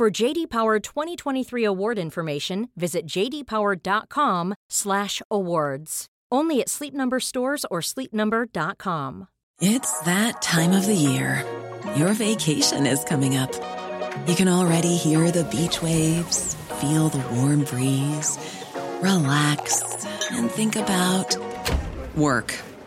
For JD Power 2023 award information, visit jdpower.com/awards. Only at Sleep Number stores or sleepnumber.com. It's that time of the year. Your vacation is coming up. You can already hear the beach waves, feel the warm breeze, relax, and think about work.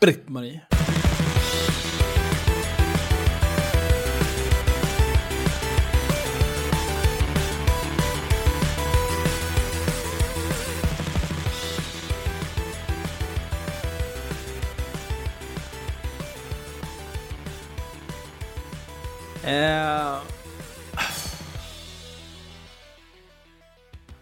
Britt-Marie. Eh,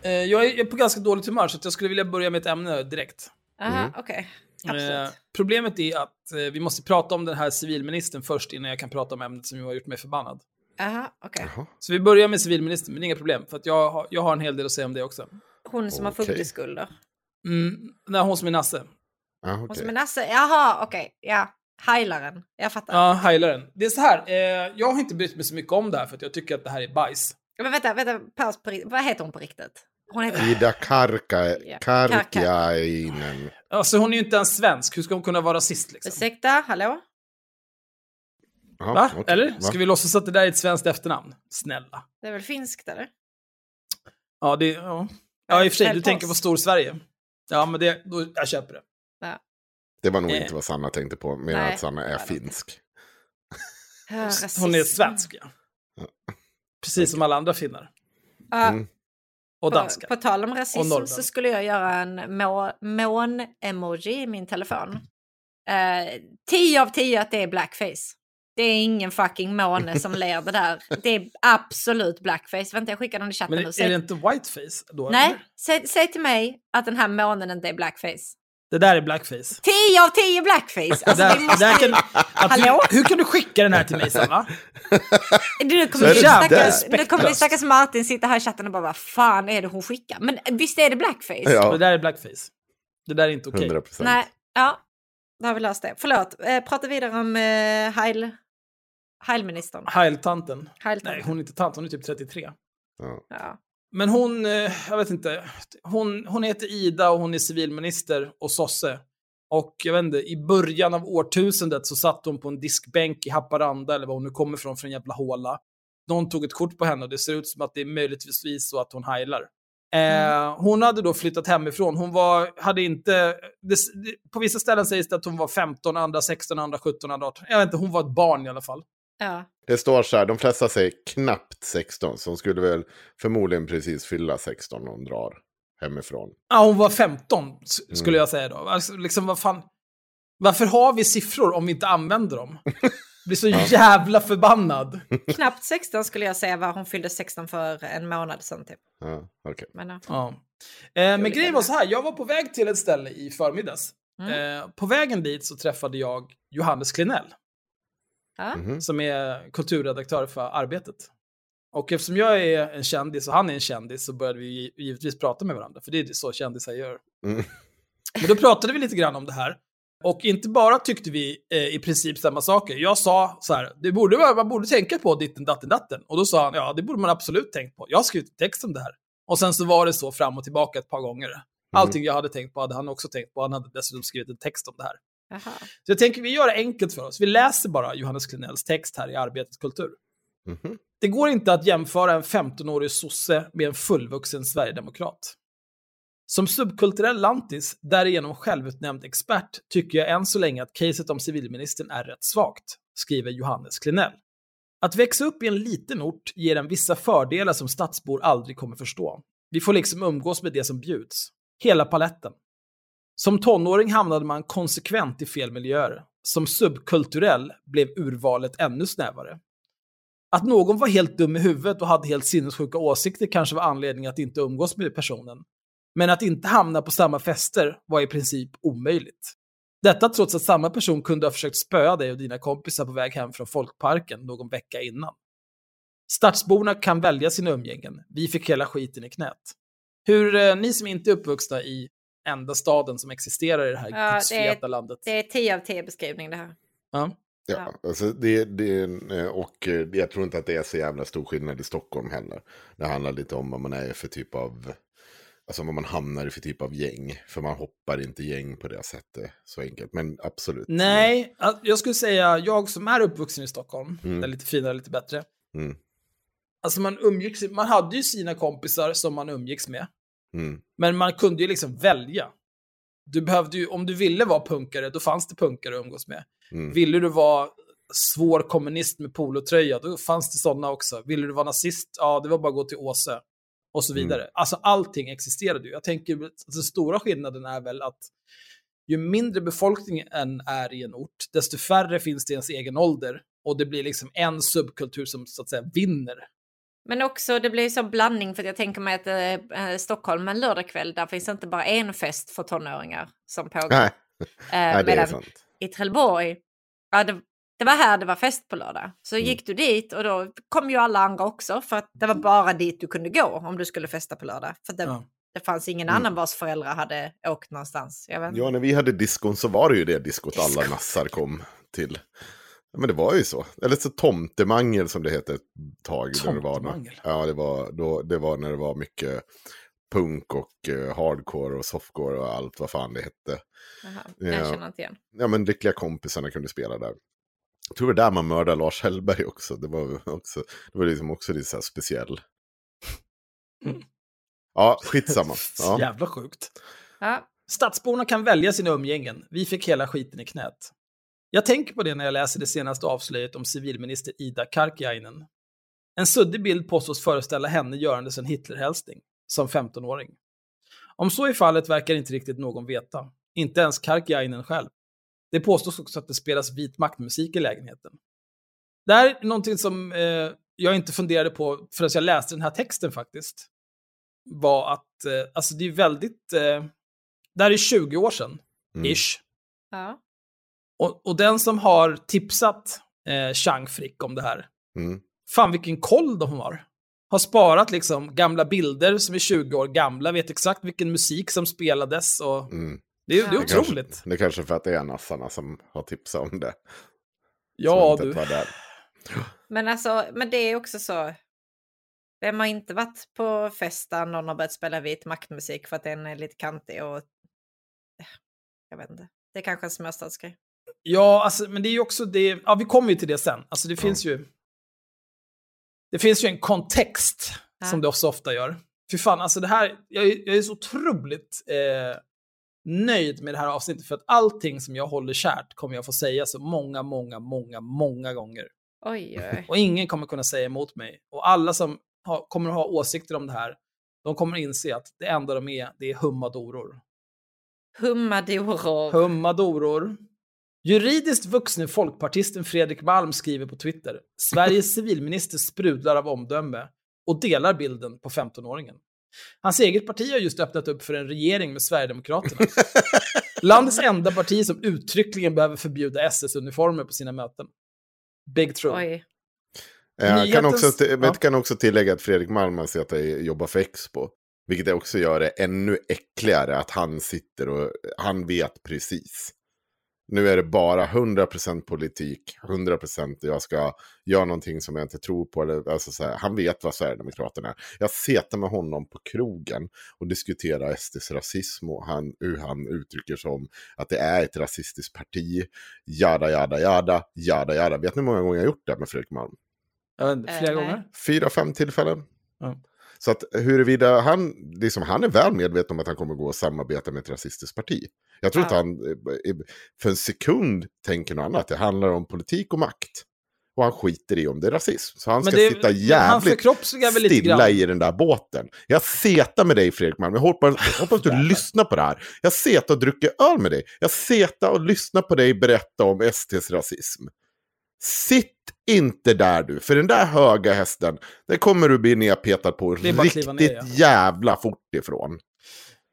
eh, jag är på ganska dåligt humör så jag skulle vilja börja med ett ämne direkt. Aha, okej. Absolut. Eh, problemet är att eh, vi måste prata om den här civilministern först innan jag kan prata om ämnet som har gjort mig förbannad. Aha, okej. Så vi börjar med civilministern, men inga problem. För att jag, har, jag har en hel del att säga om det också. Hon som har Okej. fogdeskulder. Mm, nej, hon som är Nasse. Ja, Hon okej. som är Nasse. Jaha, okej. Ja. Heilaren. Jag fattar. Ja, heilaren. Det är så här, eh, jag har inte brytt mig så mycket om det här för att jag tycker att det här är bajs. Men vänta, vänta. Paus på. Vad heter hon på riktigt? Hon heter... Ida Karka, Ja. Karkiainen. Alltså hon är ju inte ens svensk, hur ska hon kunna vara rasist liksom? Ursäkta, hallå? Ja, Va? okej. Eller? Va? Ska vi låtsas att det där är ett svenskt efternamn? Snälla. Det är väl finskt eller? Ja, det, ja. ja i och för sig, du tänker på. Stor-Sverige. Ja, men det, då, jag köper det. Det var nog Eh. inte vad Sanna tänkte på, mer att Sanna är finsk. Ja. Hon är svensk, ja. Precis som alla andra finnar. Ja, Mm. Och på, danskar. på tal om rasism så skulle jag göra en må, mån-emoji i min telefon. Eh, 10 av 10 att det är blackface. Det är ingen fucking måne som ler det där. Det är absolut blackface. Vänta, jag skickar den i chatten Men nu. är Säg, det inte whiteface då? nej, säg, säg till mig att den här månen inte är blackface. Det där är blackface. 10 av 10 blackface! Alltså, där, vi måste där kan, att Hallå? du, hur kan du skicka den här till mig, Sanna? Nu Så kommer, det stackars, nu kommer stackars Martin sitta här i chatten och bara vad fan är det hon skickar? Men visst är det blackface? Det Ja, där är blackface. Det där är inte okej. 100 procent. Nej, ja, då har vi löst det. Förlåt, eh, prata vidare om eh, Heil, Heilministern. Heil-tanten. Heiltanten. Nej, hon är inte tant, hon är typ 33. Ja. Ja. Men hon, eh, jag vet inte, hon, hon heter Ida och hon är civilminister och sosse. Och jag vet inte, i början av årtusendet så satt hon på en diskbänk i Haparanda, eller var hon nu kommer från, från en jävla håla. Någon tog ett kort på henne och det ser ut som att det är möjligtvis så att hon heilar. Eh, hon hade då flyttat hemifrån. Hon var, hade inte, det, på vissa ställen sägs det att hon var 15, andra 16, andra 17, andra 18. Jag vet inte, hon var ett barn i alla fall. Ja. Det står så här, de flesta säger knappt 16, så hon skulle väl förmodligen precis fylla 16 när hon drar hemifrån. Ja, hon var 15 s- skulle Mm. jag säga då. Alltså, liksom, vad fan... Varför har vi siffror om vi inte använder dem? Blir så jävla förbannad. Knappt 16 skulle jag säga var hon fyllde 16 för en månad sedan typ. Ja, okej. Men, ja. Ja. Eh, men grejen var så här, jag var på väg till ett ställe i förmiddags. Mm. Eh, på vägen dit så träffade jag Johannes Klinell, Mhm. som är kulturredaktör för Arbetet. Och eftersom jag är en kändis och han är en kändis så började vi gi- givetvis prata med varandra, för det är så kändisar gör. Mm. Men då pratade vi lite grann om det här. Och inte bara tyckte vi eh, i princip samma saker. Jag sa så här, det borde, man borde tänka på ditten datten datten. Och då sa han, ja det borde man absolut tänkt på. Jag har skrivit text om det här. Och sen så var det så fram och tillbaka ett par gånger. Allting jag hade tänkt på hade han också tänkt på. Han hade dessutom skrivit en text om det här. Jaha. Så jag tänker vi gör det enkelt för oss. Vi läser bara Johannes Klenells text här i Arbetets kultur. Mhm. Det går inte att jämföra en 15-årig sosse med en fullvuxen sverigedemokrat. Som subkulturell lantis, därigenom självutnämnd expert, tycker jag än så länge att caset om civilministern är rätt svagt, skriver Johannes Klenell. Att växa upp i en liten ort ger en vissa fördelar som stadsbor aldrig kommer förstå. Vi får liksom umgås med det som bjuds. Hela paletten. Som tonåring hamnade man konsekvent i fel miljöer. Som subkulturell blev urvalet ännu snävare. Att någon var helt dum i huvudet och hade helt sinnessjuka åsikter kanske var anledningen att inte umgås med personen. Men att inte hamna på samma fester var i princip omöjligt. Detta trots att samma person kunde ha försökt spöa dig och dina kompisar på väg hem från folkparken någon vecka innan. Stadsborna kan välja sina umgängen. Vi fick hela skiten i knät. Hur, eh, ni som inte är uppvuxna i enda staden som existerar i det här Ja, det är- gudsfeta landet. Det är 10 av 10 beskrivning det här. Ja. Ja, alltså det, det, eh, och eh, jag tror inte att det är så jävla stor skillnad i Stockholm heller. Det handlar lite om vad man är för typ av, alltså vad man hamnar i för typ av gäng. För man hoppar inte gäng på det sättet så enkelt. Men absolut. Nej, jag skulle säga, jag som är uppvuxen i Stockholm, Mm. det är lite finare, lite bättre. Mm, Alltså man umgicks, man hade ju sina kompisar som man umgicks med, mm, men man kunde ju liksom välja. Du behövde ju, om du ville vara punkare, då fanns det punkare att umgås med. mm. Ville du vara svår kommunist med polotröja, då fanns det sådana också. Ville du vara nazist, ja, det var bara att gå till Åse. Och så Mm. vidare. Alltså allting existerade ju. Jag tänker, att den stora skillnaden är väl att ju mindre befolkningen är i en ort, desto färre finns det i ens egen ålder. Och det blir liksom en subkultur som så att säga vinner. Men också det blir så blandning för jag tänker mig att eh, Stockholm en lördagkväll där finns inte bara en fest för tonåringar som pågår. Nej, Eh, nej, det är sant. i Trelleborg, ja, det, det var här det var fest på lördag. Så Mm. gick du dit och då kom ju alla andra också för att det var bara dit du kunde gå om du skulle festa på lördag. För det, Ja. det fanns ingen Mm. annan vars föräldrar hade åkt någonstans. Jag vet. inte. Ja, när vi hade diskon så var det ju det diskot alla nassar kom till. Ja, men det var ju så. Eller så tomtemangel som det hette ett tag. där det var, Tomtemangel? ja, det var, då, det var när det var mycket punk och eh, hardcore och softcore och allt vad fan det hette. Jaha, Ja. Jag känner inte igen. Ja, men lyckliga kompisarna kunde spela där. Jag tror det var där man mördade Lars Hellberg också. Det var också, det var liksom också lite så här speciell. Mm. Ja, skitsamma. Ja. Jävla sjukt. Ja, Stadsborna kan välja sina umgängen. Vi fick hela skiten i knät. Jag tänker på det när jag läser det senaste avslöjet om civilminister Ida Karkiainen. En suddig bild påstås föreställa henne görandes en Hitlerhälsning, som 15-åring. Om så är fallet verkar inte riktigt någon veta. Inte ens Karkiainen själv. Det påstås också att det spelas vit maktmusik i lägenheten. Det här är någonting som eh, jag inte funderade på förrän jag läste den här texten faktiskt. Var att, eh, alltså det är väldigt, eh, det här är 20 år sedan, Mm. ish. ja. Och, och den som har tipsat eh, Chang Frick om det här, Mm. fan vilken koll de har. Har sparat liksom gamla bilder som är 20 år gamla, vet exakt vilken musik som spelades och Mm. det, är- det är Ja. Det kanske- otroligt. Det är kanske för att det är nassarna som har tipsat om det. Ja, du. Men alltså, men det är också så. Vem har inte varit på fest där någon har börjat spela vit maktmusik för att den är lite kantig och... Jag vet inte. Det är kanske en småstadsgrej. Ja, alltså, men det är ju också det, ja vi kommer ju till det sen. Alltså det finns ju, det finns ju en kontext Ja. som det så ofta gör. Fy fan, alltså det här, jag är, jag är så otroligt eh, nöjd med det här avsnittet för att allting som jag håller kärt kommer jag få säga så många, många, många, många gånger. Oj, oj. Och ingen kommer kunna säga emot mig. Och alla som har, kommer att ha åsikter om det här, de kommer inse att det enda de är, det är hummadoror. Hummadoror. Hummadoror. Juridiskt vuxne folkpartisten Fredrik Malm skriver på Twitter. Sveriges civilminister sprudlar av omdöme och delar bilden på 15-åringen. Hans eget parti har just öppnat upp för en regering med Sverigedemokraterna. Landets enda parti som uttryckligen behöver förbjuda SS-uniformer på sina möten. Big true. Oj. Eh, Jag kan, också, men ja. jag kan också tillägga att Fredrik Malm har sett att jobbar för Expo. Vilket också gör det ännu äckligare att han sitter och han vet precis. Nu är det bara 100% politik, 100% jag ska göra någonting som jag inte tror på. Eller, alltså så här, han vet vad Sverigedemokraterna är. Jag setar med honom på krogen och diskuterar SDs rasism och han, hur han uttrycker som att det är ett rasistiskt parti. Jada, jada, jada, jada, jada. Vet ni hur många gånger jag har gjort det med Fredrik Malm? Inte, flera Eh, gånger. Fyra, fem tillfällen. Ja. Så att huruvida han, liksom, han är väl medveten om att han kommer gå och samarbeta med ett rasistiskt parti. Jag tror Ja. inte han eh, eh, för en sekund tänker något annat. Det handlar om politik och makt. Och han skiter i om det är rasism. Så han Men ska det- sitta jävligt stilla i den där båten. Jag setar med dig Fredrik Malm. Jag hoppas, hoppas du lyssnar på det här. Jag setar och dricker öl med dig. Jag setar och lyssnar på dig berätta om STs rasism. Sitt inte där du, för den där höga hästen, den kommer du bli nedpetad på riktigt ner, ja. jävla fort ifrån.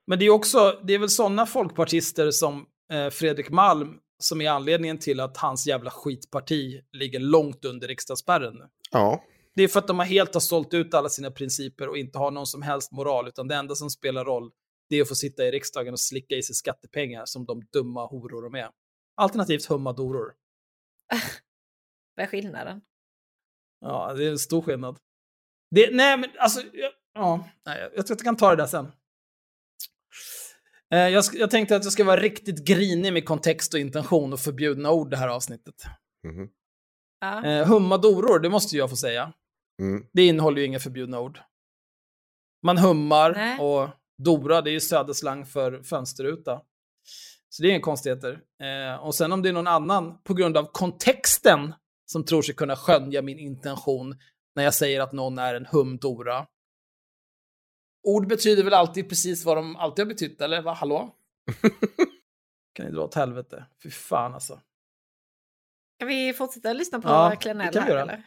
Men det är också, det är väl sådana folkpartister som eh, Fredrik Malm som är anledningen till att hans jävla skitparti ligger långt under riksdagsspärren. Ja, Det är för att de har helt har sålt ut alla sina principer och inte har någon som helst moral, utan det enda som spelar roll det är att få sitta i riksdagen och slicka i sig skattepengar som de dumma horor de är. Alternativt humma doror. Vad är skillnaden? Ja, det är en stor skillnad. Det, nej, men alltså, jag, ja, nej, jag tror att jag kan ta det där sen. Eh, jag, jag tänkte att jag ska vara riktigt grinig med kontext och intention och förbjudna ord det här avsnittet. mhm, Ja. Eh, humma doror, det måste jag få säga. mm. Det innehåller ju inga förbjudna ord. Man hummar Nej. och dora, det är ju söderslang för fönsterruta. Så det är inga konstigheter. Eh, och sen om det är någon annan, på grund av kontexten, som tror sig kunna skönja min intention när jag säger att någon är en humdora. Ord betyder väl alltid precis vad de alltid har betytt, eller? Va? Hallå? kan ni dra åt helvete? Fy fan alltså. Ska vi fortsätta lyssna på Ja, det Klenell kan vi här eller?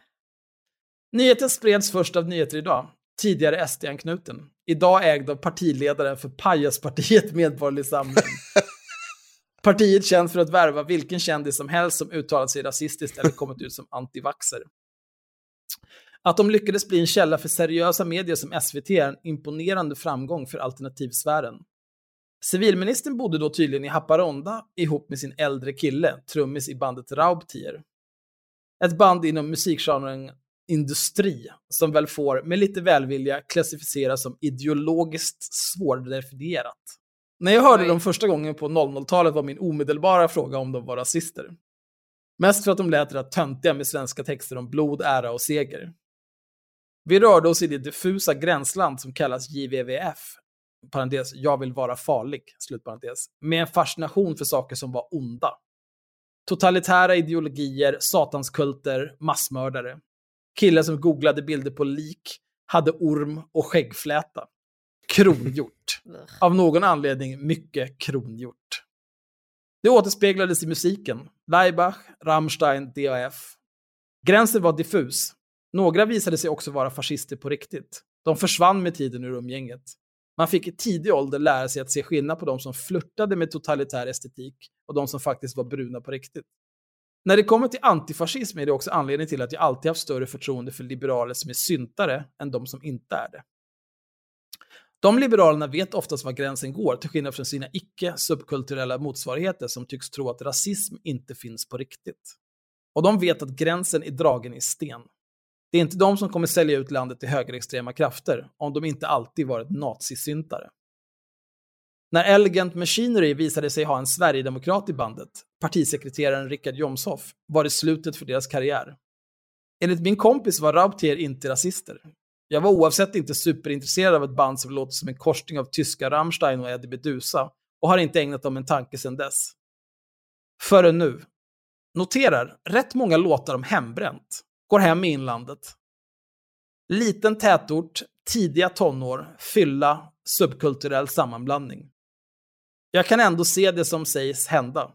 Nyheten spreds först av Nyheter Idag, tidigare SD-anknuten. Idag ägd av partiledaren för Pajaspartiet Medborgerlig Samling. Partiet känns för att värva vilken kändis som helst som uttalat sig rasistiskt eller kommit ut som antivaxer. Att de lyckades bli en källa för seriösa medier som SVT är en imponerande framgång för alternativsfären. Civilministern bodde då tydligen i Haparanda ihop med sin äldre kille, trummis i bandet Raubtier. Ett band inom musikgenren industri som väl får, med lite välvilja, klassificeras som ideologiskt svårdefinierat. När jag hörde dem första gången på 00-talet var min omedelbara fråga om de var rasister. Mest för att de lät rätt töntiga med svenska texter om blod, ära och seger. Vi rörde oss i det diffusa gränsland som kallas JVVF, parentes, jag vill vara farlig, slutparentes, med en fascination för saker som var onda. Totalitära ideologier, satanskulter, massmördare. Killar som googlade bilder på lik, hade orm och skäggfläta. Kronhjort. Av någon anledning mycket kronhjort. Det återspeglades i musiken. Laibach, Rammstein, DAF. Gränsen var diffus. Några visade sig också vara fascister på riktigt. De försvann med tiden ur umgänget. Man fick i tidig ålder lära sig att se skillnad på de som flörtade med totalitär estetik och de som faktiskt var bruna på riktigt. När det kommer till antifascism är det också anledningen till att jag alltid haft större förtroende för liberaler som är syntare än de som inte är det. De liberalerna vet oftast var gränsen går, till skillnad från sina icke-subkulturella motsvarigheter som tycks tro att rasism inte finns på riktigt. Och de vet att gränsen är dragen i sten. Det är inte de som kommer sälja ut landet till högerextrema krafter, om de inte alltid varit nazisyntare. När Elegant Machinery visade sig ha en sverigedemokrat i bandet, partisekreteraren Richard Jomshoff, var det slutet för deras karriär. Enligt min kompis var Raubtier inte rasister. Jag var oavsett inte superintresserad av ett band som låter som en korsning av tyska Rammstein och Eddie Meduza och har inte ägnat dem en tanke sedan dess. Förrän nu. Noterar, rätt många låtar om hembränt. Går hem i inlandet. Liten tätort, tidiga tonår, fylla, subkulturell sammanblandning. Jag kan ändå se det som sägs hända.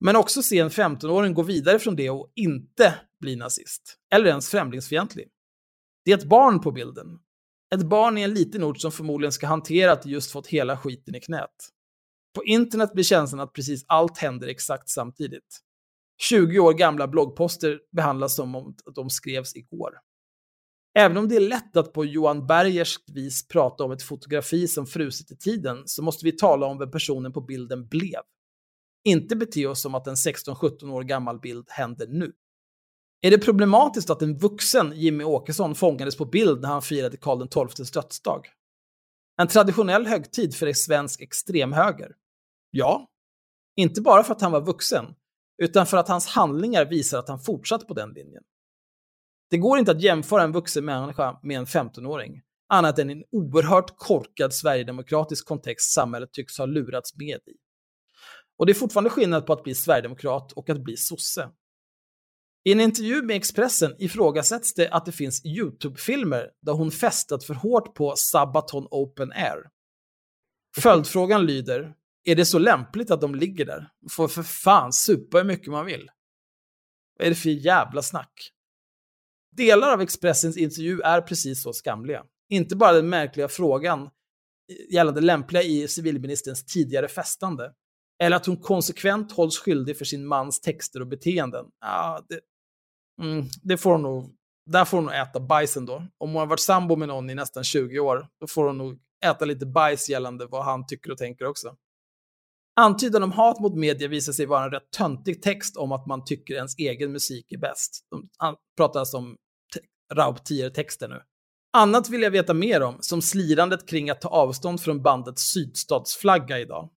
Men också se en 15-åring gå vidare från det och inte bli nazist. Eller ens främlingsfientlig. Det är ett barn på bilden. Ett barn i en liten ort som förmodligen ska hantera att just fått hela skiten i knät. På internet blir känslan att precis allt händer exakt samtidigt. 20 år gamla bloggposter behandlas som om de skrevs igår. Även om det är lätt att på Johan Bergerskt vis prata om ett fotografi som frusit i tiden så måste vi tala om vem personen på bilden blev. inte bete oss som att en 16-17 år gammal bild händer nu. Är det problematiskt att en vuxen Jimmy Åkesson fångades på bild när han firade Karl XIIs dödsdag? En traditionell högtid för svensk extremhöger? Ja. Inte bara för att han var vuxen, utan för att hans handlingar visar att han fortsatte på den linjen. Det går inte att jämföra en vuxen människa med en 15-åring, annat än i en oerhört korkad sverigedemokratisk kontext samhället tycks ha lurats med i. Och det är fortfarande skillnad på att bli sverigedemokrat och att bli sosse. I en intervju med Expressen ifrågasätts det att det finns YouTube-filmer där hon festat för hårt på Sabaton Open Air. Följdfrågan lyder, är det så lämpligt att de ligger där? Får för fan supa hur mycket man vill. Vad är det för jävla snack? Delar av Expressens intervju är precis så skamliga. Inte bara den märkliga frågan gällande lämpliga i civilministerns tidigare festande, eller att hon konsekvent hålls skyldig för sin mans texter och beteenden. Ja, det, mm, det får hon nog, där får hon nog äta bajsen då. Om hon har varit sambo med någon i nästan 20 år, då får hon nog äta lite bajs gällande vad han tycker och tänker också. Antydan om hat mot media visar sig vara en rätt töntig text om att man tycker ens egen musik är bäst. Han pratar alltså om Raubtier-texter nu. Annat vill jag veta mer om, som slirandet kring att ta avstånd från bandets sydstatsflagga idag.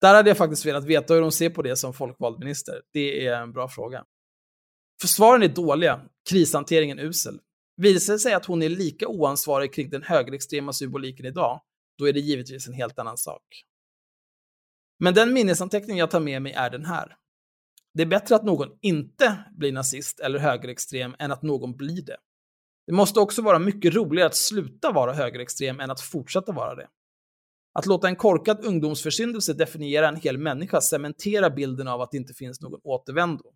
Där hade jag faktiskt velat veta hur de ser på det som folkvald minister. Det är en bra fråga. Försvaren är dåliga, krishanteringen usel. Visar det sig att hon är lika oansvarig kring den högerextrema symboliken idag, då är det givetvis en helt annan sak. Men den minnesanteckning jag tar med mig är den här. Det är bättre att någon inte blir nazist eller högerextrem än att någon blir det. Det måste också vara mycket roligare att sluta vara högerextrem än att fortsätta vara det. Att låta en korkad ungdomsförsyndelse definiera en hel människa cementerar bilden av att det inte finns någon återvändo.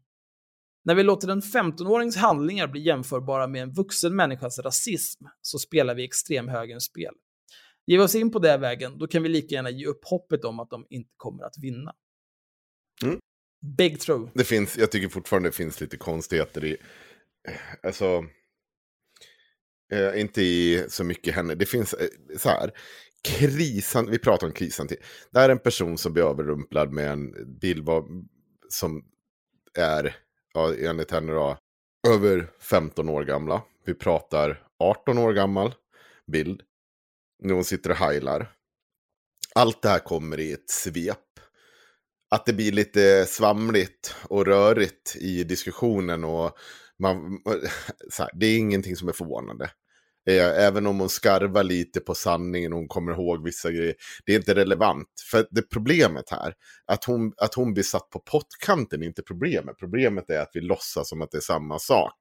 När vi låter en 15-årings handlingar bli jämförbara med en vuxen människas rasism så spelar vi extremhögerns spel. Ger vi oss in på den vägen, då kan vi lika gärna ge upp hoppet om att de inte kommer att vinna. Mm. Big throw. Det finns, jag tycker fortfarande det finns lite konstigheter i, alltså, eh, inte i så mycket henne. Det finns eh, så här, krisan, vi pratar om krisen till. Det är en person som blir överrumplad med en bild som är, ja, enligt henne då, över 15 år gamla. Vi pratar 18 år gammal bild. När hon sitter och heilar. Allt det här kommer i ett svep. Att det blir lite svamligt och rörigt i diskussionen och man, här, det är ingenting som är förvånande. Eh, även om hon skarvar lite på sanningen och hon kommer ihåg vissa grejer. Det är inte relevant. För det problemet här, att hon, att hon blir satt på pottkanten är inte problemet. Problemet är att vi låtsas som att det är samma sak.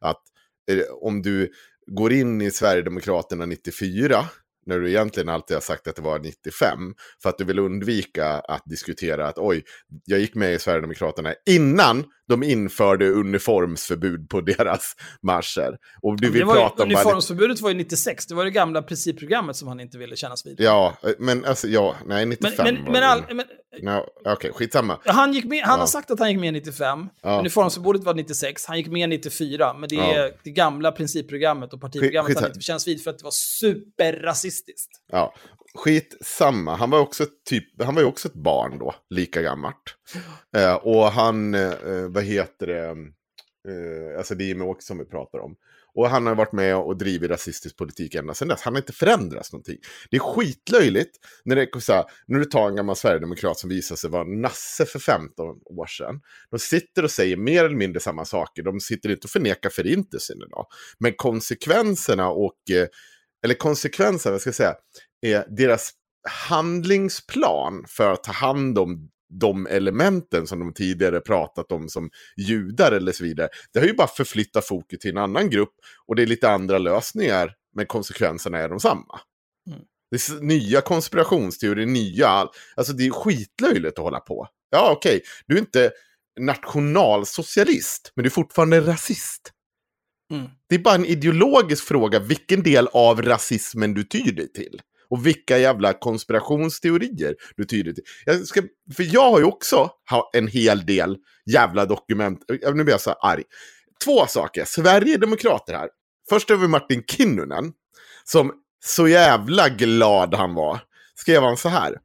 Att eh, om du går in i Sverigedemokraterna 94 när du egentligen alltid har sagt att det var 95. För att du vill undvika att diskutera att oj, jag gick med i Sverigedemokraterna innan de införde uniformsförbud på deras marscher. Och du vill prata om uniformsförbudet var ju 96, det var det gamla principprogrammet som han inte ville kännas vid. Ja, men alltså ja, nej 95 men, men, var men, all, men No, Okej, okay, skitsamma. Han, gick med, han Ja. har sagt att han gick med 95. Ja. Uniformsförbudet var 96. Han gick med 94. Men det är Ja. det gamla principprogrammet och partiprogrammet Skit- han inte känns vid för att det var superrasistiskt. Ja, skitsamma. Han var, också typ, han var ju också ett barn då, lika gammalt. Eh, och han, eh, vad heter det, eh, alltså det är Jimmie Åkesson vi pratar om. Och han har varit med och drivit rasistisk politik ända sedan dess. Han har inte förändrats någonting. Det är skitlöjligt när, det, är så här, när du tar en gammal sverigedemokrat som visar sig vara nasse för 15 år sedan. De sitter och säger mer eller mindre samma saker. De sitter inte och förnekar förintelsen idag. Men konsekvenserna och, eh, eller konsekvenserna, vad ska jag säga, är deras handlingsplan för att ta hand om de elementen som de tidigare pratat om som judar eller så vidare. Det har ju bara förflyttat fokus till en annan grupp och det är lite andra lösningar men konsekvenserna är de samma. Mm. Det är nya konspirationsteorier, nya, all- alltså det är skitlöjligt att hålla på. Ja okej, du är inte nationalsocialist men du är fortfarande rasist. Mm. Det är bara en ideologisk fråga vilken del av rasismen du tyr dig till. Och vilka jävla konspirationsteorier du tyder. till. Jag ska, för jag har ju också ha- en hel del jävla dokument. Nu blir jag så här arg. Två saker. Sverigedemokrater här. Först har vi Martin Kinnunen. Som så jävla glad han var. Skrev han så här.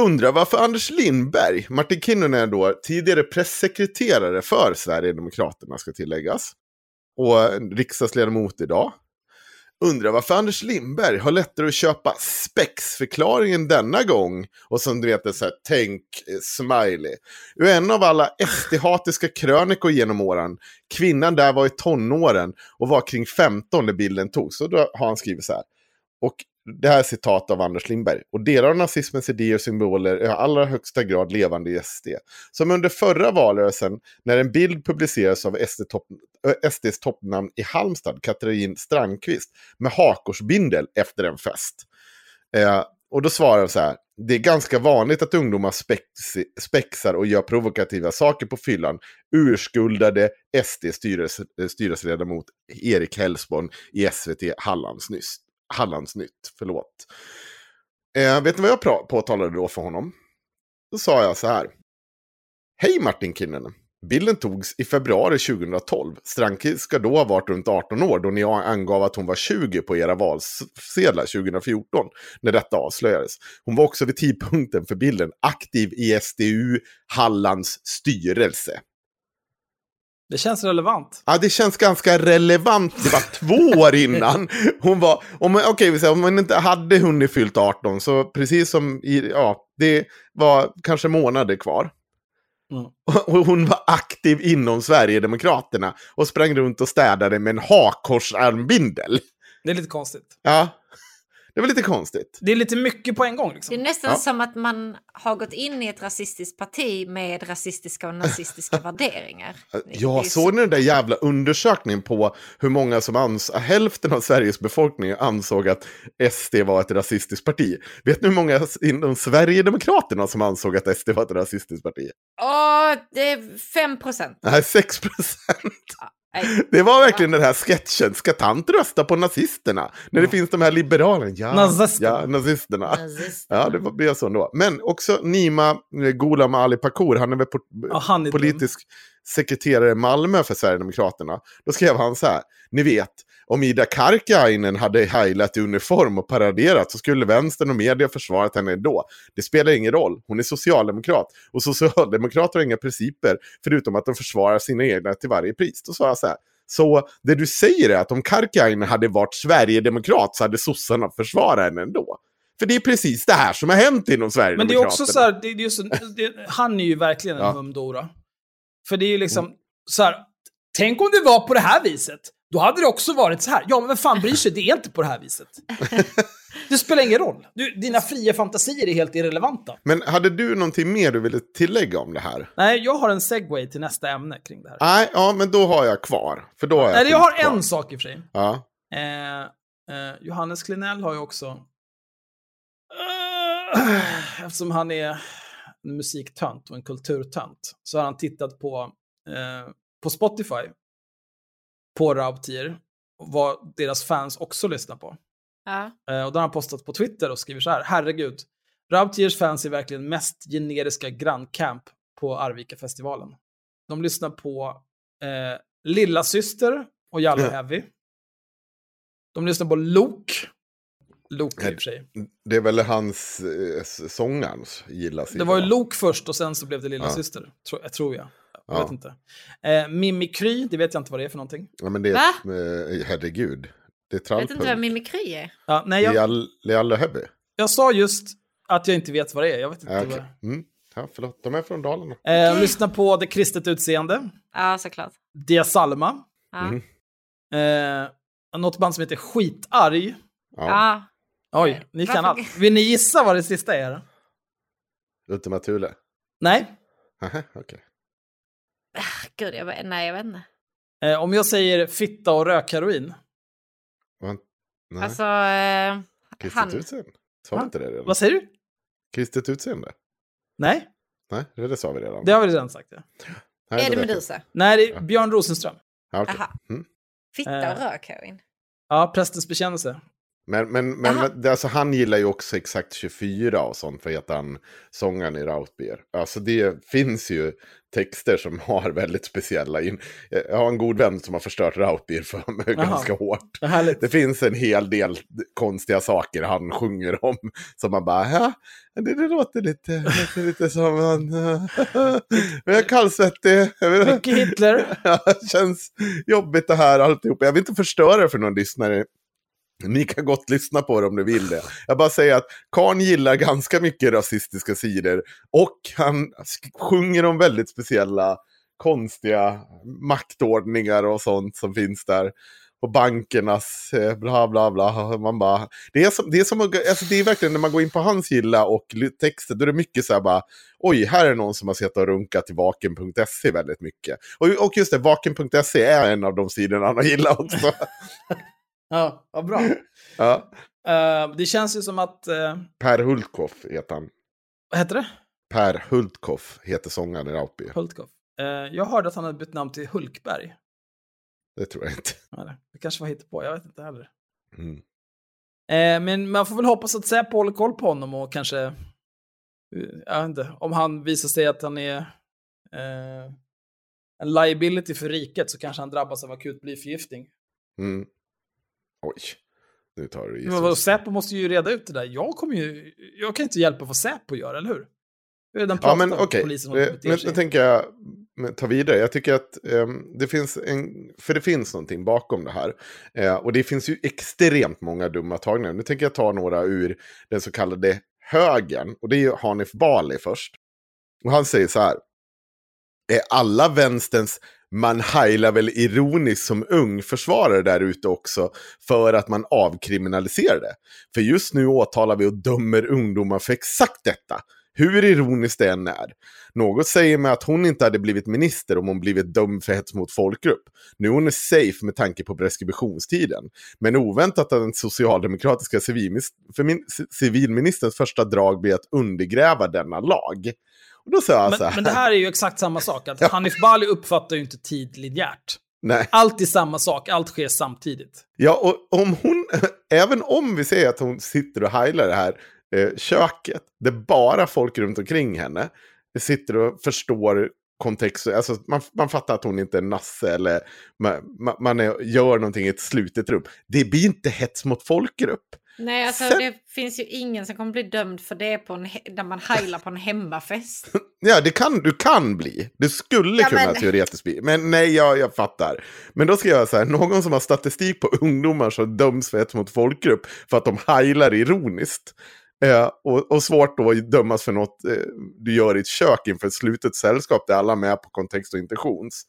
Undrar varför Anders Lindberg, Martin Kinnunen är då tidigare pressekreterare för Sverigedemokraterna ska tilläggas. Och riksdagsledamot idag. Undrar varför Anders Lindberg har lättare att köpa spexförklaringen denna gång. Och som du vet, så här, tänk eh, smiley. Ur en av alla SD-hatiska krönikor genom åren. Kvinnan där var i tonåren och var kring 15 när bilden togs. Så då har han skrivit så här. Och det här är citat av Anders Lindberg. Och delar av nazismens idéer och symboler är i allra högsta grad levande i SD. Som under förra valrörelsen när en bild publicerades av SD topp, eh, SDs toppnamn i Halmstad, Katrin Strandqvist, med hakorsbindel efter en fest. Eh, och då svarar han så här. Det är ganska vanligt att ungdomar spex, spexar och gör provokativa saker på fyllan. Urskuldade SD-styrelseledamot eh, Erik Hellsborn i SVT Hallandsnyss. Hallandsnytt, förlåt. Eh, vet ni vad jag påtalade då för honom? Då sa jag så här. Hej Martin Kinnunen. Bilden togs i februari 2012. Stranki ska då ha varit runt 18 år då ni angav att hon var 20 på era valsedlar 2014 när detta avslöjades. Hon var också vid tidpunkten för bilden aktiv i SDU Hallands styrelse. Det känns relevant. Ja, det känns ganska relevant. Det var två år innan. Hon var, om, okay, om hon inte hade hunnit fyllt 18, så precis som i, ja, det var kanske månader kvar. Mm. Och hon var aktiv inom Sverigedemokraterna och sprang runt och städade med en hakkorsarmbindel. Det är lite konstigt. Ja. Det var lite konstigt. Det är lite mycket på en gång. Liksom. Det är nästan ja. som att man har gått in i ett rasistiskt parti med rasistiska och nazistiska värderingar. Jag såg så... den där jävla undersökningen på hur många som ans hälften av Sveriges befolkning ansåg att SD var ett rasistiskt parti. Vet ni hur många inom Sverigedemokraterna som ansåg att SD var ett rasistiskt parti? Ja, det är 5 procent. Nej, 6 procent. Det var verkligen den här sketchen. Ska tant rösta på nazisterna? När det finns de här liberalerna. Ja, nazisterna. Ja, nazisterna. Ja, det blev så ändå. Men också Nima eh, Ghulam Ali Pakur, han är väl po ja, han är politisk sekreterare i Malmö för Sverigedemokraterna. Då skrev han så här, ni vet, om Ida Karkiainen hade heilat i uniform och paraderat så skulle vänstern och media försvarat henne ändå. Det spelar ingen roll, hon är socialdemokrat. Och socialdemokrater har inga principer förutom att de försvarar sina egna till varje pris. Då sa jag så här, så det du säger är att om Karkiainen hade varit sverigedemokrat så hade sossarna försvarat henne ändå. För det är precis det här som har hänt inom Sverigedemokraterna. Men det är också så här, det, är just, det, han är ju verkligen en ja. humdora. För det är ju liksom mm. så här, tänk om det var på det här viset. Då hade det också varit så här. Ja, men vem fan bryr sig? Det är inte på det här viset. det spelar ingen roll. Du, dina fria fantasier är helt irrelevanta. Men hade du någonting mer du ville tillägga om det här? Nej, jag har en segway till nästa ämne kring det här. Nej, ja, men då har jag kvar. För då har jag Nej, jag har kvar. en sak i och för sig. Ja. Eh, eh, Johannes Klinell har ju också... Uh, eftersom han är en musiktönt och en kulturtönt så har han tittat på, eh, på Spotify på Raubtier, vad deras fans också lyssnar på. Ja. Eh, och då har han postat på Twitter och skriver så här, herregud, Raubtiers fans är verkligen mest generiska grannkamp på Arvika-festivalen. De lyssnar på eh, Lilla Syster och Jallo Heavy. De lyssnar på Lok. Lok i och för sig. Det är väl hans eh, sångarens gilla Det var ju Lok först och sen så blev det Lilla ja. Syster, tro, tror jag. Jag ja. vet inte. Eh, Mimikry, det vet jag inte vad det är för någonting. Ja, men det är, Va? Eh, herregud. Det är trallpunk. Vet inte vad Mimikry är? Ja, nej, jag... Lealle Hebby. Jag sa just att jag inte vet vad det är. Jag vet inte ja, okay. vad... Mm. Ja, förlåt, de är från Dalarna. Eh, okay. Lyssna på Det kristet utseende. Ja, såklart. Dia Salma. Ja. Mm. Eh, något band som heter Skitarg. Ja. Oj, ni kan allt. Vill ni gissa vad det sista är? Ultima Thule? Nej. Aha, okay. Ah, gud, jag nej jag vet inte. Eh, om jag säger fitta och rökheroin? Nej. Alltså, eh, Kristet han... utseende? Sa vi inte det redan? Vad säger du? Kristet utseende? Nej. Nej, det sa vi redan. Det har vi redan sagt. Ja. Nej, är det Medusa? Nej, det är Björn Rosenström. Ja, okay. mm. Fitta och eh. rökheroin? Ja, Prästens bekännelse. Men, men, men det- alltså, han gillar ju också exakt 24 och sånt, för att han sångaren i Routbeer. Alltså det finns ju texter som har väldigt speciella in... Jag har en god vän som har förstört Routbeer för mig Jaha. ganska hårt. Det. Det finns en hel del konstiga saker han sjunger om. Som man bara, ja, det, det låter lite, låter lite som han... jag är kallsvettig. Mycket Hitler. Det känns jobbigt det här alltihop. Jag vill inte förstöra det för någon lyssnare. Ni kan gott lyssna på det om ni vill det. Jag bara säger att Karn gillar ganska mycket rasistiska sidor. Och han sjunger om väldigt speciella, konstiga maktordningar och sånt som finns där. Och bankernas eh, bla bla bla. Man bara, det, är som, det, är som, alltså det är verkligen när man går in på hans gilla och texter, då är det mycket så här bara, oj, här är någon som har sett och runkat till vaken.se väldigt mycket. Och, och just det, vaken.se är en av de sidorna han har gillat också. Ja, vad bra. ja. Eh, det känns ju som att... eh, Per Hultkoff heter han. vad heter det? Per Hultkoff heter sångaren i Rautby. Hultkoff. Eh, jag hörde att han hade bytt namn till Hulkberg. Det tror jag inte. Eller, det kanske var på. jag vet inte heller. Mm. Eh, men man får väl hoppas att Säpo håller koll på honom och kanske... Jag vet inte, om han visar sig att han är en liability för riket så kanske han drabbas av akut blyförgiftning. Mm. Oj, nu tar du i. Men vadå, Säpo måste ju reda ut det där. Jag kommer ju... Jag kan inte hjälpa vad Säpo gör, eller hur? Vi har redan Ja, pratat men om okej. polisen Eh, Men sig. nu tänker jag men ta vidare. Jag tycker att ehm, det finns en... För det finns någonting bakom det här. Eh, och det finns ju extremt många dumma tagningar. Nu tänker jag ta några ur den så kallade högern. Och det är ju Hanif Bali först. Och han säger så här. Är alla vänsterns man heilar väl ironiskt som ung försvarare där ute också för att man avkriminaliserar det. För just nu åtalar vi och dömer ungdomar för exakt detta. Hur ironiskt det än är. Något säger mig att hon inte hade blivit minister om hon blivit dömd för hets mot folkgrupp. Nu är hon safe med tanke på preskriptionstiden. Men oväntat att den socialdemokratiska civilministerns första drag blir att undergräva denna lag. Och då sa jag så Men, här. men det här är ju exakt samma sak. Att Hanif Bali uppfattar ju inte tid linjärt. Nej. Allt är samma sak, allt sker samtidigt. Ja, och om hon, även om vi säger att hon sitter och heilar det här eh, köket, det är bara folk runt omkring henne, sitter och förstår kontext, alltså man, man fattar att hon inte är nasse eller man, man, man är, gör någonting i ett slutet rum. Det blir inte hets mot folkgrupp. Nej, alltså Sen- det finns ju ingen som kommer bli dömd för det på en, när man heilar på en hemmafest. Ja, det kan, du kan bli. Det skulle Ja, kunna men- teoretiskt bli. Men nej, jag, jag fattar. Men då ska jag säga, någon som har statistik på ungdomar som döms för hets mot folkgrupp för att de heilar ironiskt. Eh, och, och svårt då att dömas för något eh, du gör i ett kök inför ett slutet sällskap där alla är med på kontext och intentions.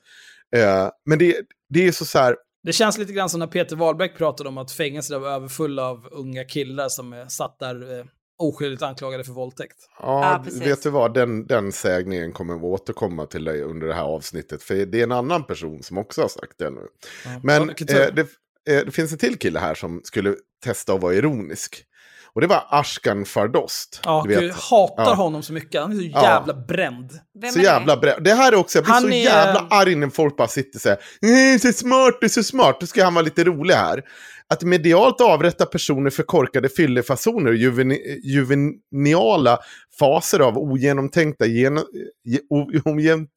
Eh, men det, det är så, så här, Det känns lite grann som när Peter Wahlbeck pratade om att fängelser var överfulla av unga killar som är satt där eh, oskyldigt anklagade för våldtäkt. Ja, precis. vet du vad? Den, den sägningen kommer att återkomma till dig under det här avsnittet. För det är en annan person som också har sagt det nu. Men Ja, tur. eh, det, eh, det finns en till kille här som skulle testa att vara ironisk. Och det var Ashkan Fardost. Ja, du jag vet. hatar Ja. honom så mycket. Han är så Ja. jävla bränd. Vem Så är jävla det? bra. Det här är också, jag blir Han så är- jävla arg när folk bara sitter så här. "Nej, så smart, det är så smart. Då ska han vara lite rolig här. Att medialt avrätta personer för korkade fyllefasoner och juveni, juveniala faser av ogenomtänkta gen, ge- o- ogen- o-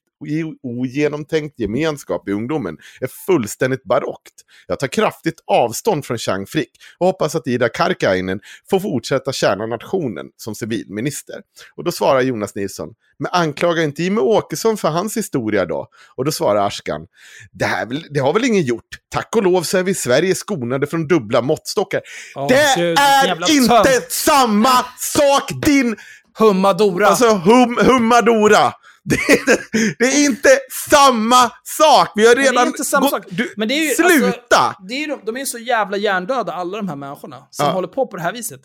ogenomtänkt gemenskap i ungdomen är fullständigt barockt. Jag tar kraftigt avstånd från Chang Frick och hoppas att Ida Karkiainen får fortsätta tjäna nationen som civilminister. Och då svarar Jonas Nilsson, men anklaga inte Jimmie Åkesson för hans historia då? Och då svarar Ashkan, det, väl- det har väl ingen gjort. Tack och lov så är vi i Sverige skonade från dubbla måttstockar. Ja, det så är inte samma sak din Hummadora! Alltså hum, hummadora. Det är, det är inte samma sak. Vi har det är redan... inte samma sak. Du, Men det är ju, sluta! Alltså, det är de- de är så jävla hjärndöda, alla de här människorna, som Ja. håller på på det här viset.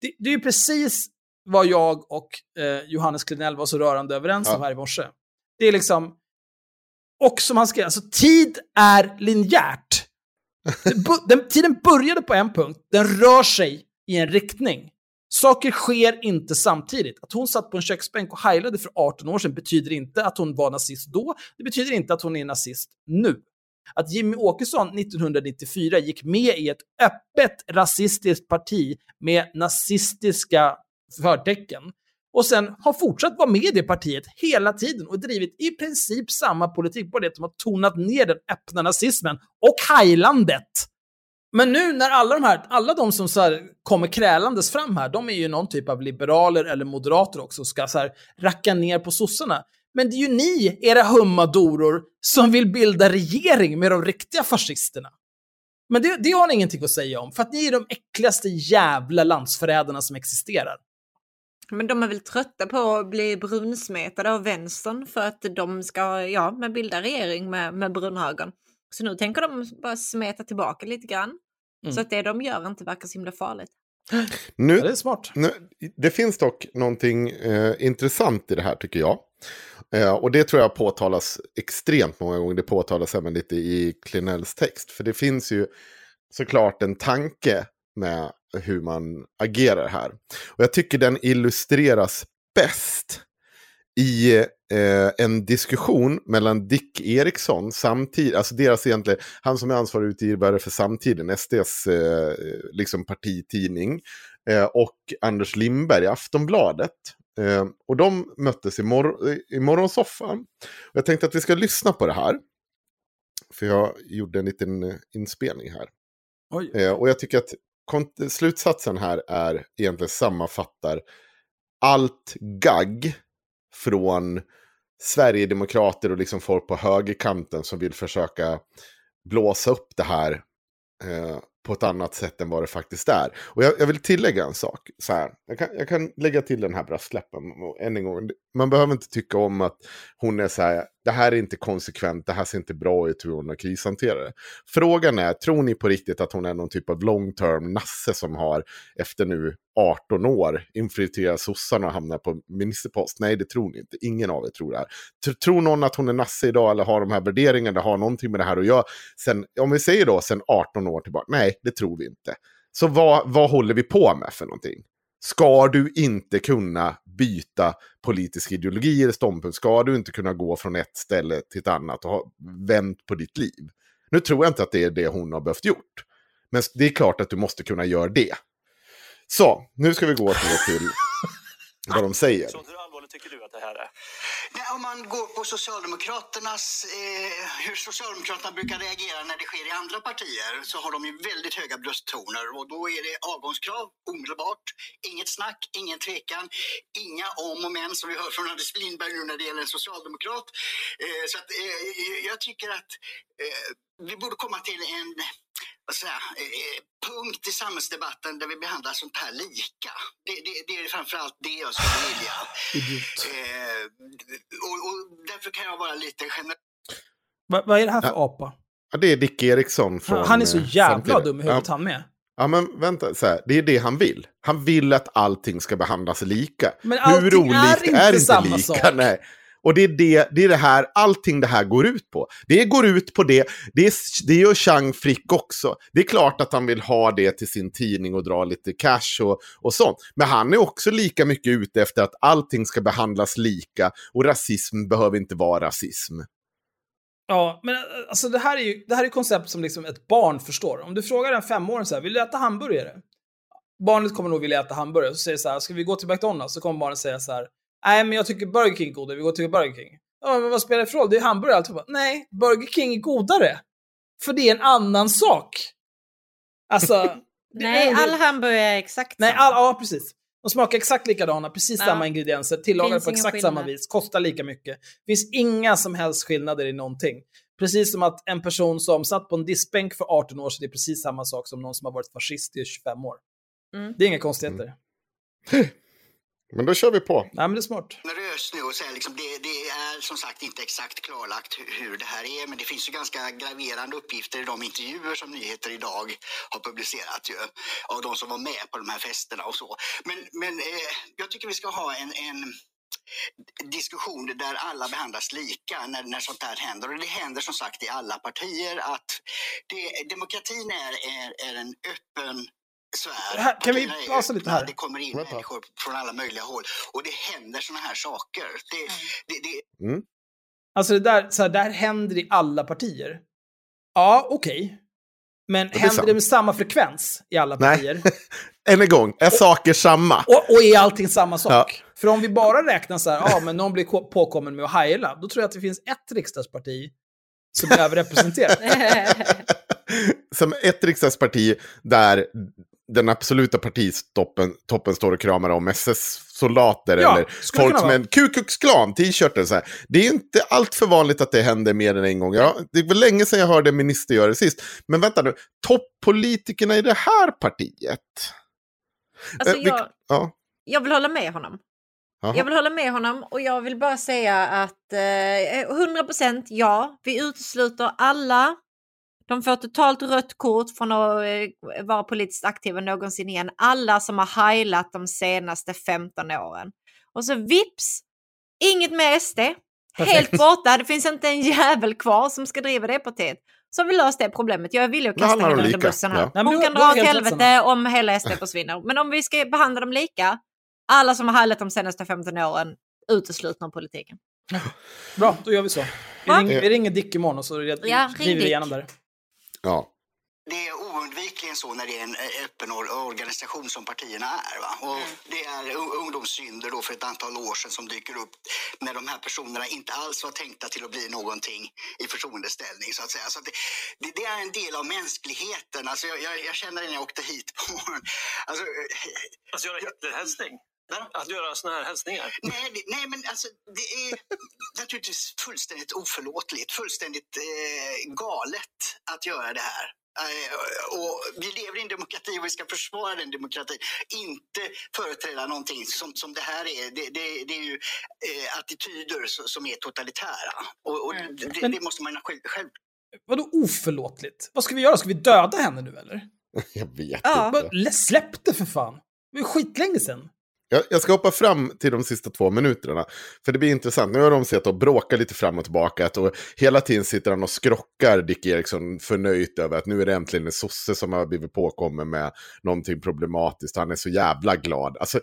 Det, det är ju precis vad jag och eh, Johannes Klenell var så rörande överens Ja. om här i morse. Det är liksom... Och som han skrev, alltså tid är linjärt. Bu- den, tiden började på en punkt, den rör sig i en riktning. Saker sker inte samtidigt. Att hon satt på en köksbänk och heilade för 18 år sedan betyder inte att hon var nazist då. Det betyder inte att hon är nazist nu. att Jimmy Åkesson 1994 gick med i ett öppet rasistiskt parti med nazistiska förtecken och sen har fortsatt vara med i det partiet hela tiden och drivit i princip samma politik, bara det att de har tonat ner den öppna nazismen och heilandet. Men nu när alla de här, alla de som så här kommer krälandes fram här, de är ju någon typ av liberaler eller moderater också, och ska så här racka ner på sossarna. Men det är ju ni, era hummadoror, som vill bilda regering med de riktiga fascisterna. Men det, det har ni ingenting att säga om, för att ni är de äckligaste jävla landsförrädarna som existerar. Men de är väl trötta på att bli brunsmetade av vänstern för att de ska ja, bilda regering med, med brunhögern. Så nu tänker de bara smeta tillbaka lite grann. Mm. Så att det de gör inte verkar så himla farligt. Nu, ja, det är smart. Nu, det finns dock någonting eh, intressant i det här tycker jag. Eh, och det tror jag påtalas extremt många gånger. Det påtalas även lite i Klinells text. För det finns ju såklart en tanke med hur man agerar här. Och jag tycker den illustreras bäst i eh, en diskussion mellan Dick Eriksson, samtid, alltså deras egentligen, han som är ansvarig utgivare för Samtiden, SDs eh, liksom partitidning, eh, och Anders Lindberg, Aftonbladet. Eh, och de möttes i, mor i morgonsoffan. jag tänkte att vi ska lyssna på det här. För jag gjorde en liten eh, inspelning här. Eh, och jag tycker att slutsatsen här är egentligen sammanfattar allt gagg från Sverigedemokrater och liksom folk på högerkanten som vill försöka blåsa upp det här eh, på ett annat sätt än vad det faktiskt är. Och jag, jag vill tillägga en sak. Så här. Jag, kan, jag kan lägga till den här brasklappen än en gång. Man behöver inte tycka om att hon är så här, det här är inte konsekvent, det här ser inte bra ut hur hon har krishanterat det. Frågan är, tror ni på riktigt att hon är någon typ av long term nasse som har efter nu 18 år infiltrerat sossarna och hamnat på ministerpost? Nej, det tror ni inte. Ingen av er tror det här. Tror någon att hon är nasse idag eller har de här värderingarna, har någonting med det här att göra? Sen, om vi säger då sen 18 år tillbaka, nej, det tror vi inte. Så vad, vad håller vi på med för någonting? Ska du inte kunna byta politisk ideologi eller ståndpunkt? Ska du inte kunna gå från ett ställe till ett annat och ha vänt på ditt liv? Nu tror jag inte att det är det hon har behövt gjort. Men det är klart att du måste kunna göra det. Så, nu ska vi gå till vad de säger tycker du att det här är? Nej, om man går på Socialdemokraternas, eh, hur Socialdemokraterna brukar reagera när det sker i andra partier så har de ju väldigt höga brösttoner och då är det avgångskrav omedelbart. Inget snack, ingen tvekan, inga om och men som vi hör från Anders Lindberg nu när det gäller en socialdemokrat. Eh, så att, eh, jag tycker att eh, vi borde komma till en säga, eh, punkt i samhällsdebatten där vi behandlar sånt här lika. Det, det, det är framförallt det jag skulle vilja. Eh, och, och, därför kan jag vara lite generös. Va, vad är det här för ja. apa? Ja, det är Dick Eriksson från... Han är så eh, jävla dum i huvudet ja. han med. Ja men vänta, så här, det är det han vill. Han vill att allting ska behandlas lika. Men allting Hur olikt är inte, är inte samma lika? sak. Nej. Och det är det, det är det här, allting det här går ut på. Det går ut på det, det, är, det gör Chang Frick också. Det är klart att han vill ha det till sin tidning och dra lite cash och, och sånt. Men han är också lika mycket ute efter att allting ska behandlas lika och rasism behöver inte vara rasism. Ja, men eh, alltså det här är ju det här är koncept som liksom ett barn förstår. Om du frågar en femåring så här, vill du äta hamburgare? Barnet kommer nog vilja äta hamburgare. Så säger så här, ska vi gå till McDonalds? Så kommer barnet säga så här, Nej, men jag tycker Burger King är godare. Vi går till Burger King. Ja, men vad spelar det för roll? Det är hamburgare alltihop. Nej, Burger King är godare. För det är en annan sak. Alltså... Nej, all hamburgare är exakt Nej, all, ja, precis. De smakar exakt likadana, precis ja. samma ingredienser, tillagade på exakt skillnad. samma vis, kostar lika mycket. Det finns inga som helst skillnader i någonting. Precis som att en person som satt på en diskbänk för 18 år sedan, det är precis samma sak som någon som har varit fascist i 25 år. Mm. Det är inga konstigheter. Mm. Men då kör vi på. Nej, men det är smart. Nervös nu och säga liksom, det, det, är som sagt inte exakt klarlagt hur det här är, men det finns ju ganska graverande uppgifter i de intervjuer som Nyheter idag har publicerat ju, av de som var med på de här festerna och så. Men, men eh, jag tycker vi ska ha en, en diskussion där alla behandlas lika när, när sånt här händer. Och det händer som sagt i alla partier att det, demokratin är, är, är en öppen här, kan vi pausa lite här? Det kommer in Vänta. människor från alla möjliga håll och det händer såna här saker. Det, mm. det, det... Mm. Alltså det där, så här, det här händer i alla partier. Ja, okej. Men är händer sant. det med samma frekvens i alla Nej. partier? Än en gång, är saker samma? Och, och är allting samma sak? Ja. För om vi bara räknar så här, ja men någon blir ko- påkommen med att heila, då tror jag att det finns ett riksdagsparti som är överrepresenterat. Som ett riksdagsparti där den absoluta partistoppen toppen står och kramar om SS-soldater Ja, eller folk vara. en Ku Klux Klan t-shirt. eller så här. Det är inte allt för vanligt att det händer mer än en gång. Ja, det var länge sedan jag hörde en minister göra det sist. Men vänta nu, toppolitikerna i det här partiet? Alltså, Eh, jag, Ja, jag vill hålla med honom. Jaha. Jag vill hålla med honom och jag vill bara säga att eh, 100% ja, vi utesluter alla. De får totalt rött kort från att eh, vara politiskt aktiva någonsin igen. Alla som har heilat de senaste 15 åren. Och så vips, inget med SD. Helt borta, det finns inte en jävel kvar som ska driva det partiet. Så har vi löst det problemet. Jag är villig att kasta henne under lika, bussen här. ja. Hon du- kan dra åt helvete om hela SD försvinner. Men om vi ska behandla dem lika, alla som har heilat de senaste 15 åren uteslutna ur politiken. Bra, då gör vi så. Vi, ring, vi ringer Dick imorgon och så red- Ja, vi igenom det. Ja. Det är oundvikligen så när det är en eh, öppen or- organisation som partierna är. Va? Och Det är ungdomssynder då för ett antal år sedan som dyker upp när de här personerna inte alls var tänkta till att bli någonting i förtroendeställning. Så att säga. Så att det, det, det är en del av mänskligheten. Alltså jag, jag, jag känner det när jag åkte hit på morgonen. Alltså, eh, Alltså göra Hitlerhälsning? Att göra såna här hälsningar? Nej, det, nej, men alltså det är naturligtvis fullständigt oförlåtligt, fullständigt eh, galet att göra det här. Eh, och vi lever i en demokrati och vi ska försvara den demokratin. Inte företräda någonting som, som det här är. Det, det, det är ju eh, attityder som är totalitära. Och, och det, Men- det måste man själv, själv Vadå oförlåtligt? Vad ska vi göra? Ska vi döda henne nu eller? Jag vet Ja. inte. Släpp det för fan! Det var ju skitlänge sedan. Jag, jag ska hoppa fram till de sista två minuterna. För det blir intressant. Nu har de sett och bråkat lite fram och tillbaka. Att, och hela tiden sitter han och skrockar Dick Eriksson förnöjt över att nu är det äntligen en sosse som har blivit påkommen med någonting problematiskt. Han är så jävla glad. Alltså,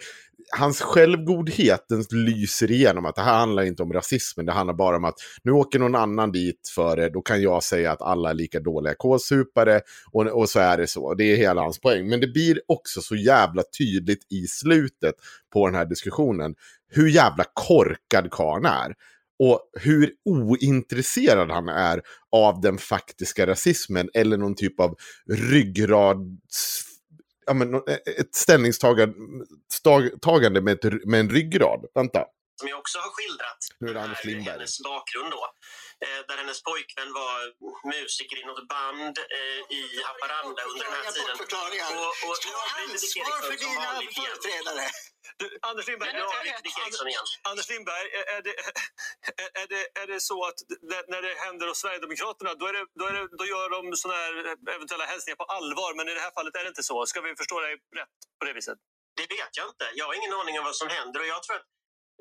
hans självgodhet den lyser igenom att det här handlar inte om rasismen. Det handlar bara om att nu åker någon annan dit för det. Då kan jag säga att alla är lika dåliga kålsupare. Och, och så är det så. Det är hela hans poäng. Men det blir också så jävla tydligt i slutet på den här diskussionen hur jävla korkad karln är. Och hur ointresserad han är av den faktiska rasismen eller någon typ av ryggrads... Ja, men, nå- ett ställningstagande stag- tagande med, ett, med en ryggrad. Vänta. Som jag också har skildrat. Nu är det Anders Lindberg. Hennes bakgrund då. Eh, där hennes pojkvän var musiker i något band eh, i Haparanda under den här tiden. Och, och, Ta ansvar för dina företrädare. Du, Anders Lindberg, nu Eriksson igen. Anders Lindberg, är- det, är- det, är det så att när, när det händer hos Sverigedemokraterna då, är det, då, är det, då gör de såna här eventuella hälsningar på allvar, men i det här fallet är det inte så? Ska vi förstå dig rätt på det viset? Det vet jag inte. Jag har ingen aning om vad som händer och jag tror att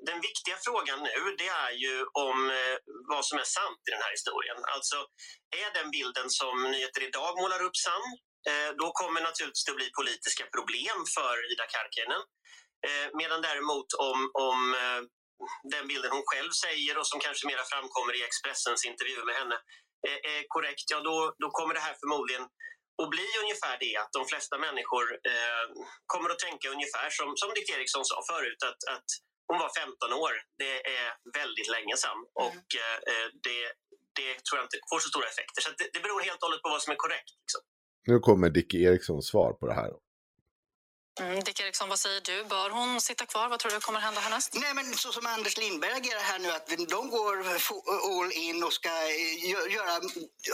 den viktiga frågan nu det är ju om eh, vad som är sant i den här historien. Alltså, är den bilden som Nyheter Idag målar upp sann? Eh, då kommer naturligtvis det att bli politiska problem för Ida Karkiainen. Eh, medan däremot om, om den bilden hon själv säger och som kanske mera framkommer i Expressens intervju med henne är korrekt, ja då, då kommer det här förmodligen att bli ungefär det att de flesta människor eh, kommer att tänka ungefär som, som Dick Eriksson sa förut att, att hon var 15 år. Det är väldigt länge sedan och eh, det, det tror jag inte får så stora effekter. Så det, det beror helt och hållet på vad som är korrekt. Liksom. Nu kommer Dick Erikssons svar på det här. Mm, Dick Eriksson, vad säger du? Bör hon sitta kvar? Vad tror du kommer hända härnäst? Nej, men så som Anders Lindberg agerar här nu, att de går all in och ska eh, gö- göra,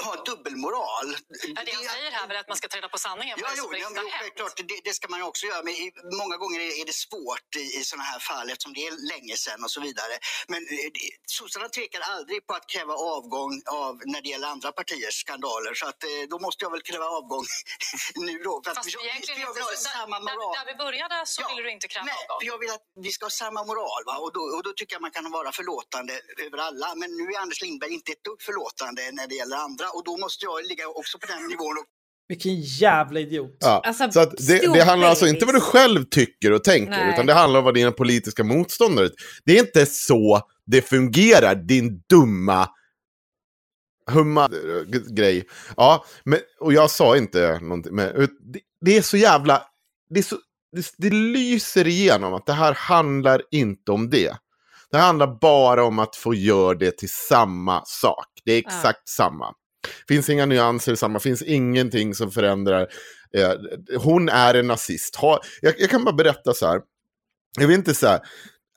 ha dubbelmoral. Ja, det han säger här är att man ska ta reda på sanningen. Ja, jo, ja, självklart, det, det ska man också göra. Men många gånger är, det svårt i, i sådana här fall eftersom det är länge sedan och så vidare. Men eh, sossarna tvekar aldrig på att kräva avgång av, när det gäller andra partiers skandaler. Så att, eh, då måste jag väl kräva avgång nu då. För att Fast jag, egentligen jag vill ha samma moral. Där, där vi började så Ja, ville du inte kräva Nej, för jag vill att vi ska ha samma moral. Va? Och, då, och då tycker jag man kan vara förlåtande över alla. Men nu är Anders Lindberg inte ett dugg förlåtande när det gäller andra. Och då måste jag ligga också på den nivån. Och Vilken jävla idiot. Ja, Alltså, så att det, det handlar alltså inte vad du själv tycker och tänker, Nej. utan det handlar om vad dina politiska motståndare Det är inte så det fungerar, din dumma humma grej. Ja, men, och jag sa inte någonting. Men, det, det är så jävla... Det, är så, det, det lyser igenom att det här handlar inte om det. Det handlar bara om att få göra det till samma sak. Det är exakt ja. samma. Finns inga nyanser samma, finns ingenting som förändrar. Eh, hon är en nazist. Ha, jag, jag, kan bara berätta så här. Jag vet inte så här.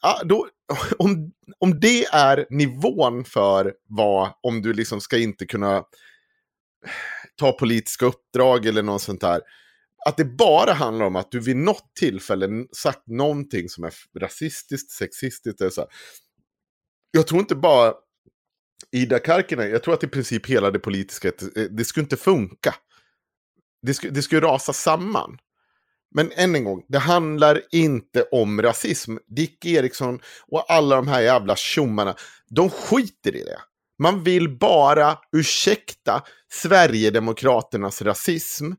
Ah, då, om, om det är nivån för vad, om du liksom ska inte kunna ta politiska uppdrag eller något sånt där. Att det bara handlar om att du vid något tillfälle sagt någonting som är rasistiskt, sexistiskt. Eller så här. Jag tror inte bara Ida Karkinen, jag tror att i princip hela det politiska, eh, det skulle inte funka. Det skulle, det skulle rasa samman. Men än en gång, det handlar inte om rasism. Dick Eriksson och alla de här jävla tjommarna, de skiter i det. Man vill bara ursäkta Sverigedemokraternas rasism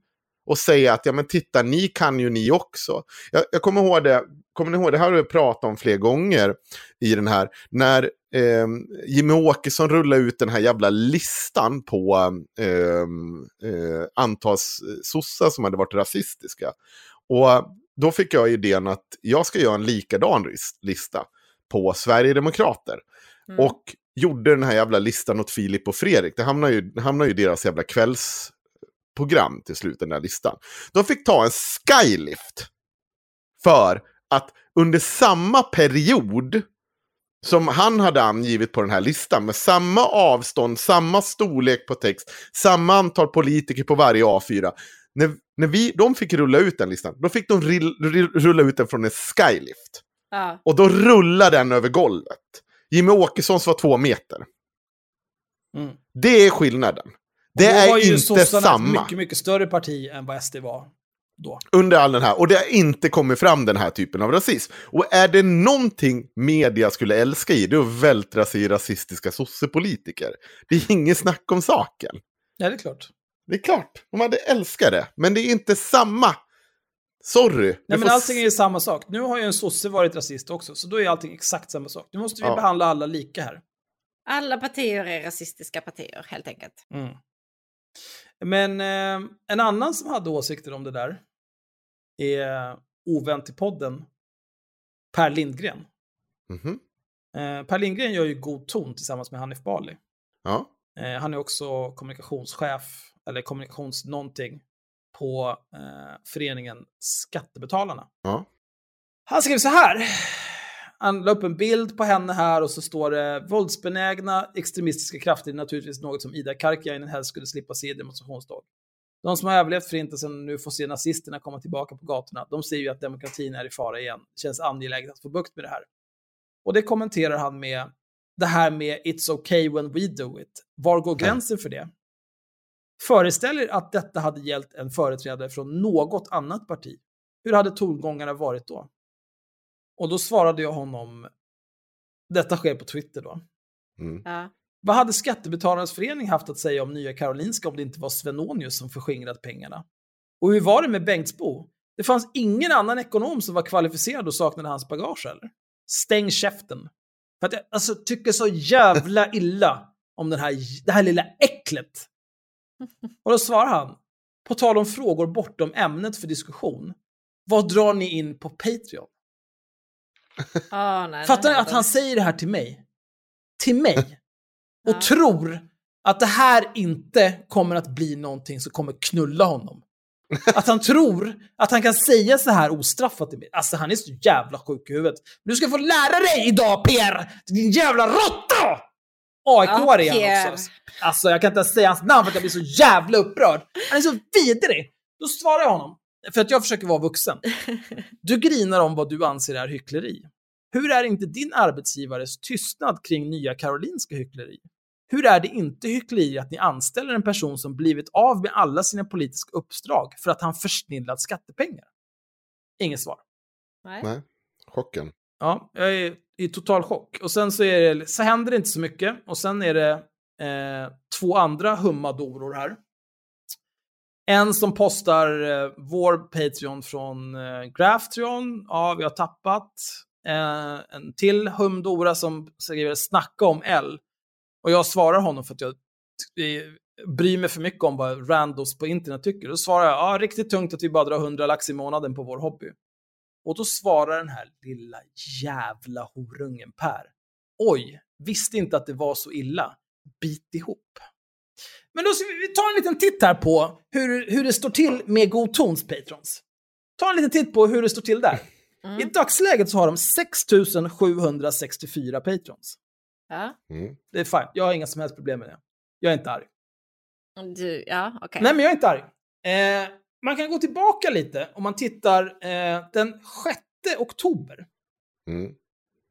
och säga att ja men titta, ni kan ju ni också. Jag, jag kommer ihåg det, kommer ni ihåg, det här har vi pratat om fler gånger i den här, när eh, Jimmy Åkesson rullade ut den här jävla listan på eh, eh, antals sossar som hade varit rasistiska. Och då fick jag idén att jag ska göra en likadan lista på Sverigedemokrater. Mm. Och gjorde den här jävla listan åt Filip och Fredrik. Det hamnar ju, hamnar ju deras jävla kvällsprogram till slut, den där listan. De fick ta en skylift. För att under samma period som han hade angivit på den här listan med samma avstånd, samma storlek på text, samma antal politiker på varje A4 när, när vi, de fick rulla ut den listan, då fick de rill, rulla ut den från en skylift. Ja. Och då rullade den över golvet. Jimmy Åkessons var två meter. Mm. Det är skillnaden. Det är inte samma. mycket, mycket större parti än vad SD var då. Under all den här. Och det har inte kommit fram den här typen av rasism. Och är det någonting media skulle älska i, det är att vältra sig i rasistiska sossepolitiker. Det är inget snack om saken. Ja, det är klart. Det är klart, de hade älskat det. Men det är inte samma. Sorry. Nej, men allting är ju samma sak. Nu har ju en sosse varit rasist också, så då är allting exakt samma sak. Nu måste vi ja. behandla alla lika här. Alla partier är rasistiska partier, helt enkelt. Mm. Men eh, en annan som hade åsikter om det där är ovän till podden, Per Lindgren. Mm -hmm. eh, per Lindgren gör ju god ton tillsammans med Hanif Bali. Ja. Eh, han är också kommunikationschef eller kommunikations någonting på eh, föreningen Skattebetalarna. Ja. Han skrev så här. Han la upp en bild på henne här och så står det våldsbenägna extremistiska krafter är naturligtvis något som Ida Karkiainen helst skulle slippa se i demonstrationsdag. De som har överlevt förintelsen nu får se nazisterna komma tillbaka på gatorna, de ser ju att demokratin är i fara igen. Det känns angeläget att få bukt med det här. Och det kommenterar han med det här med “It's okay when we do it”. Var går gränsen för det? Föreställ er att detta hade gällt en företrädare från något annat parti. Hur hade tongångarna varit då? Och då svarade jag honom, detta sker på Twitter då. Mm. Ja. Vad hade Skattebetalarnas förening haft att säga om Nya Karolinska om det inte var Svenonius som förskingrat pengarna? Och hur var det med Bengtsbo? Det fanns ingen annan ekonom som var kvalificerad och saknade hans bagage eller? Stäng käften. För att jag alltså, tycker så jävla illa om den här, det här lilla äcklet Och då svarar han, på tal om frågor bortom ämnet för diskussion, vad drar ni in på Patreon? Oh, nej, Fattar ni att han säger det här till mig? Till mig? Och ja. tror att det här inte kommer att bli någonting som kommer knulla honom. Att han tror att han kan säga så här ostraffat till mig. Alltså han är så jävla sjuk i huvudet. Du ska få lära dig idag Per! Din jävla råtta! AIK okay. är han också. Alltså jag kan inte ens säga hans namn för att jag blir så jävla upprörd. Han är så vidrig. Då svarar jag honom, för att jag försöker vara vuxen. Du grinar om vad du anser är hyckleri. Hur är inte din arbetsgivares tystnad kring Nya Karolinska hyckleri? Hur är det inte hyckleri att ni anställer en person som blivit av med alla sina politiska uppdrag för att han försnillat skattepengar? Inget svar. Nej. Nej. Chocken. Ja, jag är i total chock. Och sen så, är det, så händer det inte så mycket. Och sen är det eh, två andra hummadoror här. En som postar eh, vår Patreon från eh, Graftrion. Ja, vi har tappat. Eh, en till humdora som skriver “Snacka om L”. Och jag svarar honom för att jag eh, bryr mig för mycket om vad randos på internet tycker. Då svarar jag, ja, riktigt tungt att vi bara drar 100 lax i månaden på vår hobby. Och då svarar den här lilla jävla horungen Per. Oj, visste inte att det var så illa. Bit ihop. Men då ska vi ta en liten titt här på hur, hur det står till med God Tons patrons. Ta en liten titt på hur det står till där. I dagsläget så har de 6764 patrons. Ja. Mm. Det är fine, jag har inga som helst problem med det. Jag är inte arg. Du, ja, okej. Nej, men jag är inte arg. Eh, man kan gå tillbaka lite om man tittar eh, den 6 oktober. Mm.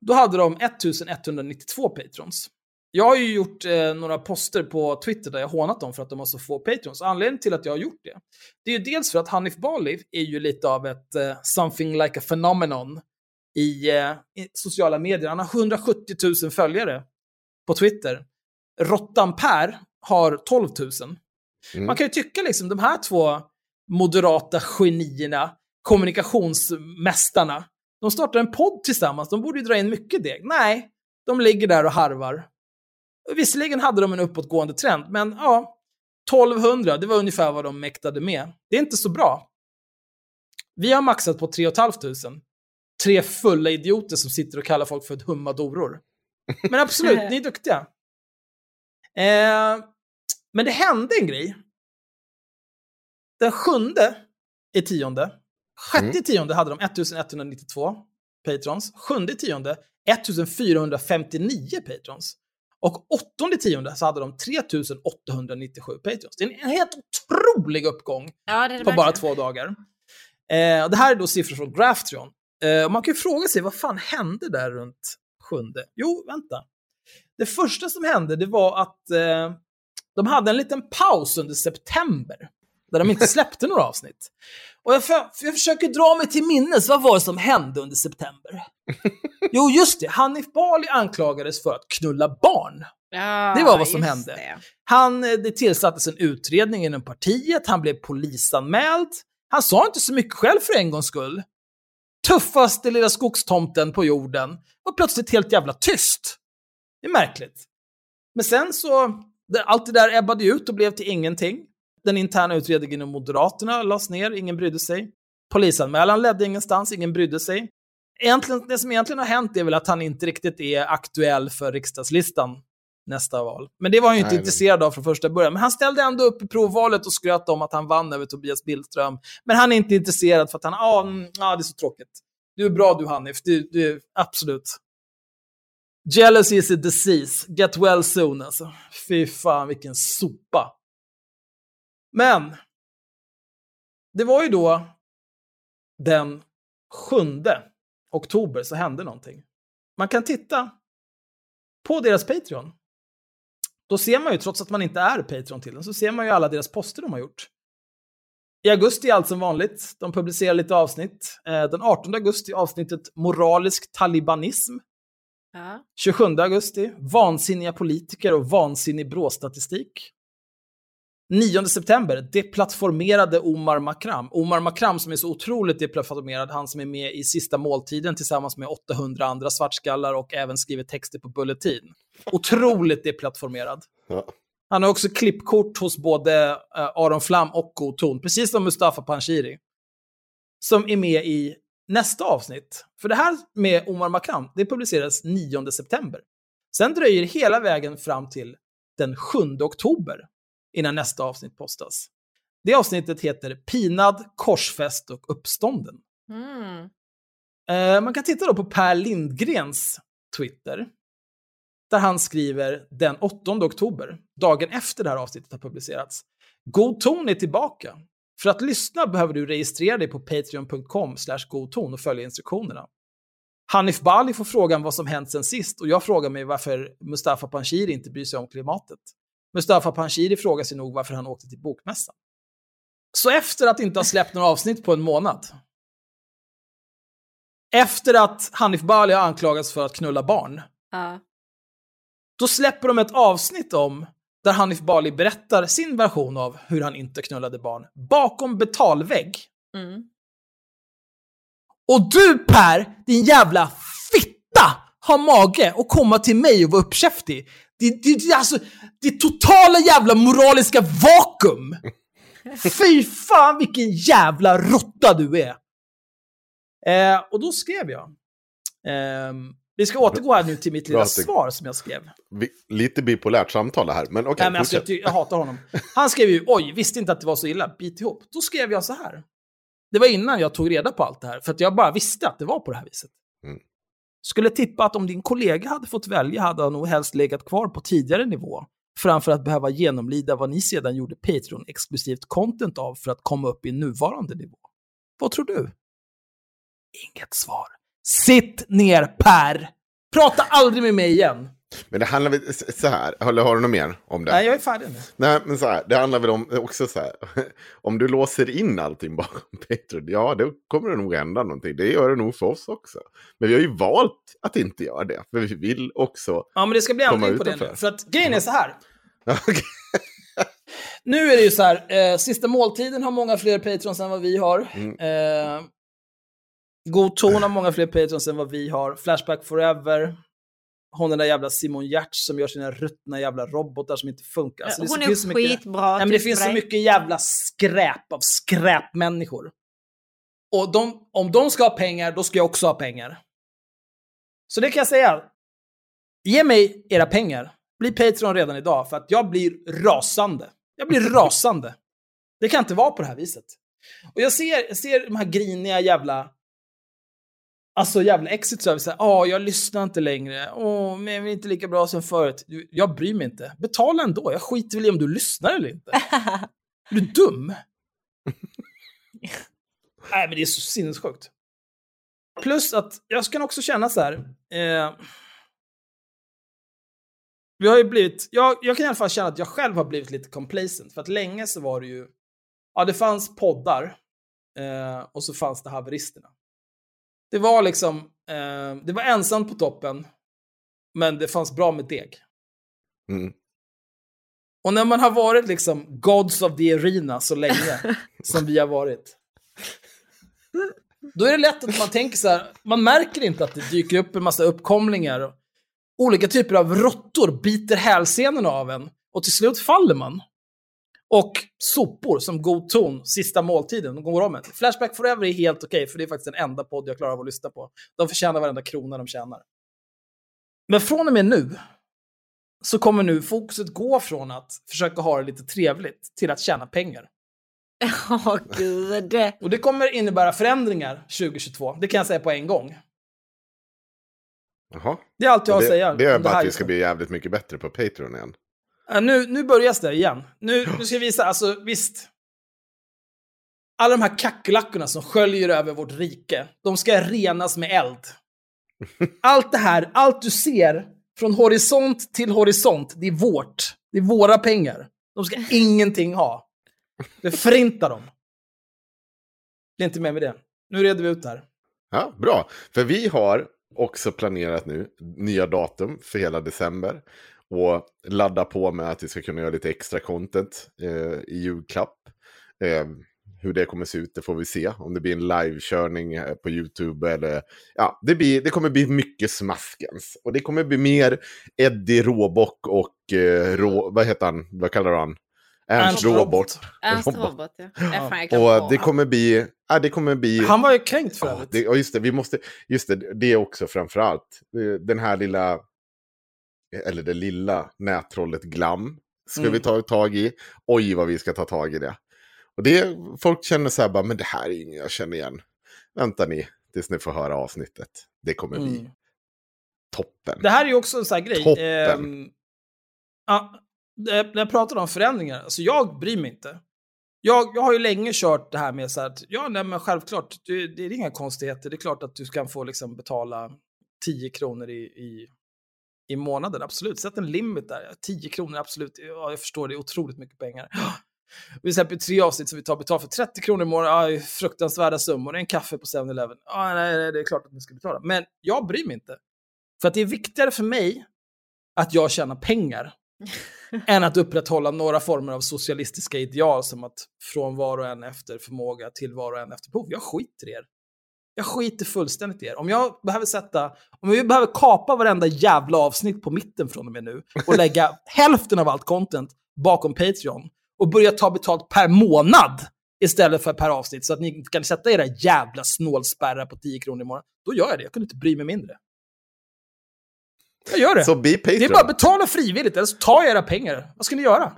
Då hade de 1192 patrons. Jag har ju gjort eh, några poster på Twitter där jag hånat dem för att de har så få patrons. Anledningen till att jag har gjort det, det är ju dels för att Hanif Bali är ju lite av ett eh, something like a phenomenon i, eh, i sociala medier. Han har 170 000 följare på Twitter. Rottan Per har 12 000. Mm. Man kan ju tycka liksom de här två moderata genierna, kommunikationsmästarna, de startar en podd tillsammans, de borde ju dra in mycket deg. Nej, de ligger där och harvar. Visserligen hade de en uppåtgående trend, men ja, 1200, det var ungefär vad de mäktade med. Det är inte så bra. Vi har maxat på 3 500. Tre fulla idioter som sitter och kallar folk för hummadoror. Men absolut, ni är duktiga. Eh, men det hände en grej. Den sjunde i tionde, sjätte i tionde hade de 1192 patrons, sjunde i tionde 1459 patrons. Och åttonde tionde så hade de 3897 patrons. Det är en helt otrolig uppgång Ja, det det på bara två dagar. Eh, och det här är då siffror från Graftron. Eh, man kan ju fråga sig, vad fan hände där runt sjunde? Jo, vänta. Det första som hände, det var att eh, de hade en liten paus under september. Där de inte släppte några avsnitt. Och jag, för, jag försöker dra mig till minnes, vad var det som hände under september? Jo, just det. Hanif Bali anklagades för att knulla barn. Ja, Det var vad som hände. det. Han, eh, det tillsattes en utredning inom partiet, han blev polisanmäld. Han sa inte så mycket själv för en gångs skull. Tuffaste lilla skogstomten på jorden var plötsligt helt jävla tyst. Det är märkligt. Men sen så, allt det där ebbade ut och blev till ingenting. Den interna utredningen inom Moderaterna lades ner, ingen brydde sig. Polisanmälan ledde ingenstans, ingen brydde sig. Egentligen, det som egentligen har hänt är väl att han inte riktigt är aktuell för riksdagslistan nästa val. Men det var han ju inte Nej, intresserad av från första början. Men han ställde ändå upp i provvalet och skröt om att han vann över Tobias Billström. Men han är inte intresserad för att han, ja, mm, ja det är så tråkigt. Du är bra du Hanif, du, du absolut. Jealousy is a disease, get well soon alltså. Fy fan vilken sopa. Men, det var ju då den 7 oktober så hände någonting. Man kan titta på deras Patreon. Då ser man ju, trots att man inte är Patreon till den, så ser man ju alla deras poster de har gjort. I augusti är allt som vanligt. De publicerar lite avsnitt. Eh, Den 18 augusti avsnittet Moralisk talibanism. Ja. 27 augusti, vansinniga politiker och vansinnig bråstatistik. 9 september, deplattformerade Omar Makram. Omar Makram som är så otroligt deplattformerad, han som är med i Sista måltiden tillsammans med 800 andra svartskallar och även skriver texter på Bulletin. Otroligt deplattformerad. Ja. Han har också klippkort hos både eh, Aron Flam och God Ton, precis som Mustafa Panshiri. Som är med i nästa avsnitt. För det här med Omar Makram, det publiceras 9 september. Sen dröjer hela vägen fram till den 7 oktober innan nästa avsnitt postas. Det avsnittet heter Pinad, korsfäst och uppstånden. Mm. Eh, man kan titta då på Per Lindgrens Twitter. Där han skriver den 8 oktober, dagen efter det här avsnittet har publicerats. God ton är tillbaka. För att lyssna behöver du registrera dig på patreon.com godton och följa instruktionerna. Hanif Bali får frågan vad som hänt sen sist och jag frågar mig varför Mustafa Panshiri inte bryr sig om klimatet. Mustafa Panshiri frågar sig nog varför han åkte till bokmässan. Så efter att inte ha släppt några avsnitt på en månad, efter att Hanif Bali har anklagats för att knulla barn, Ja. då släpper de ett avsnitt om där Hanif Bali berättar sin version av hur han inte knullade barn bakom betalvägg. Mm. Och du Per, din jävla fitta, har mage att komma till mig och vara uppkäftig. Det, det, det, alltså, ditt totala jävla moraliska vakuum. Fy fan vilken jävla råtta du är. Eh, och då skrev jag. ehm, vi ska återgå här nu till mitt lilla det- svar som jag skrev. Lite bipolärt samtal det här, men okej, Nej, men alltså, jag, jag hatar honom. Han skrev ju oj, visste inte att det var så illa, bit ihop. Då skrev jag så här. Det var innan jag tog reda på allt det här, för att jag bara visste att det var på det här viset. Mm. Skulle tippa att om din kollega hade fått välja hade han nog helst legat kvar på tidigare nivå, framför att behöva genomlida vad ni sedan gjorde Patreon-exklusivt content av för att komma upp i nuvarande nivå. Vad tror du? Inget svar. Sitt ner Per! Prata aldrig med mig igen! Men det handlar väl så här, eller har du något mer om det? Nej, jag är färdig nu. Nej, men så här, det handlar väl om också så här, om du låser in allting bakom Patreon, ja, då kommer det nog hända någonting. Det gör det nog för oss också. Men vi har ju valt att inte göra det, för vi vill också... Ja, men det ska bli ändring på det nu. För att grejen är så här. Nu är det ju så här, eh, sista måltiden har många fler patrons än vad vi har. Mm. Eh, God ton har många fler patrons än vad vi har. Flashback Forever. Hon den där jävla Simon Giertz som gör sina ruttna jävla robotar som inte funkar. Alltså, Hon det är så mycket- skitbra. Nej, men det tycker finns så mycket jävla skräp av skräpmänniskor. Och de, om de ska ha pengar, då ska jag också ha pengar. Så det kan jag säga. Ge mig era pengar. Bli Patreon redan idag, för att jag blir rasande. Jag blir rasande. Det kan inte vara på det här viset. Och jag ser, jag ser de här griniga jävla... Alltså jävla exit service. Ja, jag lyssnar inte längre. Åh, men jag är inte lika bra som förut. Du, Jag bryr mig inte. Betala ändå. Jag skiter väl i om du lyssnar eller inte. Är du dum? Nej, men det är så sinnessjukt. Plus att jag ska också känna så här. Eh, vi har ju blivit, jag, jag kan i alla fall känna att jag själv har blivit lite complacent. För att länge så var det ju, ja det fanns poddar eh, och så fanns det haveristerna. Det var liksom, eh, det var ensamt på toppen, men det fanns bra med deg. Mm. Och när man har varit liksom Gods of the Arena så länge som vi har varit. Då är det lätt att man tänker så här, man märker inte att det dyker upp en massa uppkomlingar. Olika typer av råttor biter hälsenorna av en och till slut faller man. Och sopor som god ton, sista måltiden, de går om en. Flashback Forever är helt okej, för det är faktiskt den enda podd jag klarar av att lyssna på. De förtjänar varenda krona de tjänar. Men från och med nu så kommer nu fokuset gå från att försöka ha det lite trevligt till att tjäna pengar. Åh gud. Och det kommer innebära förändringar 2022, det kan jag säga på en gång. Jaha. Det är allt jag har att det, säga. det är bara att vi ska bli jävligt mycket bättre på Patreon igen. Ja, nu, nu börjar det igen. Nu, nu ska jag visa, alltså visst. Alla de här kackerlackorna som sköljer över vårt rike, de ska renas med eld. Allt det här, allt du ser från horisont till horisont, det är vårt. Det är våra pengar. De ska ingenting ha. Det förintar dem. Det är inte med med det. Nu reder vi ut det här. Ja, bra. För vi har också planerat nu nya datum för hela december. Och ladda på med att vi ska kunna göra lite extra content eh, i julklapp. Eh, hur det kommer se ut, det får vi se. Om det blir en livekörning eh, på YouTube eller... Ja, det, blir, det kommer bli mycket smaskens. Och det kommer bli mer Eddie Råbock och... Eh, rå, vad heter han? Vad kallar du han? Ernst Råbot. Ernst Robot. Robot, ja. ja. få Och det kommer bli... Ja, det kommer bli... Han var ju kränkt för Ja, övrigt. det, ja, just det. Vi måste, just det, det är också framför allt. eh, Den här lilla, eller det lilla nättrollet Glam. Ska Mm. vi ta tag i. Oj, vad vi ska ta tag i det. Och det, folk känner så här bara, men det här är inget jag känner igen. Vänta ni, tills ni får höra avsnittet. Det kommer bli Mm. toppen. Det här är ju också en sån här grej. Toppen. Ehm, ja, när jag pratar om förändringar, alltså jag bryr mig inte. Jag, jag har ju länge kört det här med så här att, ja nej men självklart, det, det är inga konstigheter. Det är klart att du kan få liksom betala 10 kronor i, i, i månaden, absolut. Sätt en limit där. 10 kronor, absolut. Ja, jag förstår, det är otroligt mycket pengar. Vi släpper tre avsnitt som vi tar betalt för 30 kronor i månaden. Ja, fruktansvärda summor. En kaffe på 7-Eleven. Ja, nej, det är klart att ni ska betala. Men jag bryr mig inte. För att det är viktigare för mig att jag tjänar pengar än att upprätthålla några former av socialistiska ideal som att från var och en efter förmåga till var och en efter behov. Jag skiter i er. Jag skiter fullständigt i er. Om jag behöver sätta, om vi behöver kapa varenda jävla avsnitt på mitten från och med nu och lägga hälften av allt content bakom Patreon och börja ta betalt per månad istället för per avsnitt så att ni kan sätta era jävla snålspärrar på 10 kronor i månaden. Då gör jag det. Jag kunde inte bry mig mindre. Jag gör det. Så be Patreon. det är bara att betala frivilligt, eller så tar jag era pengar. Vad ska ni göra?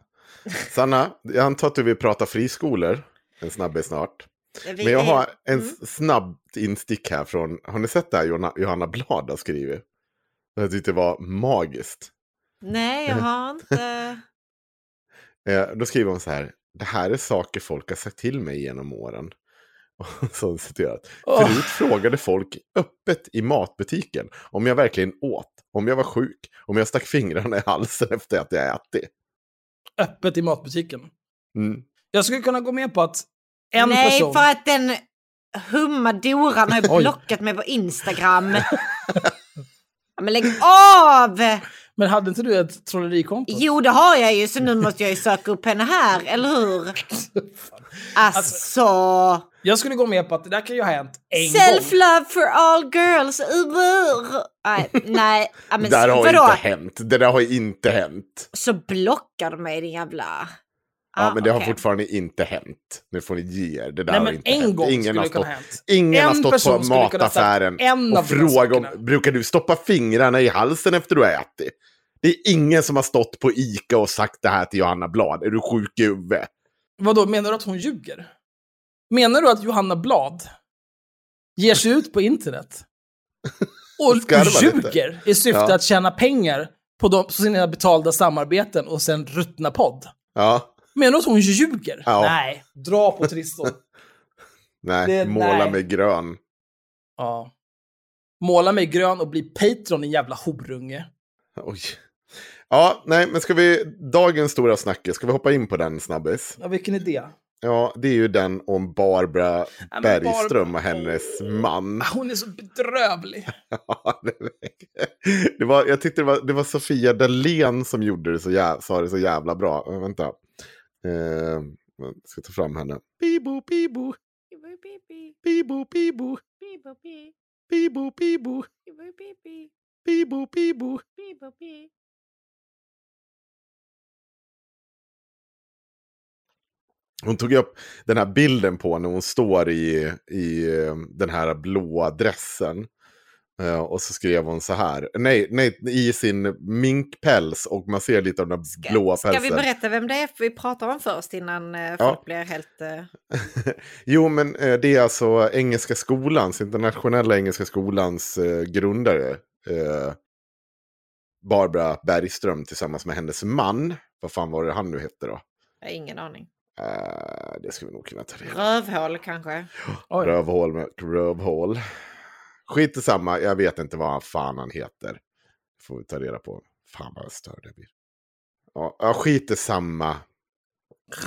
Sanna, jag antar att du vill prata friskolor en snabbis snart. Vi Men jag har en Mm. snabbt instick här från, har ni sett det här Johanna, Johanna Blad har skrivit? Jag tyckte det var magiskt. Nej, jag har inte... Eh, då skriver hon så här, det här är saker folk har sagt till mig genom åren. Och så citerat. Åh. Förut frågade folk öppet i matbutiken om jag verkligen åt, om jag var sjuk, om jag stack fingrarna i halsen efter att jag ätit. Öppet i matbutiken. Mm. Jag skulle kunna gå med på att en Nej, person... för att den hummadoran har ju blockat mig på Instagram. Ja, Men lägg av! Men hade inte du ett trollerikonto? Jo, det har jag ju, så nu måste jag ju söka upp henne här, eller hur? Alltså, Jag skulle gå med på att det där kan ju ha hänt en gång. self-love for all girls. Uber. Nej, nej. Ja, men det där har vadå? inte hänt. Det där har inte hänt. Så blockar de mig din jävla... Ja, Ah, men det har okej. fortfarande inte hänt. Nu får ni ge er. Det där Nej, har inte en hänt. gång Ingen har stått, ingen har stått på mataffären en och frågat om, brukar du stoppa fingrarna i halsen efter du har ätit? Det är ingen som har stått på Ica och sagt det här till Johanna Blad. Är du sjuk i huvudet? Vadå, menar du att hon ljuger? Menar du att Johanna Blad ger sig ut på internet och Skarvar lite. ljuger i syfte Ja. att tjäna pengar på, de, på sina betalda samarbeten och sen ruttna podd? Ja, Menar du att hon ljuger? Ja. Nej, dra på Tristan. nej, Det- måla nej. mig grön. ja. Måla mig grön och bli Patreon, en jävla horunge. Oj. Ja, nej, men ska vi, dagens stora snackis, ska vi hoppa in på den snabbis? Ja, vilken idé? Ja, det är ju den om Barbara men Bergström Barbara- och hennes man. Ah, Hon är så bedrövlig. Ja, det- var, jag tyckte det var, det var Sofia Dalén som gjorde det så jä, sa det så jävla bra. Vänta. Eh, jag ska ta fram henne. Bibo, bibo, bibo, bibo, bibo, bibo, bibo, bibo. Hon tog upp den här bilden på när hon står i, i eh, den här blåa dressen. Eh, och så skrev hon så här, nej, nej, i sin minkpäls och man ser lite av den där blåa Ska vi pälsen. berätta vem det är vi pratar om först innan eh, folk Ja. blir helt... eh, Jo, men det är alltså Engelska skolans, internationella Engelska skolans grundare. Barbara Bergström tillsammans med hennes man. Vad fan var det han nu hette då? Jag har ingen aning. Det ska vi nog kunna ta reda på. Rövhål kanske? Rövhål med rövhål. Skit i samma, jag vet inte vad fan han heter. Får vi ta reda på. Fan vad störd jag blir. Ja, ja, skit i samma.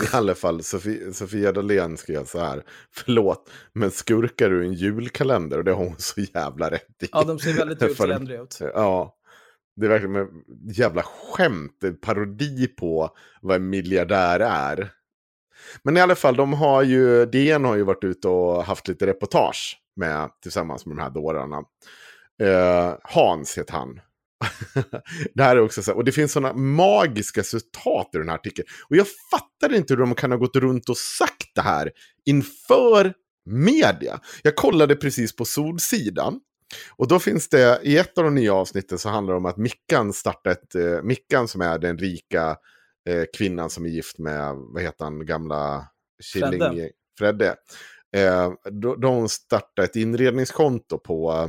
I alla fall, Sofia, Sofia Dalén skrev så här. Förlåt, men skurkar du en julkalender? Och det har hon så jävla rätt i. Ja, de ser väldigt julkalendriga ut. Ja. Det är verkligen med jävla skämt, en parodi på vad en miljardär är. Men i alla fall, de har ju, DN har ju varit ute och haft lite reportage med, tillsammans med de här dårarna. Eh, Hans heter han. det här är också så här, och det finns sådana magiska citat i den här artikeln. Och jag fattar inte hur de kan ha gått runt och sagt det här inför media. Jag kollade precis på Solsidan. Och då finns det, i ett av de nya avsnitten så handlar det om att Mickan startar ett, eh, Mickan som är den rika eh, kvinnan som är gift med, vad heter han, gamla Killing, Fredde. Fredde. Eh, hon startat ett inredningskonto på, eh,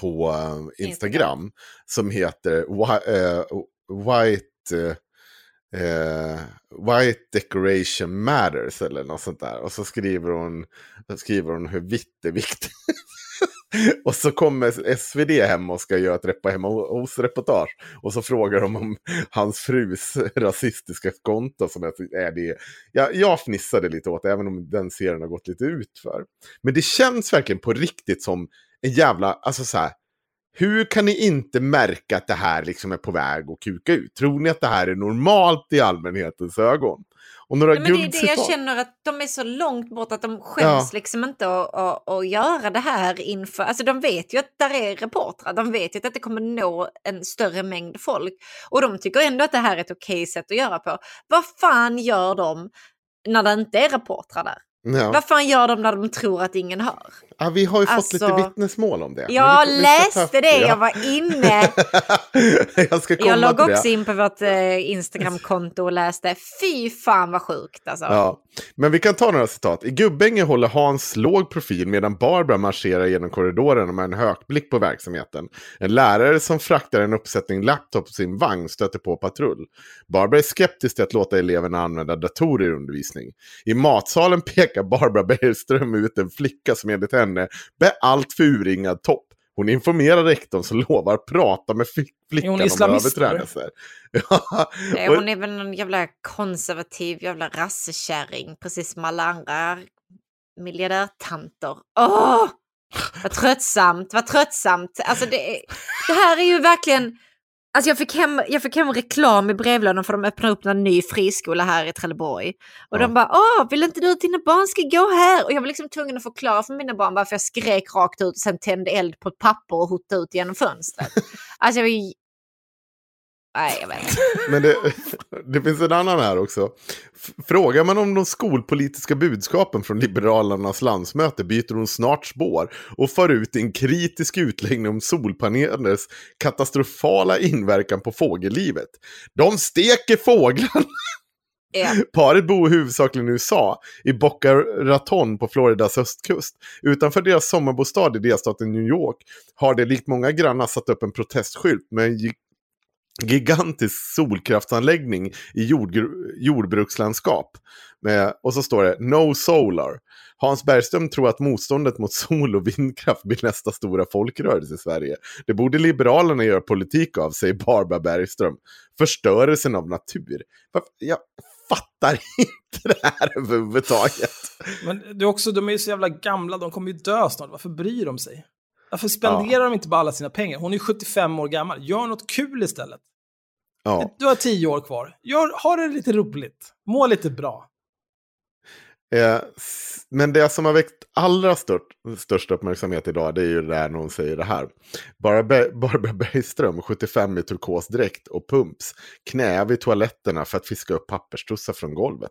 på eh, Instagram som heter eh, White... eh, eh, White Decoration Matters eller något sånt där. Och så skriver hon, skriver hon hur vitt är viktigt. och så kommer SvD hem och ska göra ett repa hemma hos-reportage. Och så frågar de om hans frus rasistiska konto. Som är, det. Jag, jag fnissade lite åt det, även om den serien har gått lite ut för. Men det känns verkligen på riktigt som en jävla, alltså så här. Hur kan ni inte märka att det här liksom är på väg att kuka ut? Tror ni att det här är normalt i allmänhetens ögon? Och några Nej, men det är det jag känner att de är så långt bort att de skäms liksom inte att, att, att göra det här inför... Alltså de vet ju att där är reportrar, de vet ju att det kommer nå en större mängd folk. Och de tycker ändå att det här är ett okej sätt att göra på. Vad fan gör de när det inte är reportrar där? Ja. Vad fan gör de när de tror att ingen hör? Ja, vi har ju fått Alltså- lite vittnesmål om det. Jag vi vi läste det, ja. jag var inne. jag ska komma Jag det. också in på vårt eh, Instagramkonto och läste. Fy fan vad sjukt alltså. Ja. Men vi kan ta några citat. I Gubbänge håller Hans låg profil medan Barbara marscherar genom korridoren med en hökblick på verksamheten. En lärare som fraktar en uppsättning laptop på sin vagn stöter på patrull. Barbara är skeptisk till att låta eleverna använda datorer i undervisning. I matsalen pekar Barbara Bergström ut en flicka som enligt henne bär allt för urringad topp. Hon informerar rektorn som lovar prata med flick- flickan om överträdelser. Ja, och- Hon är väl någon jävla konservativ jävla rassekärring, precis som alla andra miljardärtanter. Åh! Vad tröttsamt, vad tröttsamt. Alltså det, det här är ju verkligen... Alltså jag, fick hem, jag fick hem reklam i brevlådan för de öppnar upp en ny friskola här i Trelleborg. Och Ja. de bara, åh, vill inte du att dina barn ska gå här? Och jag var liksom tvungen att förklara för mina barn varför jag skrek rakt ut och sen tände eld på ett papper och hotade ut genom fönstret. Alltså jag var. Nej, jag vet. Men det, det finns en annan här också. Frågar man om de skolpolitiska budskapen från Liberalernas landsmöte byter hon snart spår och far ut en kritisk utläggning om solpanelers katastrofala inverkan på fågellivet. De steker fåglarna! Ja. Paret bor huvudsakligen i USA, i Boca Raton på Floridas östkust. Utanför deras sommarbostad i delstaten New York har de likt många grannar satt upp en protestskylt med en gigantisk solkraftsanläggning i jordgr- jordbrukslandskap. Med, och så står det No Solar. Hans Bergström tror att motståndet mot sol och vindkraft blir nästa stora folkrörelse i Sverige. Det borde Liberalerna göra politik av, säger Barbara Bergström. Förstörelsen av natur. Jag fattar inte det här överhuvudtaget. Men det är också, de är ju så jävla gamla, de kommer ju dö snart. Varför bryr de sig? Varför spenderar de inte bara alla sina pengar? Hon är 75 år gammal. Gör något kul istället. Ja. Du har 10 år kvar. Gör, ha det lite roligt. Må lite bra. Eh, men det som har väckt allra stört, störst uppmärksamhet idag det är ju det där när hon säger det här. Barbara Bergström, 75 i turkosdräkt och pumps, knä vid toaletterna för att fiska upp papperstussar från golvet.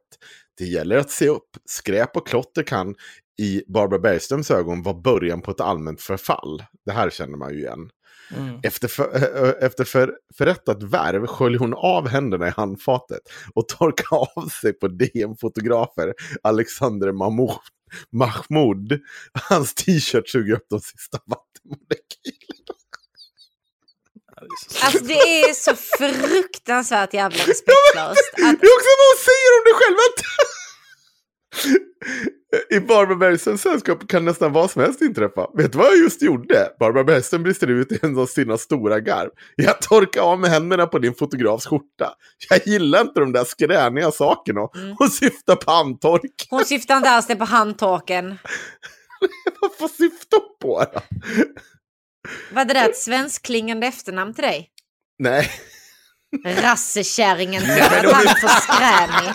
Det gäller att se upp. Skräp och klotter kan i Barbara Bergströms ögon vara början på ett allmänt förfall. Det här känner man ju igen. Mm. Efter, för, äh, efter för, förrättat värv sköljer hon av händerna i handfatet och torkar av sig på DM-fotografer Alexander Mahmoud. Mahmoud. Hans t-shirt suger upp de sista vattenmolekylerna. Alltså det är så fruktansvärt jävla respektlöst. Att, Det är också vad hon säger om det själv. att- I Barbara Bergströms sällskap kan nästan vad som helst inträffa. Vet du vad jag just gjorde? Barbara Bergström brister ut i en av sina stora garv. Jag torkar av med händerna på din fotografs skjorta. Jag gillar inte de där skräniga sakerna och syftar på handtork. hon syftar inte alls på handtorken. Vad får syfta på då? Var det där ett svenskklingande efternamn till dig? Nej. Rassekärringen han är för skränig.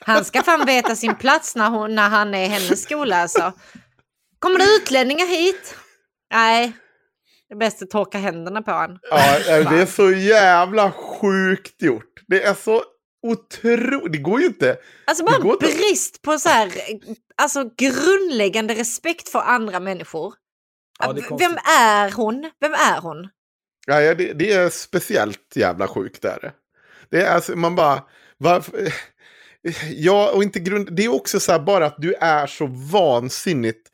Han ska fan veta sin plats när, hon, när han är i hennes skola alltså. Kommer det utlänningar hit? Nej. Det är bäst att torka händerna på honom. Ja, det är så jävla sjukt gjort. Det är så otroligt. Det går ju inte. Alltså bara inte- brist på så här, alltså grundläggande respekt för andra människor. Ja, är Vem är hon? Vem är hon? Ja, ja, det, det är speciellt jävla sjukt är det. Det är alltså, man bara, varför? Ja, och inte grund, det är också så här bara att du är så vansinnigt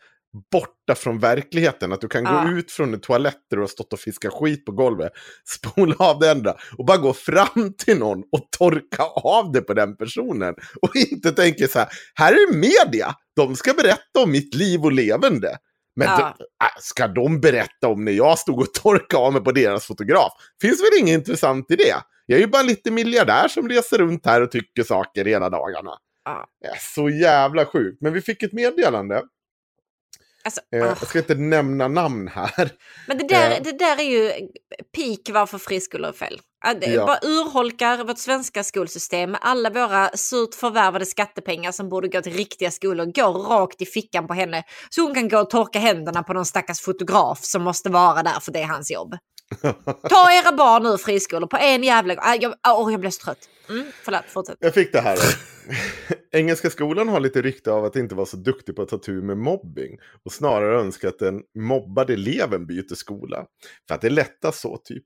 borta från verkligheten. Att du kan Ja. gå ut från en toalett där du har stått och fiskat skit på golvet, spola av det enda och bara gå fram till någon och torka av det på den personen. Och inte tänka så här, här är media, de ska berätta om mitt liv och levande. Men Ja. d- äh, ska de berätta om när jag stod och torkade av mig på deras fotograf? Finns väl inget intressant i det? Jag är ju bara lite miljardär som reser runt här och tycker saker hela dagarna. Är så jävla sjukt. Men vi fick ett meddelande. Alltså, Eh, ah. jag ska inte nämna namn här. Men det där, eh. det där är ju peak varför friskolor är fel. Det Ja. bara urholkar vårt svenska skolsystem. Alla våra surt förvärvade skattepengar som borde gå till riktiga skolor går rakt i fickan på henne. Så hon kan gå och torka händerna på någon stackars fotograf som måste vara där för det är hans jobb. Ta era barn ur friskolor på en jävla gång. Ah, Jag, oh, jag blev så trött. Mm, förlåt, fortsätt. Jag fick det här. Engelska skolan har lite rykte av att inte vara så duktig på att ta tur med mobbing. Och snarare önska att den mobbade eleven byter skola. För att det är lättast så typ.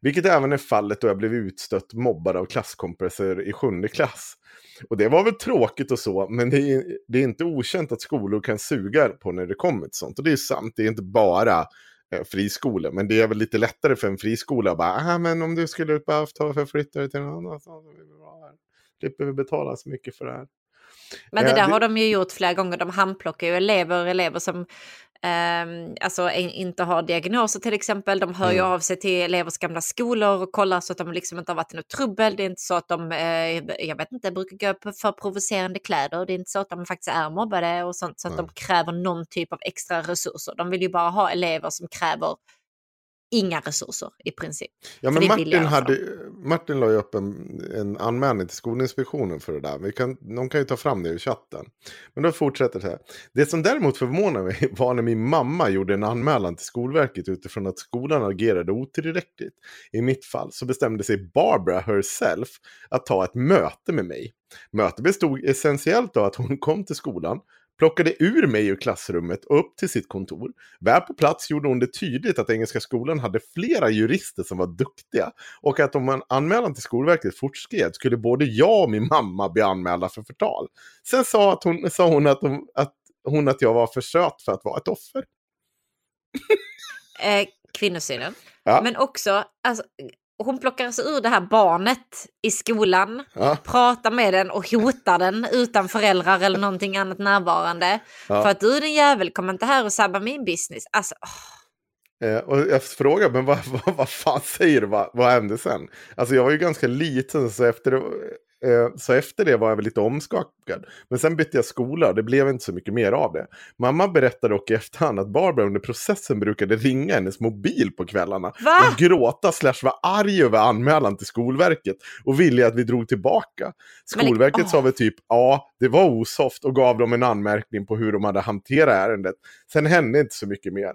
Vilket även är fallet då jag blev utstött mobbad av klasskompisar i sjunde klass. Och det var väl tråkigt och så, men det är, det är inte okänt att skolor kan suga på när det kommer till sånt. Och det är sant, det är inte bara eh, friskolor. Men det är väl lite lättare för en friskola att bara, ah, men om du skulle behövt ta förflytta dig till någon annan så. Slipper vi betala så mycket för det här. Men det där det- har de ju gjort flera gånger. De handplockar ju elever, elever som ehm, alltså in- inte har diagnoser till exempel. De hör ju Mm. av sig till elevers gamla skolor och kollar så att de liksom inte har varit i något trubbel. Det är inte så att de, eh, jag vet inte, brukar gå på för provocerande kläder. Det är inte så att de faktiskt är mobbade och sånt så att de kräver någon typ av extra resurser. De vill ju bara ha elever som kräver inga resurser i princip. Ja, men Martin, hade, Martin la ju upp en, en anmälning till Skolinspektionen för det där. Vi kan, de kan ju ta fram det i chatten. Men då fortsätter det här. Det som däremot förvånar mig var när min mamma gjorde en anmälan till Skolverket utifrån att skolan agerade otillräckligt. I mitt fall så bestämde sig Barbara herself att ta ett möte med mig. Mötet bestod essentiellt av att hon kom till skolan, plockade ur mig ur klassrummet och upp till sitt kontor. Väl på plats gjorde hon det tydligt att Engelska skolan hade flera jurister som var duktiga och att om en anmälan till Skolverket fortskred skulle både jag och min mamma bli anmälda för förtal. Sen sa, att hon, sa hon, att, hon, att hon att jag var för söt för att vara ett offer. Eh, kvinnosynen. Ja. Men också, alltså, hon plockar alltså ur det här barnet i skolan, Ja. pratar med den och hotar den utan föräldrar eller någonting annat närvarande. Ja. För att du din jävel kommer inte här och sabba min business. Alltså. Eh, och jag frågade, men vad, vad, vad fan säger du, vad, vad hände sen? Alltså jag var ju ganska liten, så efter, så efter det var jag väl lite omskakad. Men sen bytte jag skola, och det blev inte så mycket mer av det. Mamma berättade dock i efterhand att Barbara under processen brukade ringa hennes mobil på kvällarna. Va? Och gråta slash vara arg över anmälan till Skolverket. Och ville att vi drog tillbaka. Men det- Skolverket sa väl typ, ja, det var osoft och gav dem en anmärkning på hur de hade hanterat ärendet. Sen hände inte så mycket mer.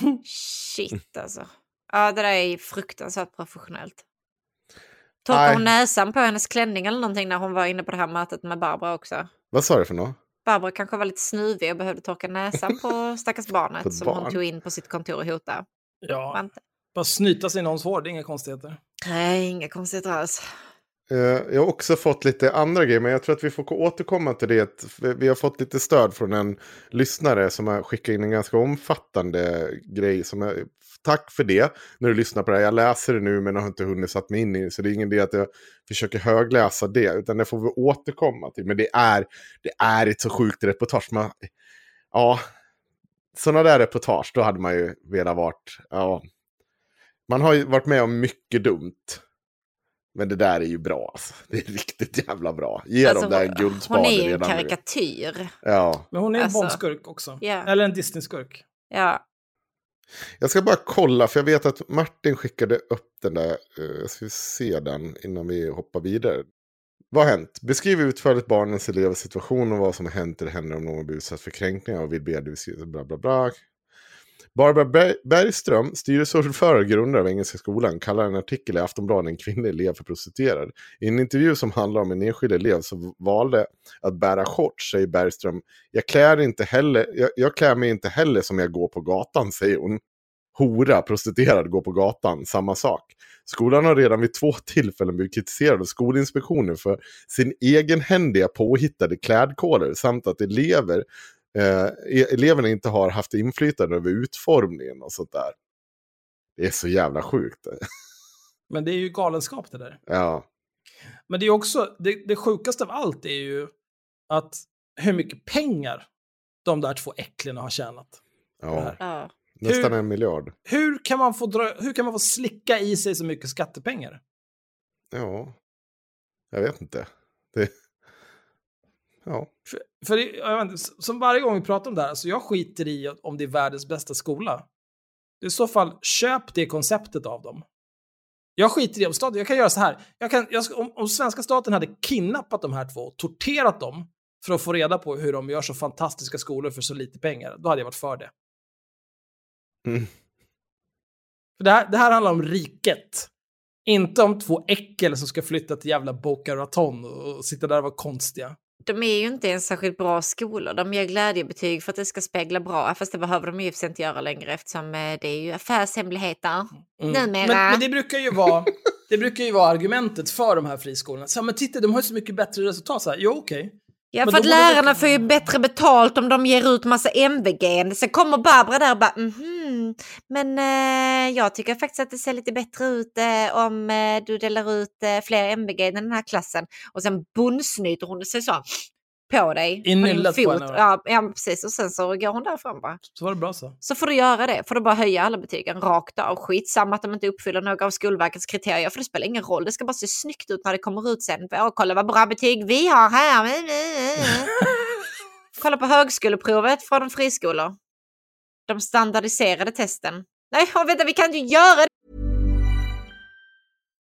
Shit alltså. Ja, det där är fruktansvärt professionellt. Torkade hon näsan på hennes klänning eller någonting när hon var inne på det här mötet med Barbara också? Vad sa du för något? Barbara kanske var lite snuvig och behövde torka näsan på stackars barnet På som barn. hon tog in på sitt kontor och hotade. Ja, bara snyta sig i någons hår, det är inga konstigheter. Nej, inga konstigheter alls. Eh, Jag har också fått lite andra grejer, men jag tror att vi får återkomma till det. Vi har fått lite stöd från en lyssnare som har skickat in en ganska omfattande grej. Som är, tack för det, när du lyssnar på det här. Jag läser det nu, men har inte hunnit satt mig in i det. Så det är ingen idé att jag försöker högläsa det, utan det får vi återkomma till. Men det är, det är ett så sjukt reportage. Man, ja, sådana där reportage, då hade man ju velat varit... Ja, man har ju varit med om mycket dumt. Men det där är ju bra. Alltså. Det är riktigt jävla bra. Ge Alltså, dem där en hon- guldspade Hon är ju en karikatyr. Ja. Men hon är en Alltså, Bondskurk också. ja. Eller en Disney-skurk. Ja. Jag ska bara kolla, för jag vet att Martin skickade upp den där. Eh, jag ska se den innan vi hoppar vidare. Vad har hänt? Beskriv utförligt barnens elevers situation och vad som har hänt eller händer om någon blir utsatt för kränkningar och vill be dig bla bla bla. Barbara Bergström, styrelseordförande och grundare av Engelska skolan, kallar en artikel i Aftonbladet en kvinnlig elev för prostituerad. I en intervju som handlar om en enskild elev som valde att bära shorts säger Bergström, jag klär, inte heller, jag, jag klär mig inte heller som jag går på gatan, säger hon. Hora, prostituerad, går på gatan, samma sak. Skolan har redan vid två tillfällen blivit kritiserad av Skolinspektionen för sin egenhändiga påhittade klädkoder samt att elever, eh, e- eleverna inte har haft inflytande över utformningen och sånt där. Det är så jävla sjukt. Men det är ju galenskap det där. Ja, Men det är också, det, det sjukaste av allt är ju att hur mycket pengar de där två äcklena har tjänat. ja. ja. nästan Hur- en miljard. Hur kan, man få dra, hur kan man få slicka i sig så mycket skattepengar? Ja, jag vet inte. Det... Ja, För, för inte, som varje gång vi pratar om det här, alltså jag skiter i om det är världens bästa skola. I så fall, köp det konceptet av dem. Jag skiter i om staten, jag kan göra så här. Jag kan, jag, om, om svenska staten hade kidnappat de här två och torterat dem för att få reda på hur de gör så fantastiska skolor för så lite pengar, då hade jag varit för det. Mm. För det, här, det här handlar om riket. Inte om två äckel som ska flytta till jävla Boca Raton och, och sitta där och vara konstiga. De är ju inte en särskilt bra skolor. De ger glädjebetyg för att det ska spegla bra. Fast det behöver de ju inte göra längre eftersom eh, det är ju affärshemligheter. Mm. Numera. Men, men det brukar ju vara det brukar ju vara argumentet för de här friskolorna. Så, men titta, de har ju så mycket bättre resultat. Så här, jo, okej. Ja, Men för att det- lärarna får ju bättre betalt om de ger ut massa MVG. Sen kommer Barbara där och bara mhm, men eh, jag tycker faktiskt att det ser lite bättre ut eh, om eh, du delar ut eh, fler MVG i den här klassen. Och sen bundsnyter hon sig så på dig. I nyllet på henne? Ja, ja, precis. Och sen så går hon därifrån bara. Så var det bra så. Så får du göra det. Får du bara höja alla betygen rakt av. Skitsamma att de inte uppfyller några av Skolverkets kriterier. För det spelar ingen roll. Det ska bara se snyggt ut när det kommer ut sen. Åh, kolla vad bra betyg vi har här. kolla på högskoleprovet från friskolor. De standardiserade testen. Nej, vänta, vi kan ju göra det.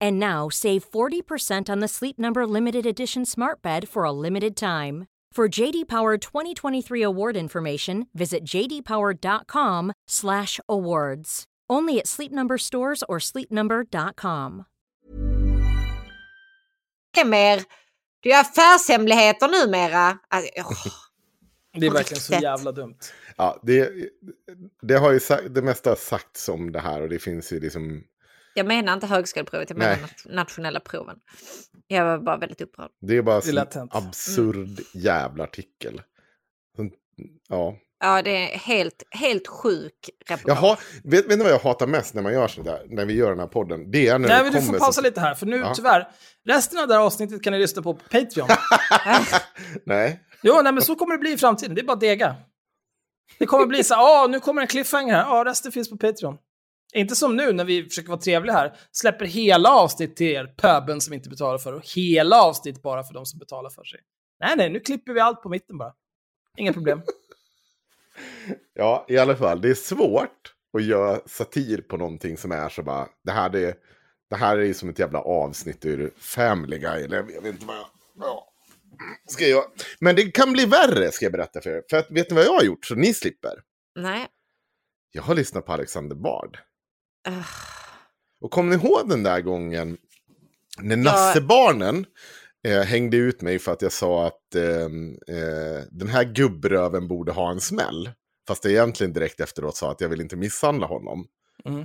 And now save 40% on the Sleep Number limited edition Smart Bed for a limited time. For JD Power 2023 award information, visit jdpower.com/awards. Only at Sleep Number stores or sleepnumber.com. mer. Det är affärshemligheter numera. Alltså. Det är verkligen så jävla dumt. Ja, det, det har ju sagt, det mesta har sagts om det här och det finns ju liksom... Jag menar inte högskoleprovet, jag menar Nej. nat- nationella proven. Jag var bara väldigt upprörd. Det är bara Det är en hänt. absurd jävla artikel. Ja. Ja, det är helt, helt sjuk reportage. Jaha, vet, vet ni vad jag hatar mest när man gör sådär? När vi gör den här podden? Det är när Nej, det men du kommer får pausa så... lite här, för nu Ja. tyvärr, resten av det här avsnittet kan ni lyssna på på Patreon. Nej. jo, nej, men så kommer det bli i framtiden, det är bara dega. Det kommer bli så här, "Åh, nu kommer en cliffhanger här, ja, resten finns på Patreon. Inte som nu när vi försöker vara trevliga här, släpper hela avsnitt till er, pöben som inte betalar för och hela avsnitt bara för de som betalar för sig. Nej, nej, nu klipper vi allt på mitten bara. Inga problem. Ja, i alla fall. Det är svårt att göra satir på någonting som är så bara... Det här, det, det här är ju som ett jävla avsnitt ur Family Guy. Eller jag vet inte vad jag... Ja. Ska jag... Men det kan bli värre, ska jag berätta för er. För att, vet ni vad jag har gjort så ni slipper? Nej. Jag har lyssnat på Alexander Bard. Ugh. Och kommer ni ihåg den där gången när Nassebarnen eh, hängde ut mig för att jag sa att ehm, eh, den här gubbröven borde ha en smäll. Fast jag egentligen direkt efteråt sa att jag vill inte misshandla honom. Mm.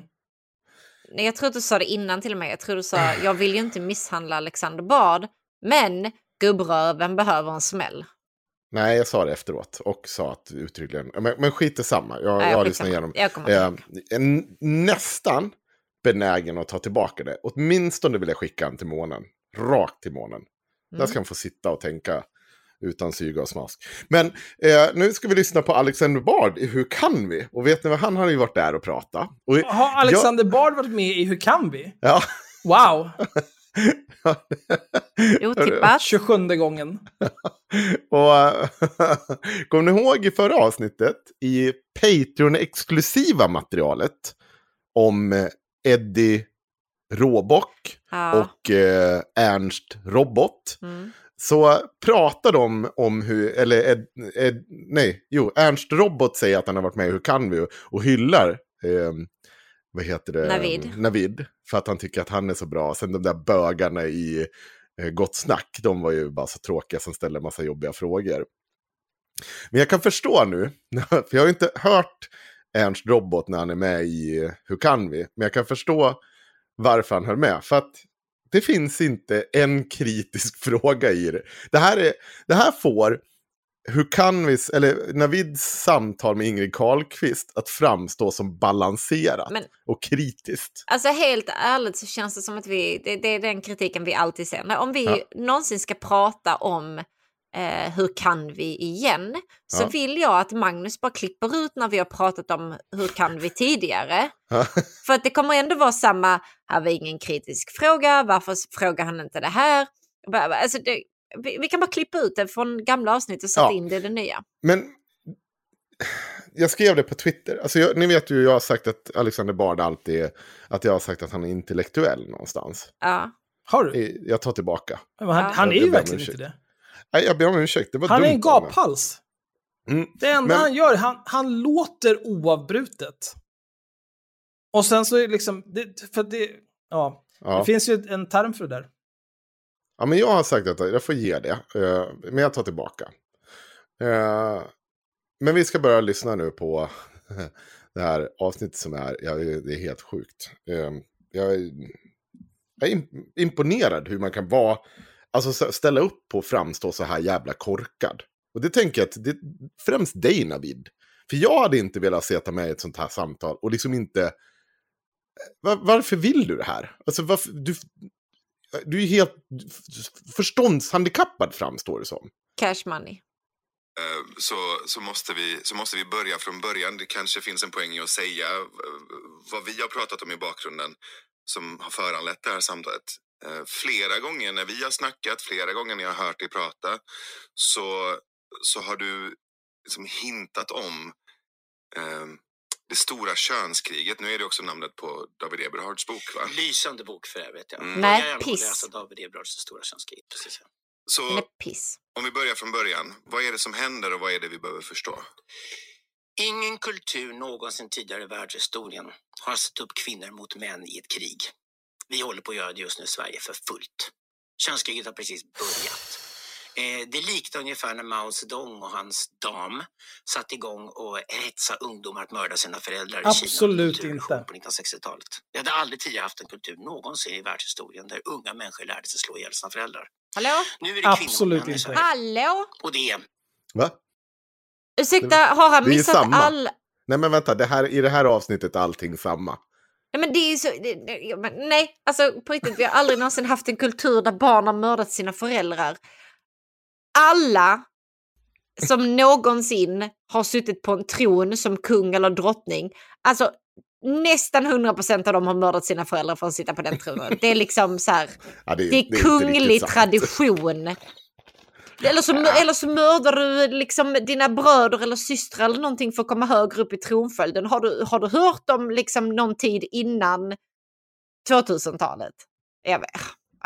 Nej, jag tror att du sa det innan till och med. Jag tror du sa, jag vill ju inte misshandla Alexander Bard, men gubbröven behöver en smäll. Nej, jag sa det efteråt och sa att uttryckligen, men, men skit i samma. Jag, Nej, jag har skitsamma. lyssnat igenom. Jag kommer Eh, nästan benägen att ta tillbaka det. Åtminstone vill jag skicka han till månen. Rakt till månen. Där Mm. ska han få sitta och tänka utan syga och smask. Men eh, nu ska vi lyssna på Alexander Bard i Hur kan vi? Och vet ni vad, han har ju varit där och pratat. Och, Har Alexander Bard varit med i Hur kan vi? Ja. Wow! Otippat. 27 gången. och kommer ni ihåg i förra avsnittet i Patreon-exklusiva materialet om eh, Eddie Råbock Ja. och eh, Ernst Robot. Mm. Så pratar de om hur, eller Ed, Ed, nej, jo, Ernst Robot säger att han har varit med i Hur kan vi? och hyllar, eh, vad heter det? Navid. Navid. För att han tycker att han är så bra. Sen de där bögarna i eh, Gott Snack, de var ju bara så tråkiga som ställer massa jobbiga frågor. Men jag kan förstå nu, för jag har inte hört Ernst Robot när han är med i Hur kan vi? Men jag kan förstå varför han höll med. För att det finns inte en kritisk fråga i det. Det här, är, det här får hur kan vi, eller Navids samtal med Ingrid Carlqvist att framstå som balanserat Men- och kritiskt. Alltså helt ärligt så känns det som att vi, det, det är den kritiken vi alltid ser. Om vi Ja. någonsin ska prata om eh, hur kan vi igen så Ja. vill jag att Magnus bara klipper ut när vi har pratat om hur kan vi tidigare. Ja. För att det kommer ändå vara samma, här var ingen kritisk fråga, varför frågar han inte det här? Alltså det, vi, vi kan bara klippa ut det från gamla avsnitt och sätta Ja. in det i det nya. Men jag skrev det på Twitter. Alltså jag, ni vet ju, jag har sagt att Alexander Bard alltid är, att jag har sagt att han är intellektuell någonstans. Ja. Har du? Jag tar tillbaka. Men han, Ja. han är ju verkligen inte det. Nej, jag ber om ursäkt, det var Han dumt är en gaphals. Mm. Det enda Men- han gör, han, han låter oavbrutet. Och sen så är det liksom, det, för att det, ja, Ja. det finns ju en term för det där ja, men jag har sagt att jag får ge det. eh, Men jag tar tillbaka. Eh, Men vi ska börja lyssna nu på det här avsnittet som är, ja, det är helt sjukt. Eh, Jag är, jag är imponerad hur man kan vara, alltså ställa upp på att framstå så här jävla korkad. Och det tänker jag att det är främst dig Navid. För jag hade inte velat sätta med i ett sånt här samtal och liksom inte... Eh, var, varför vill du det här? Alltså varför, du, du är helt förståndshandikappad framstår det som. Cash money. Eh, så, så, måste vi, så måste vi börja från början. Det kanske finns en poäng i att säga eh, vad vi har pratat om i bakgrunden som har föranlett det här samtalet. Eh, Flera gånger när vi har snackat, flera gånger när jag har hört dig prata så, så har du liksom hintat om eh, det stora könskriget. Nu är det också namnet på David Eberhards bok va? Lysande bok för övrigt. Ja. Mm. Nej, Jag piss. läsa David Eberhards Det stora könskriget. Precis, ja. Så är piss. om vi börjar från början. Vad är det som händer och vad är det vi behöver förstå? Ingen kultur någonsin tidigare i världshistorien har satt upp kvinnor mot män i ett krig. Vi håller på att göra det just nu i Sverige för fullt. Könskriget har precis börjat. Eh, det liknar ungefär när Mao Zedong och hans dam satte igång och hetsa ungdomar att mörda sina föräldrar i Absolut Kina. inte. På 1960-talet. Vi hade aldrig tidigare haft en kultur någonsin i världshistorien där unga människor lärde sig slå ihjäl sina föräldrar. Hallå? Nu är det Absolut kvinnor i inte. Hallå? Och det är Va? Ursäkta, har han missat samma. all... Nej men vänta, det här, i det här avsnittet är allting samma. Nej, men det är ju så... Det, det, nej, alltså på riktigt, vi har aldrig någonsin haft en kultur där barn har mördat sina föräldrar. Alla som någonsin har suttit på en tron som kung eller drottning, alltså nästan 100% av dem har mördat sina föräldrar för att sitta på den tronen. Det är liksom så här, Ja, det är, inte riktigt kunglig tradition. Eller så, eller så mördar du liksom dina bröder eller systrar eller någonting för att komma högre upp i tronföljden. Har du, har du hört om liksom någon tid innan 2000-talet? Jag vet.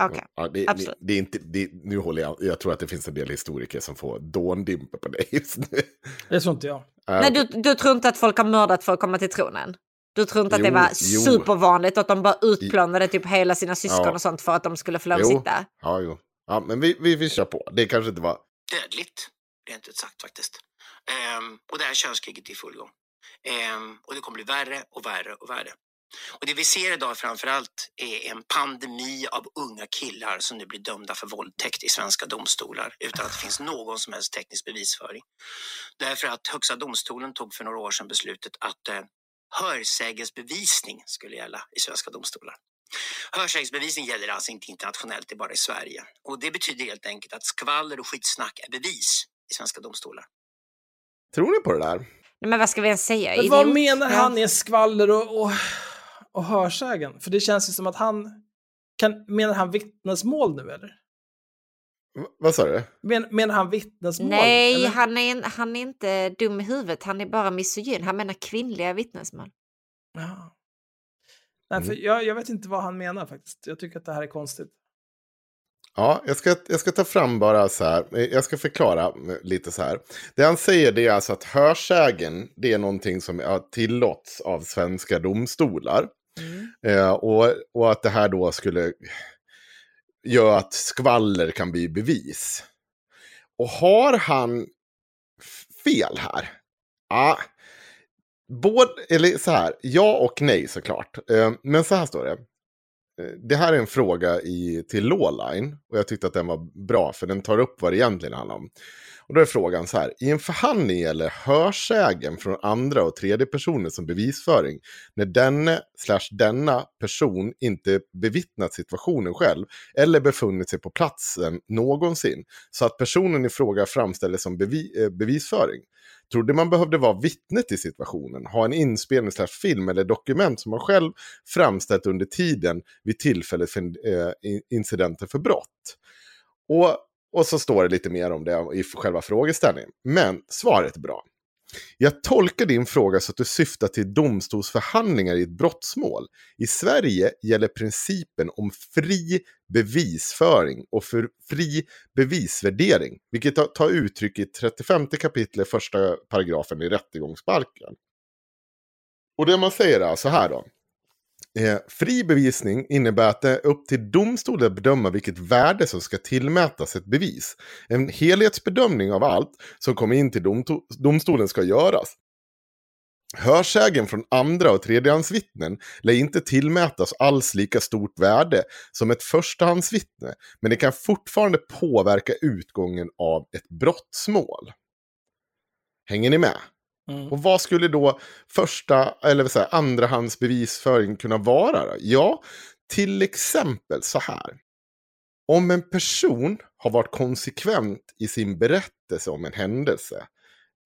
Okej. Ja, det, absolut. det är inte, det, nu håller jag, jag tror att det finns en del historiker som får dåndimper på det just nu. Det tror inte jag. Nej, du, du tror inte att folk har mördat för att komma till tronen? Du tror inte att det Jo, var jo. supervanligt att de bara utplånade typ hela sina syskon Ja. och sånt för att de skulle få lov att Jo. sitta? Ja, jo. Ja, men vi, vi, vi kör på. Det kanske inte var... dödligt, rent ut sagt faktiskt. Ehm, och det här könskriget är i full gång. Ehm, och det kommer bli värre och värre och värre. Och det vi ser idag framför allt är en pandemi av unga killar som nu blir dömda för våldtäkt i svenska domstolar utan att det finns någon som helst teknisk bevisföring. Därför att Högsta domstolen tog för några år sedan beslutet att eh, hörsägesbevisning skulle gälla i svenska domstolar. Hörsägesbevisning gäller alltså inte internationellt, det är bara i Sverige. Och det betyder helt enkelt att skvaller och skitsnack är bevis i svenska domstolar. Tror ni på det där? Nej, men vad ska vi ens säga? Men vad menar han är skvaller och, och, och hörsägen? För det känns ju som att han... Kan, menar han vittnesmål nu eller? V- vad sa du? Men, menar han vittnesmål? Nej, eller? han är, en- han är inte dum i huvudet. Han är bara misogyn. Han menar kvinnliga vittnesmål. Ja. Nej, för Mm. jag, jag vet inte vad han menar faktiskt. Jag tycker att det här är konstigt. Ja, jag ska, jag ska ta fram bara så här. eh, Jag ska förklara eh, lite så här. Det han säger det är alltså att hörsägen, det är någonting som har tillåts av svenska domstolar. Mm. Eh, och, och att det här då skulle göra att skvaller kan bli bevis. Och har han fel här? Ja, både, eller så här, ja och nej såklart. Eh, Men så här står det. Eh, det här är en fråga i, till Lawline och jag tyckte att den var bra för den tar upp vad det egentligen handlar om. Och då är frågan så här, i en förhandling gäller hörsägen från andra och tredje personer som bevisföring när denne slash denna person inte bevittnat situationen själv eller befunnit sig på platsen någonsin så att personen i fråga framställs som bevi, eh, bevisföring. Trodde man behövde vara vittne till situationen, ha en inspelning slash film eller dokument som man själv framställt under tiden vid tillfället för eh, incidenten för brott. Och, och så står det lite mer om det i själva frågeställningen. Men svaret är bra. Jag tolkar din fråga så att du syftar till domstolsförhandlingar i ett brottsmål. I Sverige gäller principen om fri bevisföring och för fri bevisvärdering, vilket tar- uttryck i 35 kapitlet första paragrafen i rättegångsbalken. Och det man säger är så här då. Eh, fri bevisning innebär att det är upp till domstolen att bedöma vilket värde som ska tillmätas ett bevis. En helhetsbedömning av allt som kommer in till domstolen ska göras. Hörsägen från andra och tredjehandsvittnen lär inte tillmätas alls lika stort värde som ett förstahandsvittne, men det kan fortfarande påverka utgången av ett brottsmål. Hänger ni med? Mm. Och vad skulle då första eller vad säger, andrahandsbevisföring kunna vara? Då? Ja, till exempel så här. Om en person har varit konsekvent i sin berättelse om en händelse,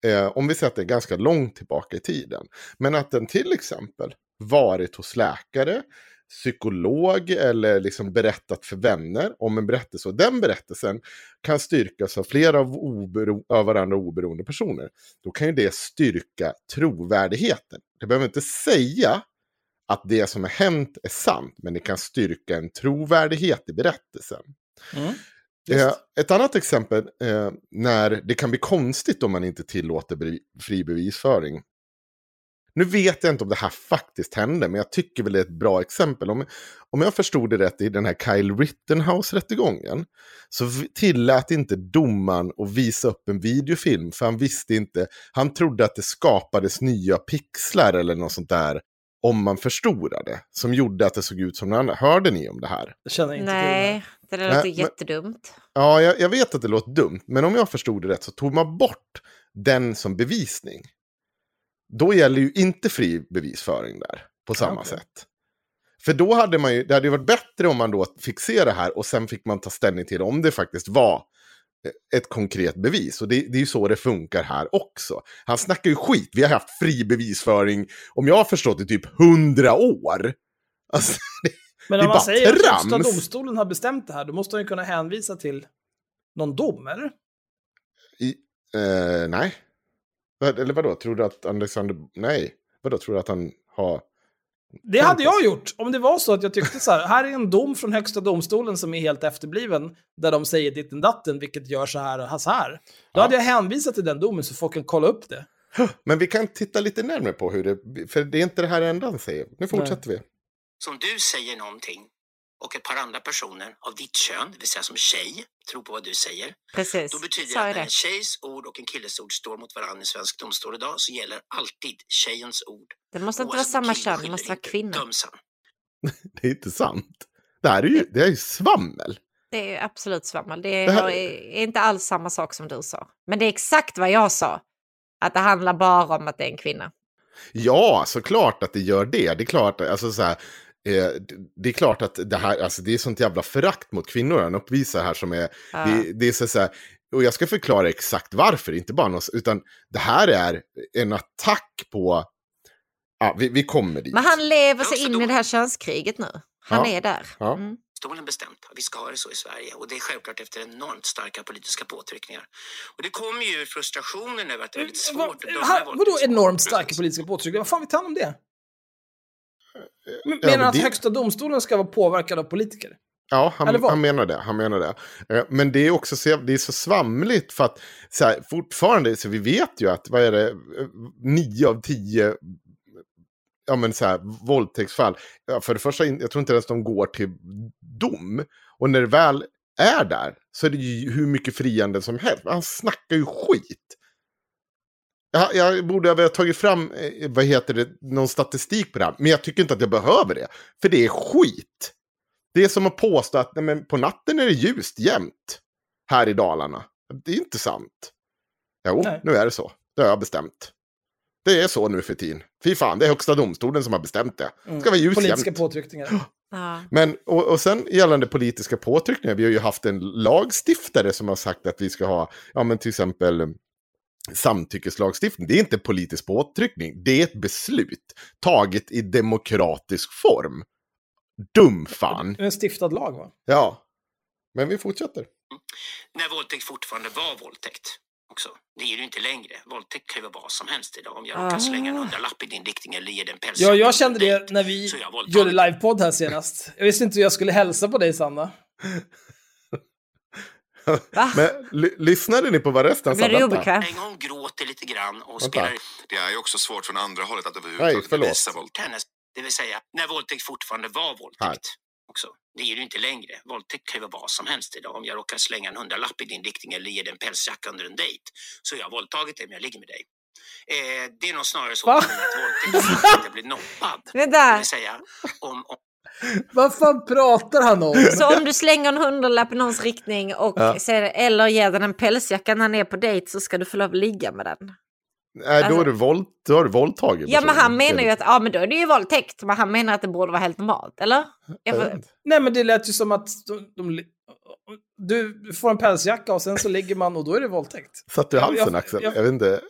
eh, om vi säger att det är ganska långt tillbaka i tiden, men att den till exempel varit hos läkare, psykolog eller liksom berättat för vänner om en berättelse. Och den berättelsen kan styrkas av flera av, obero- av varandra oberoende personer. Då kan ju det styrka trovärdigheten. Det behöver inte säga att det som har hänt är sant, men det kan styrka en trovärdighet i berättelsen. Mm. Eh, ett annat exempel eh, när det kan bli konstigt om man inte tillåter fri bevisföring. Nu vet jag inte om det här faktiskt hände, men jag tycker väl det är ett bra exempel. Om, om jag förstod det rätt i den här Kyle Rittenhouse-rättegången så tillät inte domaren att visa upp en videofilm, för han visste inte, han trodde att det skapades nya pixlar eller något sånt där om man förstorade, som gjorde att det såg ut som något annat. Hörde ni om det här? Jag känner inte Nej, det där Nej, låter men- jättedumt. Ja, jag, jag vet att det låter dumt, men om jag förstod det rätt så tog man bort den som bevisning. Då gäller ju inte fri bevisföring där på samma okej. sätt. För då hade man ju, det hade ju varit bättre om man då fick se det här och sen fick man ta ställning till om det faktiskt var eh, ett konkret bevis. Och det, det är ju så det funkar här också. Han snackar ju skit. Vi har haft fri bevisföring, om jag har förstått det, typ hundra år. Alltså, det, Men om man bara säger att högsta trams. domstolen har bestämt det här, då måste han ju kunna hänvisa till någon dom, eller? I, eh, nej. Eller vadå, tror du att Alexander... Nej. Vadå, tror du att han har... Det hade jag gjort om det var så att jag tyckte så här, här är en dom från högsta domstolen som är helt efterbliven, där de säger ditten datten, vilket gör så här och så här. Då Ja. hade jag hänvisat till den domen så folk kan kolla upp det. Men vi kan titta lite närmare på hur det... För det är inte det här enda han säger. Nu fortsätter vi. Så om du säger någonting och ett par andra personer av ditt kön, det vill säga som tjej, tror på vad du säger. Precis, Då betyder det att när en tjejs ord och en killes ord står mot varandra i svensk domstol idag så gäller alltid tjejens ord. Det måste inte vara samma kön, det måste vara kvinna. Det är inte sant. Det här är ju, det är ju svammel. Det är absolut svammel. Det Det här- är inte alls samma sak som du sa. Men det är exakt vad jag sa. Att det handlar bara om att det är en kvinna. Ja, såklart att det gör det. Det är klart, alltså så här, det- det är klart att det här, alltså det är sånt jävla förakt mot kvinnor han uppvisar här som är, Ja. det, det är så, så här, och jag ska förklara exakt varför, inte bara något, utan det här är en attack på, ja, vi, vi kommer dit. Men han lever sig in i det här könskriget nu. Han Ja. är där. Ja. Mm. Domstolen bestämt att vi ska ha det så i Sverige och det är självklart efter enormt starka politiska påtryckningar. Och det kommer ju frustrationen över att det är väldigt Va, svårt att döma vadå enormt starka politiska påtryckningar? Vad fan vet han om det? Men- Menar men han att det- högsta domstolen ska vara påverkad av politiker? Ja, han, han menar det. Han menar det. Eh, Men det är också så, det är så svamligt för att så här, fortfarande, så vi vet ju att, vad är det, eh, nio av tio ja, men så här, våldtäktsfall, för det första, jag tror inte ens de går till dom. Och när det väl är där så är det ju hur mycket friande som helst. Han snackar ju skit. Jag, jag borde ha tagit fram, eh, vad heter det, någon statistik på det här. Men jag tycker inte att jag behöver det. För det är skit. Det är som att påstå att nej, men på natten är det ljust jämt. Här i Dalarna. Det är inte sant. Jo, Nej. nu är det så. Det har jag bestämt. Det är så nu för tiden. Fy fan, det är högsta domstolen som har bestämt det. Det ska vara ljus Politiska jämt. påtryckningar. Ja. Men, och, och sen gällande politiska påtryckningar, vi har ju haft en lagstiftare som har sagt att vi ska ha, ja men till exempel samtyckeslagstiftning. Det är inte politisk påtryckning, det är ett beslut taget i demokratisk form. Dum fan. En stiftad lag va? Ja. Men vi fortsätter. När våldtäkt fortfarande var våldtäkt. Också. Det är det ju inte längre. Våldtäkt kan ju vara vad som helst idag. Om jag råkar slänga en hundralapp i din riktning eller ge dig en päls. Ja, jag kände det när vi gjorde livepodd här senast. Jag visste inte hur jag skulle hälsa på dig Sanna. Men ly- lyssnade ni på vad resten sa? En gång gråter lite grann och Vänta. spelar Det är ju också svårt från andra hållet att överhuvudtaget förlåt. bevisa våld. ut hennes. Det vill säga, när våldtäkt fortfarande var våldtäkt. Också. Det är det ju inte längre. Våldtäkt kan ju vara vad som helst idag. Om jag råkar slänga en hundralapp i din riktning eller ge dig en pälsjacka under en dejt så har jag våldtagit dig men jag ligger med dig. Eh, det är nog snarare så Va? att våldtäkt inte blir nobbad. Det Vänta, vill säga, om, om Vad fan pratar han om? så om du slänger en hundralapp i någons riktning och Ja. säger, eller ger den en pälsjacka när han är på dejt så ska du få lov att ligga med den. Nej, då Alltså- är du våld, då har du våldtagit Ja men han menar ju att, ja men då är det ju våldtäkt. Men han menar att det borde vara helt normalt, eller? Jag Jag får. Nej men det lät ju som att de, de, du får en pälsjacka och sen så ligger man och då är det våldtäkt. Satt du i Jag- halsen jag- Axel? jag- Jag, vet inte.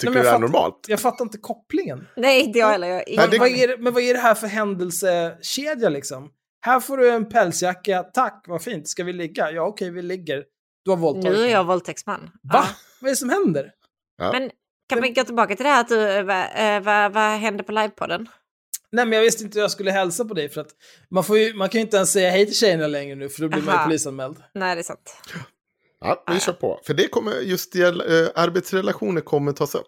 Tycker men jag det är fattar- normalt? Jag fattar inte kopplingen. nej inte jag heller. Jag, Nej, Vad, det- vad är det, men vad är det här för händelsekedja liksom? Här får du en pälsjacka, tack, vad fint, ska vi ligga? Ja okej, vi ligger. Du har våldtagit nu är jag våldtäktsman. Va? Ja. Vad är det som händer? Ja. Men kan vi gå tillbaka till det här att du, vad, eh, vad, vad hände på livepodden? Nej men jag visste inte hur jag skulle hälsa på dig för att man, får ju, man kan ju inte ens säga hej till tjejerna längre nu för då blir man ju Aha. polisanmäld. Nej det är sant. Ja, vi kör på. För det kommer, just det, äh, arbetsrelationer kommer tas upp.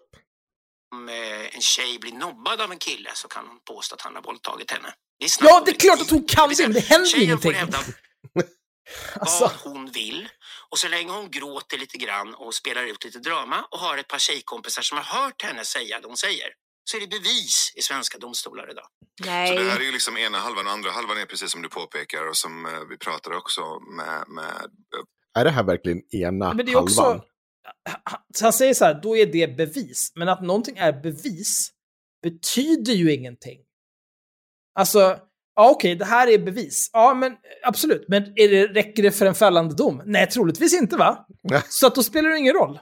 om eh, en tjej blir nobbad av en kille så kan hon påstå att han har våldtagit henne. Det är Ja, det är klart att hon kan det, men det händer tjejen ingenting. får hävda Alltså, vad hon vill och så länge hon gråter lite grann och spelar ut lite drama och har ett par tjejkompisar som har hört henne säga det hon säger så är det bevis i svenska domstolar idag. Så det Nej. här är ju liksom ena halvan och andra halvan är precis som du påpekar och som eh, vi pratar också med, med eh, Är det här verkligen ena men det är halvan? också... Så han säger så här, då är det bevis. Men att någonting är bevis betyder ju ingenting. Alltså, ja okej, det här är bevis. Ja, men absolut. Men är det, räcker det för en fällande dom? Nej, troligtvis inte va? Nej. Så att då spelar det ingen roll.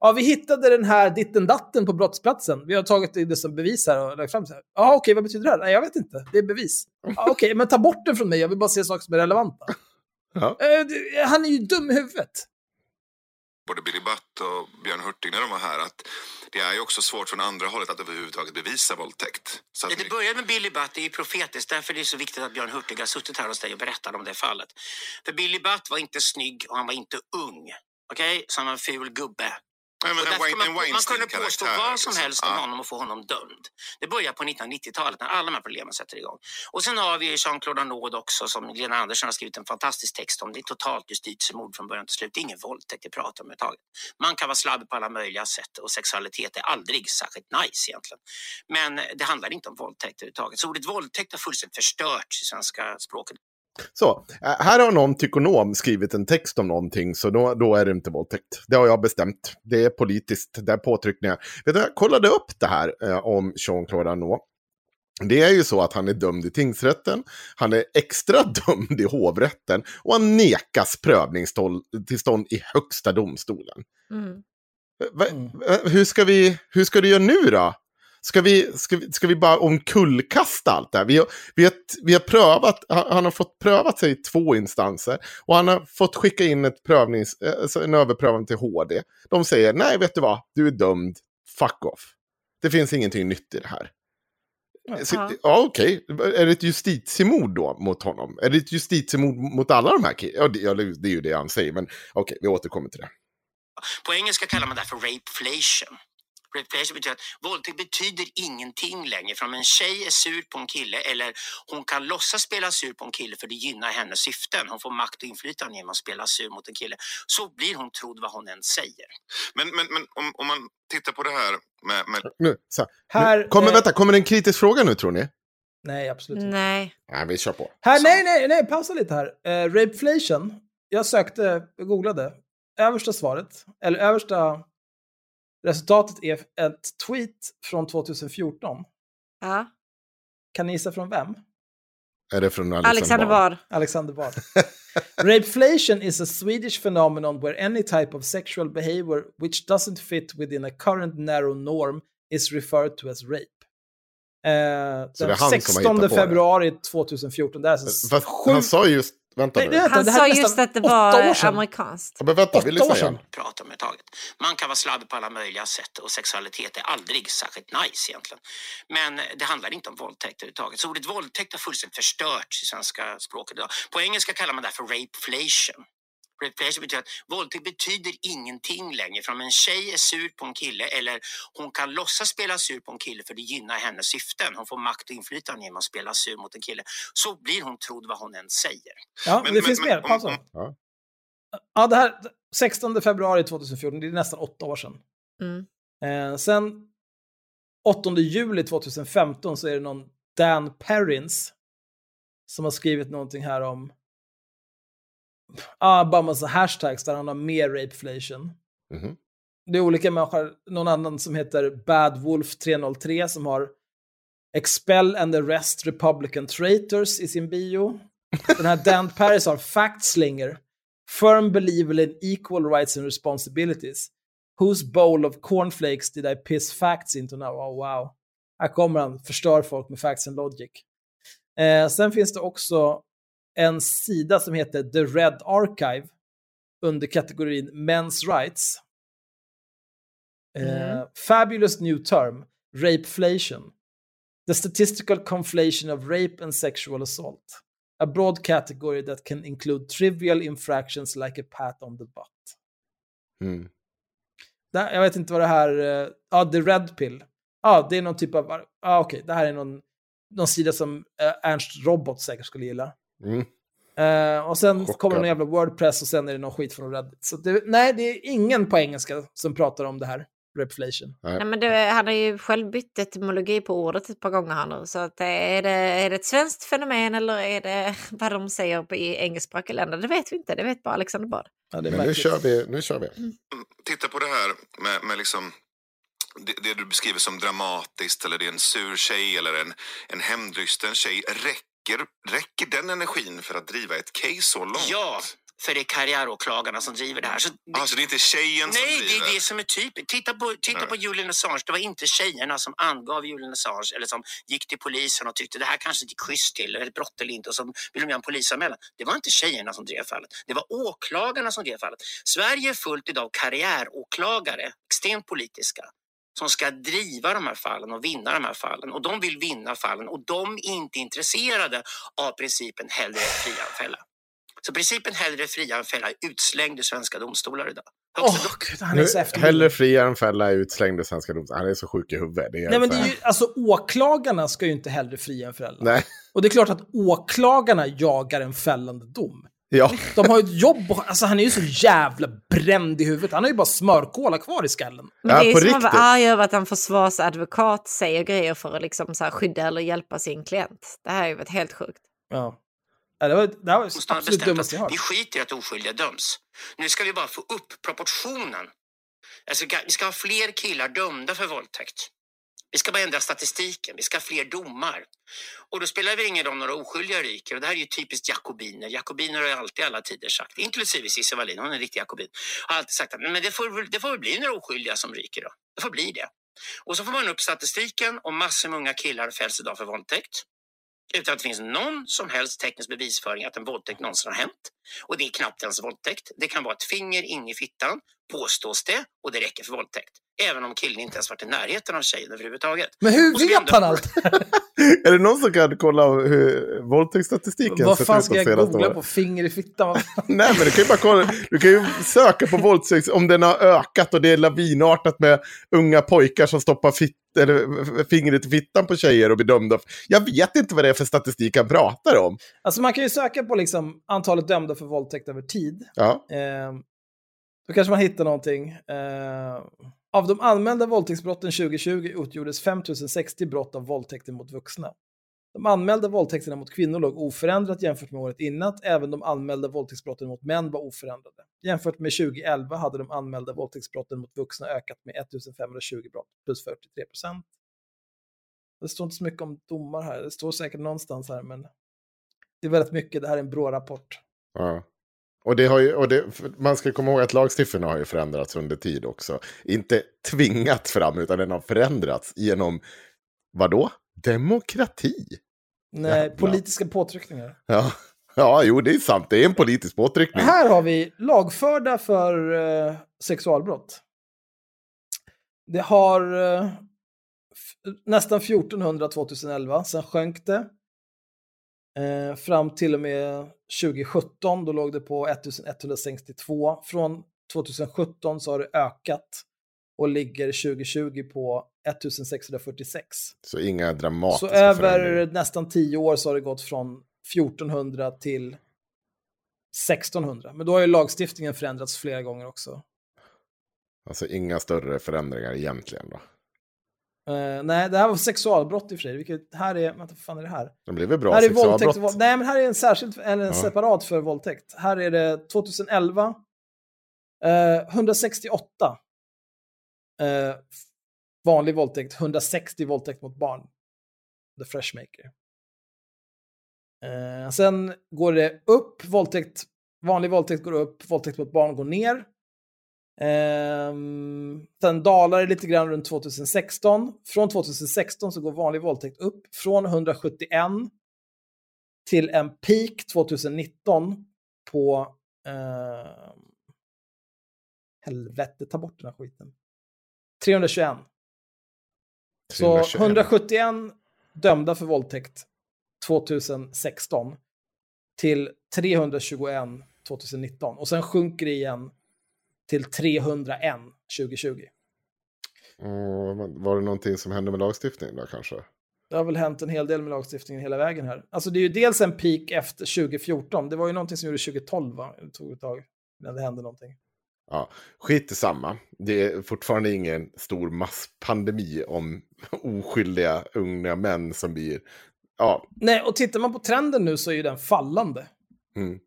Ja, vi hittade den här ditten datten på brottsplatsen. Vi har tagit det som bevis här och lagt fram så här. Ja, okej, vad betyder det här? Nej, jag vet inte. Det är bevis. Ja, okej, men ta bort den från mig. Jag vill bara se saker som är relevanta. Ja. Eh, det- Han är ju dum i huvudet. både Billy Butt och Björn Hurtig när de var här att det är ju också svårt från andra hållet att överhuvudtaget bevisa våldtäkt. Så att Det började med Billy Butt, det är ju profetiskt. Därför är det så viktigt att Björn Hurtig har suttit här hos dig och berättat om det fallet. För Billy Butt var inte snygg och han var inte ung. Okej? Så han var en ful gubbe. En man, man kunde påstå vad som liksom. helst om honom och få honom dömd. Det börjar på 1990-talet när alla de här problemen sätter igång. Och sen har vi Jean-Claude Arnaud också som Lena Andersson har skrivit en fantastisk text om. Det är totalt justitiemord från början till slut. Det är ingen våldtäkt vi pratar om överhuvudtaget. Man kan vara slabbig på alla möjliga sätt och sexualitet är aldrig särskilt nice egentligen. Men det handlar inte om våldtäkt överhuvudtaget. Så ordet våldtäkt har fullständigt förstörts i svenska språket. Så, äh, här har någon tykonom skrivit en text om någonting, så då, då är det inte våldtäkt. Det har jag bestämt. Det är politiskt, det är påtryckningar. Vet du, jag kollade upp det här eh, om Jean-Claude Arnault. Det är ju så att han är dömd i tingsrätten, han är extra dömd i hovrätten och han nekas prövningstillstånd i högsta domstolen. Mm. Va, va, hur, ska vi, hur ska du göra nu då? Ska vi, ska, vi, ska vi bara omkullkasta allt det här? Vi har, vi har, vi har prövat, han, har fått prövat sig i två instanser. Och han har fått skicka in ett prövnings, eh, alltså en överprövning till HD. De säger, nej vet du vad, du är dömd, fuck off. Det finns ingenting nytt i det här. Så, Ja. okej. Är det ett justitiemord då mot honom? Är det ett justitiemord mot alla de här killarna? Ja, det, ja, det är ju det han säger, men okej, vi återkommer till det. På engelska kallar man det här för rapeflation. Rape betyder att våldtäkt betyder ingenting längre. För om en tjej är sur på en kille eller hon kan låtsas spela sur på en kille för det gynnar hennes syften. Hon får makt och inflytande genom att spela sur mot en kille. Så blir hon trodd vad hon än säger. Men, men, men om, om man tittar på det här med... med... Nu, så. Här, nu, kommer, eh, vänta, kommer det en kritisk fråga nu tror ni? Nej, absolut inte. Nej. Nej, vi kör på. Här, nej, nej, nej, pausa lite här. Uh, Rapeflation. Jag sökte, googlade. Översta svaret, eller översta resultatet är ett tweet från 2014. Ja. Kan ni gissa från vem? Är det från Alexander, Alexander Bard. Alexander Bard. Rapeflation is a Swedish phenomenon where any type of sexual behavior which doesn't fit within a current narrow norm is referred to as rape. Eh, den han som har 16 hittat på det? februari 2014. Det är alltså Fast sju... han sa ju just, vänta nu. det- Han sa just att det var amerikanskt. Ja, Men vänta, vi lyssnar år sedan. igen. prata om taget. Man kan vara sladd på alla möjliga sätt och sexualitet är aldrig särskilt nice egentligen. Men det handlar inte om våldtäkt överhuvudtaget. Så ordet våldtäkt har fullständigt förstörts i svenska språket idag. På engelska kallar man det här för rapeflation. Rapeflation betyder att våldtäkt betyder ingenting längre. För om en tjej är sur på en kille eller hon kan låtsas spela sur på en kille för det gynnar hennes syften. Hon får makt och inflytande genom att spela sur mot en kille. Så blir hon trodd vad hon än säger. Ja, Men- det men- finns men mer. om- Pausa. om- Ja. Ja, det här 16 februari 2014, det är nästan åtta år sedan. Mm. Eh, sen 8 juli 2015 så är det någon Dan Perrins som har skrivit någonting här om ah, bara massa hashtags där han har mer rapeflation. Mhm. Det är olika människor, någon annan som heter Bad Wolf 303 som har Expel and arrest Republican traitors i sin bio. Den här Dan Paris har Fact Slinger, Firm believer in equal rights and responsibilities. Whose bowl of cornflakes did I piss facts into now? Oh, wow. Här kommer han, förstör folk med facts and logic. Eh, sen finns det också en sida som heter The Red Archive under kategorin Men's Rights. Eh, Mm. Fabulous new term, rapeflation. The statistical conflation of rape and sexual assault. A broad category that can include trivial infractions like a pat on the butt. Mm. Det, jag vet inte vad det här... eh, Ja, The Red Pill. Ja, det är någon typ av... Ja, okej. Det här är någon, någon sida som eh, Ernst Robot säkert skulle gilla. Mm. Eh, och sen Chockad. kommer det någon jävla Wordpress och sen är det någon skit från Reddit. Så det, nej, det är ingen på engelska som pratar om det här. Repflation. Nej, men det, han har ju själv bytt etymologi på ordet ett par gånger här nu. Så att, är, det, är det ett svenskt fenomen eller är det vad de säger på, i engelskspråkiga länder? Det vet vi inte. Det vet bara Alexander Bard. Ja, Men nu kör vi. Nu kör vi. Titta på det här med, med liksom det, det du beskriver som dramatiskt eller det är en sur tjej eller en, en hämndrysten tjej. Räcker, räcker den energin för att driva ett case så långt? Ja, för det är karriäråklagarna som driver det här. Så det, Alltså det är inte tjejen som Nej, det driver? är det som är typiskt. Titta på, titta på Julian Assange. Det var inte tjejerna som angav Julian Assange eller som gick till polisen och tyckte det här kanske gick schysst till, eller ett brott eller inte och så vill de göra en polisanmälan. Det var inte tjejerna som drev fallet. Det var åklagarna som drev fallet. Sverige är fullt idag av karriäråklagare, extremt politiska som ska driva de här fallen och vinna de här fallen. Och de vill vinna fallen och de är inte intresserade av principen hellre fria än fälla. Så principen hellre fria än fälla är utslängd i svenska domstolar idag. Åh, gud, han är Nu, så hellre fria än fälla är utslängd i svenska domstolar. Han är så sjuk i huvudet. Det är Nej, men det är ju, alltså åklagarna ska ju inte hellre fria än fälla. Nej. Och det är klart att åklagarna jagar en fällande dom. Ja. De har ju ett jobb och, alltså han är ju så jävla bränd i huvudet. Han har ju bara smörkola kvar i skallen. Men Ja, det är ju som att vara arg över att en försvarsadvokat säger grejer för att liksom så här skydda eller hjälpa sin klient. Det här är ju varit helt sjukt. Ja. Ja, Det var det här var måste absolut dummaste jag att hört. vi skiter i att oskyldiga döms. Nu ska vi bara få upp proportionen. Alltså, vi ska ha fler killar dömda för våldtäkt. Vi ska bara ändra statistiken. Vi ska ha fler domar. Och då spelar det ingen roll om några oskyldiga ryker. Och det här är ju typiskt jakobiner. Jakobiner har ju alltid alla tider sagt, inklusive Cissi Wallin, hon är en riktig jakobin, har alltid sagt att men det får, det får väl bli några oskyldiga som ryker då. Det får bli det. Och så får man upp statistiken och massor med unga killar fälls idag för våldtäkt. Utan att det finns någon som helst teknisk bevisföring att en våldtäkt någonsin har hänt. Och det är knappt ens våldtäkt. Det kan vara ett finger in i fittan, påstås det, och det räcker för våldtäkt. Även om killen inte ens varit i närheten av tjejen överhuvudtaget. Men hur vet ändå- han allt? Är det någon som kan kolla hur våldtäktsstatistiken Vad fan ska jag googla åren? på? Finger i fittan? Nej, men du kan ju bara kolla. Du kan ju söka på våldtäkt om den har ökat och det är lavinartat med unga pojkar som stoppar fitt, eller fingret i fittan på tjejer och blir dömda. Jag vet inte vad det är för statistik han pratar om. Alltså man kan ju söka på liksom antalet dömda för våldtäkt över tid. Ja. Eh, då kanske man hittar någonting. Eh, av de anmälda våldtäktsbrotten 2020 utgjordes 5060 brott av våldtäkter mot vuxna. De anmälda våldtäkterna mot kvinnor låg oförändrat jämfört med året innan. Även de anmälda våldtäktsbrotten mot män var oförändrade. Jämfört med 2011 hade de anmälda våldtäktsbrotten mot vuxna ökat med 1520 brott, plus 43 procent. Det står inte så mycket om domar här. Det står säkert någonstans här, men det är väldigt mycket. Det här är en BRÅ-rapport. Ja. Och, det har ju, och det, man ska komma ihåg att lagstiftningen har ju förändrats under tid också. Inte tvingat fram, utan den har förändrats genom, vadå? Demokrati. Nej, Jävlar. politiska påtryckningar. Ja. ja, jo det är sant. Det är en politisk påtryckning. Här har vi lagförda för eh, sexualbrott. Det har eh, nästan 1400 2011, sen sjönk det. Eh, fram till och med 2017, då låg det på 1162. Från 2017 så har det ökat och ligger 2020 på 1646. Så inga Så dramatiska över förändringar. nästan tio år så har det gått från 1400 till 1600. Men då har ju lagstiftningen förändrats flera gånger också. Alltså inga större förändringar egentligen då. Eh, nej, det här var sexualbrott i och för sig. Vilket här är, vänta, vad fan är det här? Det blir väl bra här är sexualbrott. våldtäkt, våld- nej, men här är en särskild, eller en Ja. separat för våldtäkt. Här är det 2011, eh, 168 eh, vanlig våldtäkt, 160 våldtäkt mot barn. The Freshmaker. Eh, sen går det upp, våldtäkt, vanlig våldtäkt går upp, våldtäkt mot barn går ner. Ehm, sen dalar det lite grann runt 2016. Från 2016 så går vanlig våldtäkt upp från 171 till en peak 2019 på... Eh, helvete, ta bort den här skiten. 321. Så 321. 171 dömda för våldtäkt 2016 till 321 2019. Och sen sjunker det igen till 301 2020. Och var det någonting som hände med lagstiftningen då kanske? Det har väl hänt en hel del med lagstiftningen hela vägen här. Alltså det är ju dels en peak efter 2014. Det var ju någonting som gjorde 2012 va? Det tog ett tag innan det hände någonting. Ja, skit i samma. Det är fortfarande ingen stor masspandemi om oskyldiga unga män som blir... Ja, Nej, och tittar man på trenden nu så är ju den fallande. mm,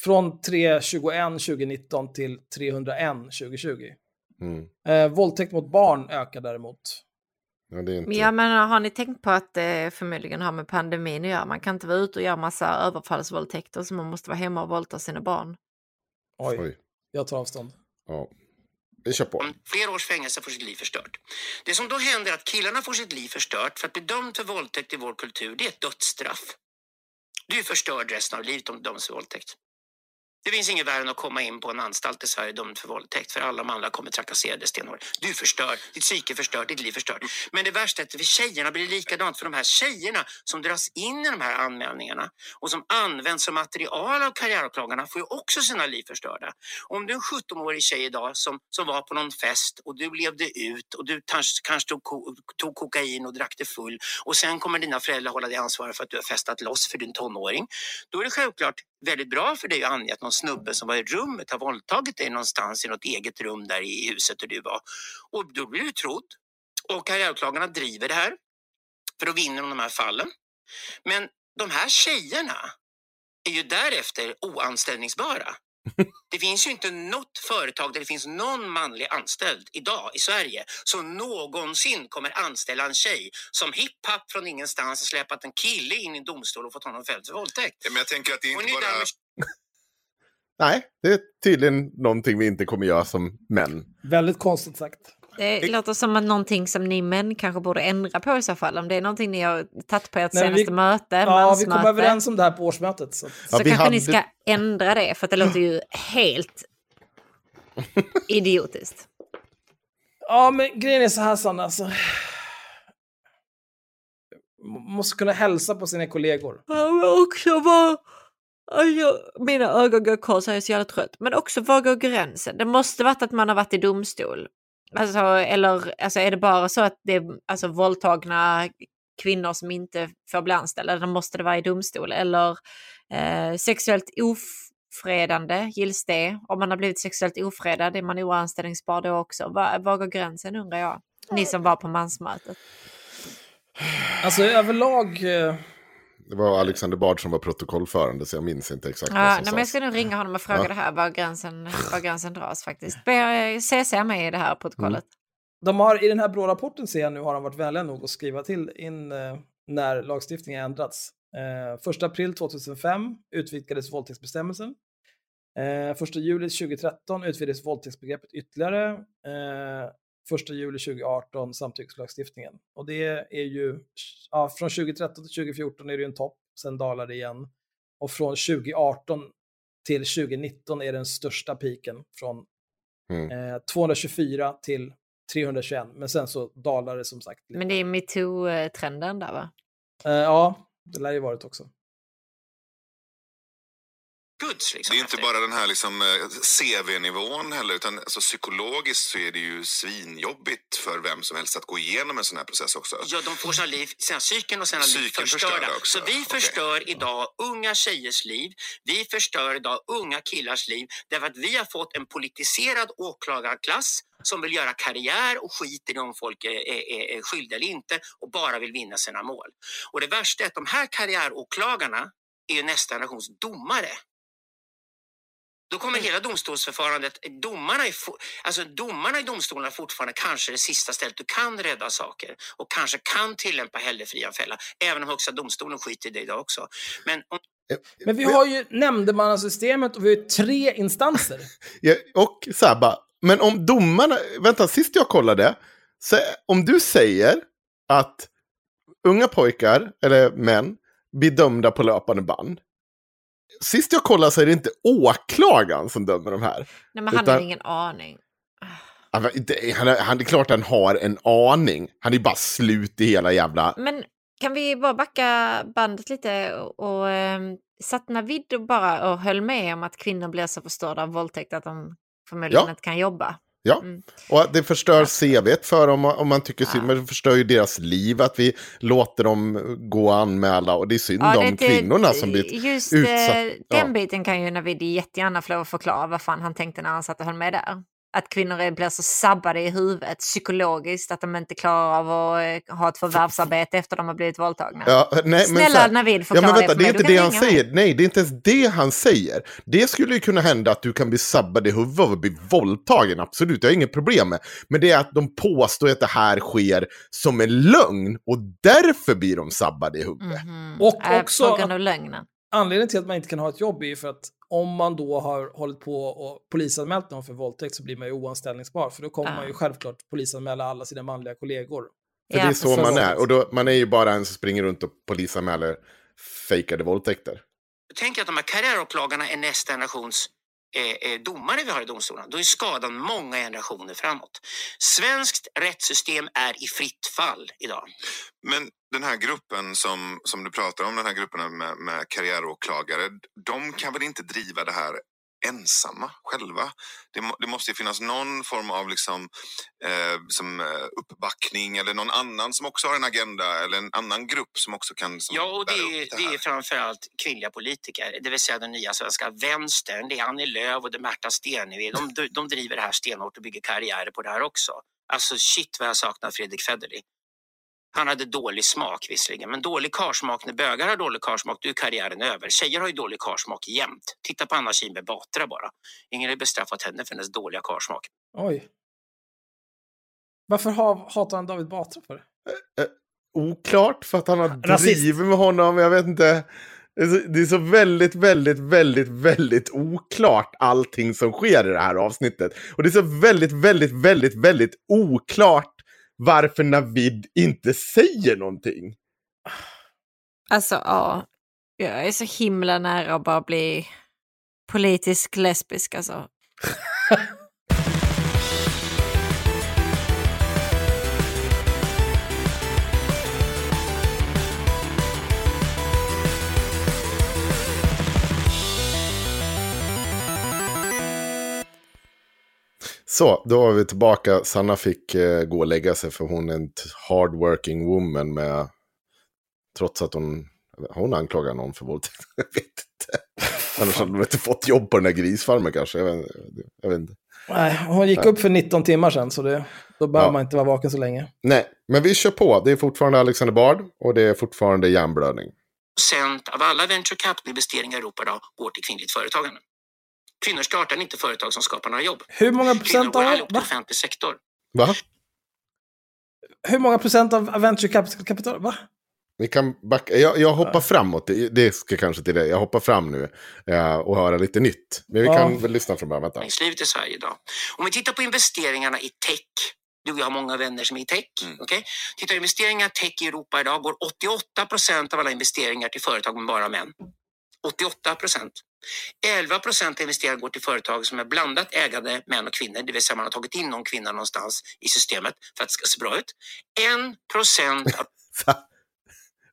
Från 321 2019 till 301 2020. mm. Eh, våldtäkt mot barn ökar däremot. Ja, det är inte... Men jag menar, har ni tänkt på att det förmodligen har med pandemin att göra? Man kan inte vara ute och göra massa överfallsvåldtäkter så man måste vara hemma och våldta sina barn. Oj, Oj. jag tar avstånd. Ja. Vi kör på. Flera års fängelse får sitt liv förstört. Det som då händer är att killarna får sitt liv förstört för att bli dömd för våldtäkt i vår kultur, det är ett dödsstraff. Du är förstörd resten av livet om du döms för våldtäkt. Det finns inget värre än att komma in på en anstalt i Sverige dömd för våldtäkt för alla de andra kommer trakassera dig stenhårt. Du förstör ditt psyke förstör ditt liv förstör. Men det värsta är att för tjejerna blir det likadant för de här tjejerna som dras in i de här anmälningarna och som används som material av karriäråklagarna får ju också sina liv förstörda. Om du är en 17-årig tjej idag som, som var på någon fest och du levde ut och du kanske, kanske tog, ko- tog kokain och drack dig full och sen kommer dina föräldrar hålla dig ansvarig för att du har festat loss för din tonåring. Då är det självklart väldigt bra för dig att ange att någon snubbe som var i rummet har våldtagit dig någonstans i något eget rum där i huset där du var. Och då blir du trodd. Och karriäråklagarna driver det här för då vinner de de här fallen. Men de här tjejerna är ju därefter oanställningsbara. Det finns ju inte något företag där det finns någon manlig anställd idag i Sverige som någonsin kommer anställa en tjej som hipp-happ från ingenstans har släpat en kille in i en domstol och fått honom fälld för våldtäkt. Men jag tänker att det är inte bara... därmed Nej, det är tydligen någonting vi inte kommer göra som män. Väldigt konstigt sagt. Det låter som att någonting som ni män kanske borde ändra på i så fall. Om det är någonting ni har tagit på ert Nej, senaste vi- möte, Ja, vi kom överens om det här på årsmötet. Så. Så Ja, vi kanske ni hade- ska ändra det, för att det låter ju helt idiotiskt. Ja, men grejen är så här Sanna, alltså. M- Måste kunna hälsa på sina kollegor. Ja, men också var... Alltså, mina ögon går kors, jag är så jävla trött. Men också var går gränsen? Det måste varit att man har varit i domstol. Alltså, eller alltså, är det bara så att det är alltså, våldtagna kvinnor som inte får bli anställda? Då måste det vara i domstol. Eller eh, sexuellt ofredande, gills det? Om man har blivit sexuellt ofredad, är man oanställningsbar då också? Var, var går gränsen undrar jag? Ni som var på mansmötet. Alltså överlag... eh, det var Alexander Bard som var protokollförande så jag minns inte exakt Ja, vad nej, som men jag sades. ska nog ringa honom och fråga Ja. det här, var gränsen, var gränsen dras faktiskt. Be CC med i det här protokollet. De har, I den här BRÅ-rapporten ser jag nu har de varit vänliga nog att skriva till in eh, när lagstiftningen ändrats. Eh, 1 april 2005 utvidgades våldtäktsbestämmelsen. Eh, 1 juli 2013 utvidgades våldtäktsbegreppet ytterligare. Eh, 1 juli 2018 samtyckeslagstiftningen. Och det är ju, ja, från 2013 till 2014 är det ju en topp, sen dalar det igen. Och från 2018 till 2019 är den största piken från Mm. eh, 224 till 321, men sen så dalar det som sagt. lite. Men det är metoo-trenden där va? Eh, ja, det lär ju varit också. Goods, liksom, Det är inte bara den här liksom, eh, CV-nivån heller, utan alltså, psykologiskt så är det ju svinjobbigt för vem som helst att gå igenom en sån här process också. Ja, de får sina liv, sina psyken och sina liv förstörda. Så vi förstör idag unga tjejers liv. Vi förstör idag unga killars liv därför att vi har fått en politiserad åklagarklass som vill göra karriär och skiter i om folk är, är, är, skyldiga eller inte och bara vill vinna sina mål. Och det värsta är att de här karriäråklagarna är nästa generations domare. Då kommer hela domstolsförfarandet, domarna, är fo- alltså domarna i domstolarna är fortfarande kanske det sista stället du kan rädda saker och kanske kan tillämpa hellre fria än fälla, även om högsta domstolen skiter i det idag också. Men om Men vi har ju nämndemannasystemet och vi har tre instanser. Ja, och så här bara, men om domarna, vänta, sist jag kollade, så om du säger att unga pojkar, eller män, blir dömda på löpande band. Sist jag kollade så är det inte åklagaren som dömer de här. Nej, men han Utan- hade ingen aning. Han, han, det är klart han har en aning. Han är bara slut i hela jävla... Men kan vi bara backa bandet lite och, och um, satt Navid och bara och höll med om att kvinnor blir så förstörda av våldtäkt att de förmodligen Ja. inte kan jobba? Ja, Mm. och det förstör CVt för dem om man tycker synd, men det förstör ju deras liv att vi låter dem gå och anmäla och det är synd Ja, om det- kvinnorna som blir Just utsatta. eh, den biten kan ju Navid jättegärna få lov att förklara vad fan han tänkte när han satt och höll med där. Att kvinnor är- blir så sabbade i huvudet psykologiskt att de inte klarar av att eh, ha ett förvärvsarbete efter de har blivit våldtagna. Ja, nej, men Snälla så här- Navid, ja, förklara men vänta, det för det är inte det han ringa mig. säger. Nej, det är inte ens det han säger. Det skulle ju kunna hända att du kan bli sabbad i huvudet av att bli våldtagen, absolut. Jag har inget problem med. Men det är att de påstår att det här sker som en lögn och därför blir de sabbade i huvudet. Mhm. Och Äh, också På grund av lögnen. Anledningen till att man inte kan ha ett jobb är ju för att om man då har hållit på och polisanmält någon för våldtäkt så blir man ju oanställningsbar. För då kommer Ja. man ju självklart polisanmäla alla sina manliga kollegor. För Ja, det är så man är. Och då, man är ju bara en som springer runt och polisanmäler fejkade våldtäkter. Tänk att de här karriäråklagarna är nästa generations Eh, eh, domare vi har i domstolarna. Då är skadan många generationer framåt. Svenskt rättssystem är i fritt fall idag. Men den här gruppen som, som du pratar om, den här gruppen med, med karriäråklagare, de kan väl inte driva det här ensamma själva? Det, det måste ju finnas någon form av liksom, eh, som, eh, uppbackning eller någon annan som också har en agenda eller en annan grupp som också kan som, Ja, och det är, det det är framförallt kvinnliga politiker, det vill säga den nya svenska vänstern. Det är Annie Lööf och det är Märta Stenevi. De, de driver det här stenhårt och bygger karriärer på det här också. Alltså shit vad jag saknar Fredrik Federley. Han hade dålig smak visserligen, men dålig karsmak, när bögar har dålig karsmak, då är karriären över. Tjejer har ju dålig karsmak jämt. Titta på Anna Kinberg Batra bara. Ingen har bestraffat henne för hennes dåliga karsmak. Oj. Varför ha, hatar han David Batra för? Oklart för att han har Rasist. drivit med honom. Jag vet inte. Det är, så, det är så väldigt, väldigt, väldigt, väldigt oklart allting som sker i det här avsnittet. Och det är så väldigt, väldigt, väldigt, väldigt oklart varför Navid inte säger någonting. Alltså ja, jag är så himla nära att bara bli politisk lesbisk alltså. Så, då var vi tillbaka. Sanna fick eh, gå och lägga sig för hon är en t- hardworking woman med... Trots att hon... Hon anklagar någon för våldtäkt. Jag vet inte. Annars hade hon inte fått jobb på den där grisfarmen kanske. Jag vet, jag vet inte. Nej, hon gick upp för 19 timmar sedan, så det, då behöver Ja. man inte vara vaken så länge. Nej, men vi kör på. Det är fortfarande Alexander Bard och det är fortfarande hjärnblödning. procent av alla venture capital-investeringar i Europa idag går till kvinnligt företagande. Kvinnor startar inte företag som skapar några jobb. Hur många Kvinnor procent går av... till Va? offentlig sektor. Va? Hur många procent av venture capital? va? Vi kan backa. Jag, jag hoppar framåt. Det, det ska kanske till det. Jag hoppar fram nu eh, och höra lite nytt. Men vi Ja. kan väl lyssna från början. Vänta. näringslivet i Sverige idag. Om vi tittar på investeringarna i tech. Du och jag har många vänner som är i tech. okej? Tittar investeringar i tech i Europa idag går 88 procent av alla investeringar till företag med bara män. 88 procent. 11 procent av investeringar går till företag som är blandat ägande män och kvinnor, det vill säga man har tagit in någon kvinna någonstans i systemet för att det ska se bra ut. 1 procent av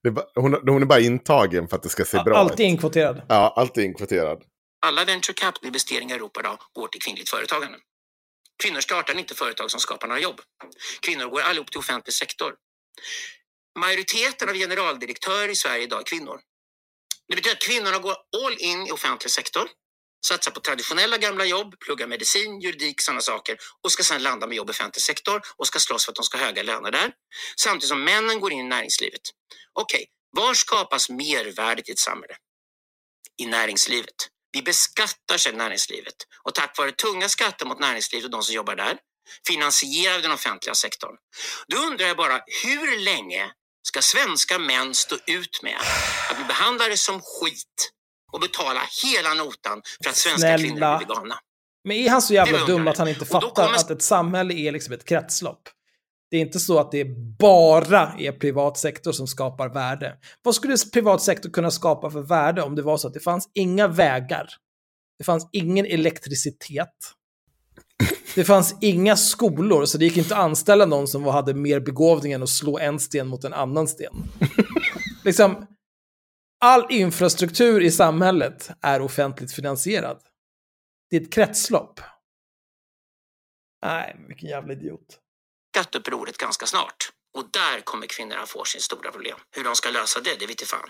Det är bara, hon, hon är bara intagen för att det ska se bra Alltid ut. inkvoterad. Ja, alltid inkvoterad. alla venture capital-investeringar i Europa idag går till kvinnligt företagande. Kvinnor startar inte företag som skapar några jobb. Kvinnor går allihop till offentlig sektor. Majoriteten av generaldirektörer i Sverige idag är kvinnor. Det betyder att kvinnorna går all in i offentlig sektor, satsar på traditionella gamla jobb, pluggar medicin, juridik, sådana saker och ska sedan landa med jobb i offentlig sektor och ska slåss för att de ska ha höga löner där. Samtidigt som männen går in i näringslivet. Okej, var skapas mervärdet i ett samhälle? I näringslivet. Vi beskattar sedan näringslivet och tack vare tunga skatter mot näringslivet och de som jobbar där finansierar vi den offentliga sektorn. Då undrar jag bara, hur länge ska svenska män stå ut med att bli behandlade som skit och betala hela notan för att svenska Snälla. kvinnor blir vegana? Men är han så jävla dum att han inte fattar kommer- att ett samhälle är liksom ett kretslopp? Det är inte så att det bara är privat sektor som skapar värde. Vad skulle privat sektor kunna skapa för värde om det var så att det fanns inga vägar? Det fanns ingen elektricitet. Det fanns inga skolor, så det gick inte att anställa någon som hade mer begåvning än att slå en sten mot en annan sten. liksom, all infrastruktur i samhället är offentligt finansierad. Det är ett kretslopp. Nej, vilken jävla idiot. skatteupproret ganska snart. Och där kommer kvinnorna få sin stora problem. Hur de ska lösa det, det vet fan.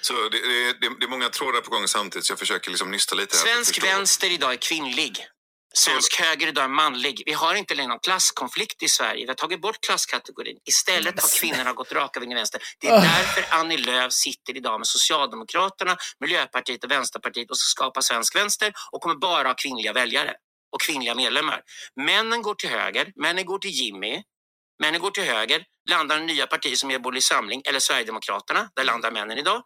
Så det, det, det, är många trådar på gång samtidigt så jag försöker liksom nysta lite. här Svensk vänster idag är kvinnlig. Svensk höger idag är manlig. Vi har inte längre någon klasskonflikt i Sverige. Vi har tagit bort klasskategorin. Istället har kvinnorna gått raka vägen vänster. Det är därför Annie Lööf sitter idag med Socialdemokraterna, Miljöpartiet och Vänsterpartiet och ska skapa svensk vänster och kommer bara ha kvinnliga väljare och kvinnliga medlemmar. Männen går till höger, männen går till Jimmy, männen går till höger, landar nya partier som Medborgerlig Samling eller Sverigedemokraterna. Där landar männen idag.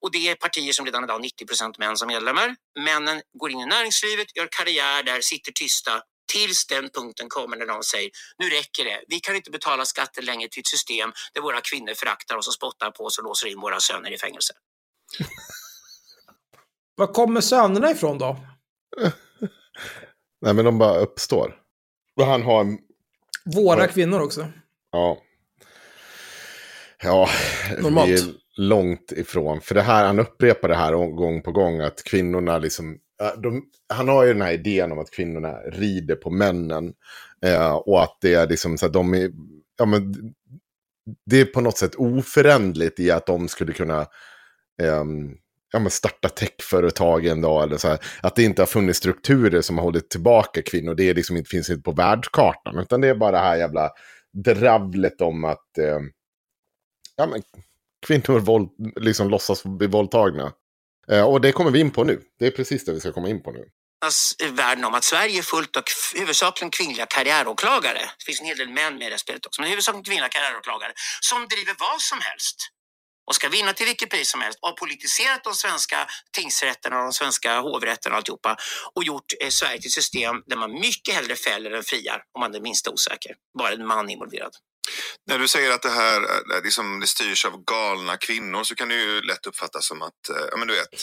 Och det är partier som redan idag har 90 procent män som medlemmar. Männen går in i näringslivet, gör karriär där, sitter tysta tills den punkten kommer när de säger nu räcker det. Vi kan inte betala skatter längre till ett system där våra kvinnor föraktar oss och spottar på oss och låser in våra söner i fängelse. Var kommer sönerna ifrån då? Nej, men de bara uppstår. Och han har en... Våra Ja. kvinnor också. Ja. Ja, Normalt. vi är långt ifrån. För det här, han upprepar det här gång på gång att kvinnorna liksom... De, han har ju den här idén om att kvinnorna rider på männen. Eh, och att det är liksom så att de är... Ja, men, det är på något sätt oförändligt i att de skulle kunna ehm, ja, men starta techföretag en dag. Eller så här. Att det inte har funnits strukturer som har hållit tillbaka kvinnor. Det är liksom inte, finns inte på världskartan. Utan det är bara det här jävla dravlet om att eh, ja, men, kvinnor våld, liksom låtsas bli våldtagna. Eh, och det kommer vi in på nu. Det är precis det vi ska komma in på nu. Alltså, i världen om att Sverige är fullt av huvudsakligen kvinnliga karriäråklagare. Det finns en hel del män med i det spelet också, men huvudsakligen kvinnliga karriäråklagare som driver vad som helst och ska vinna till vilket pris som helst och har politiserat de svenska tingsrätterna och de svenska hovrätterna och alltihopa och gjort eh, Sverige till ett system där man mycket hellre fäller än friar om man är det minsta osäker. Bara en man involverad. När du säger att det här eh, liksom, det styrs av galna kvinnor så kan det ju lätt uppfattas som att, eh, ja men du vet,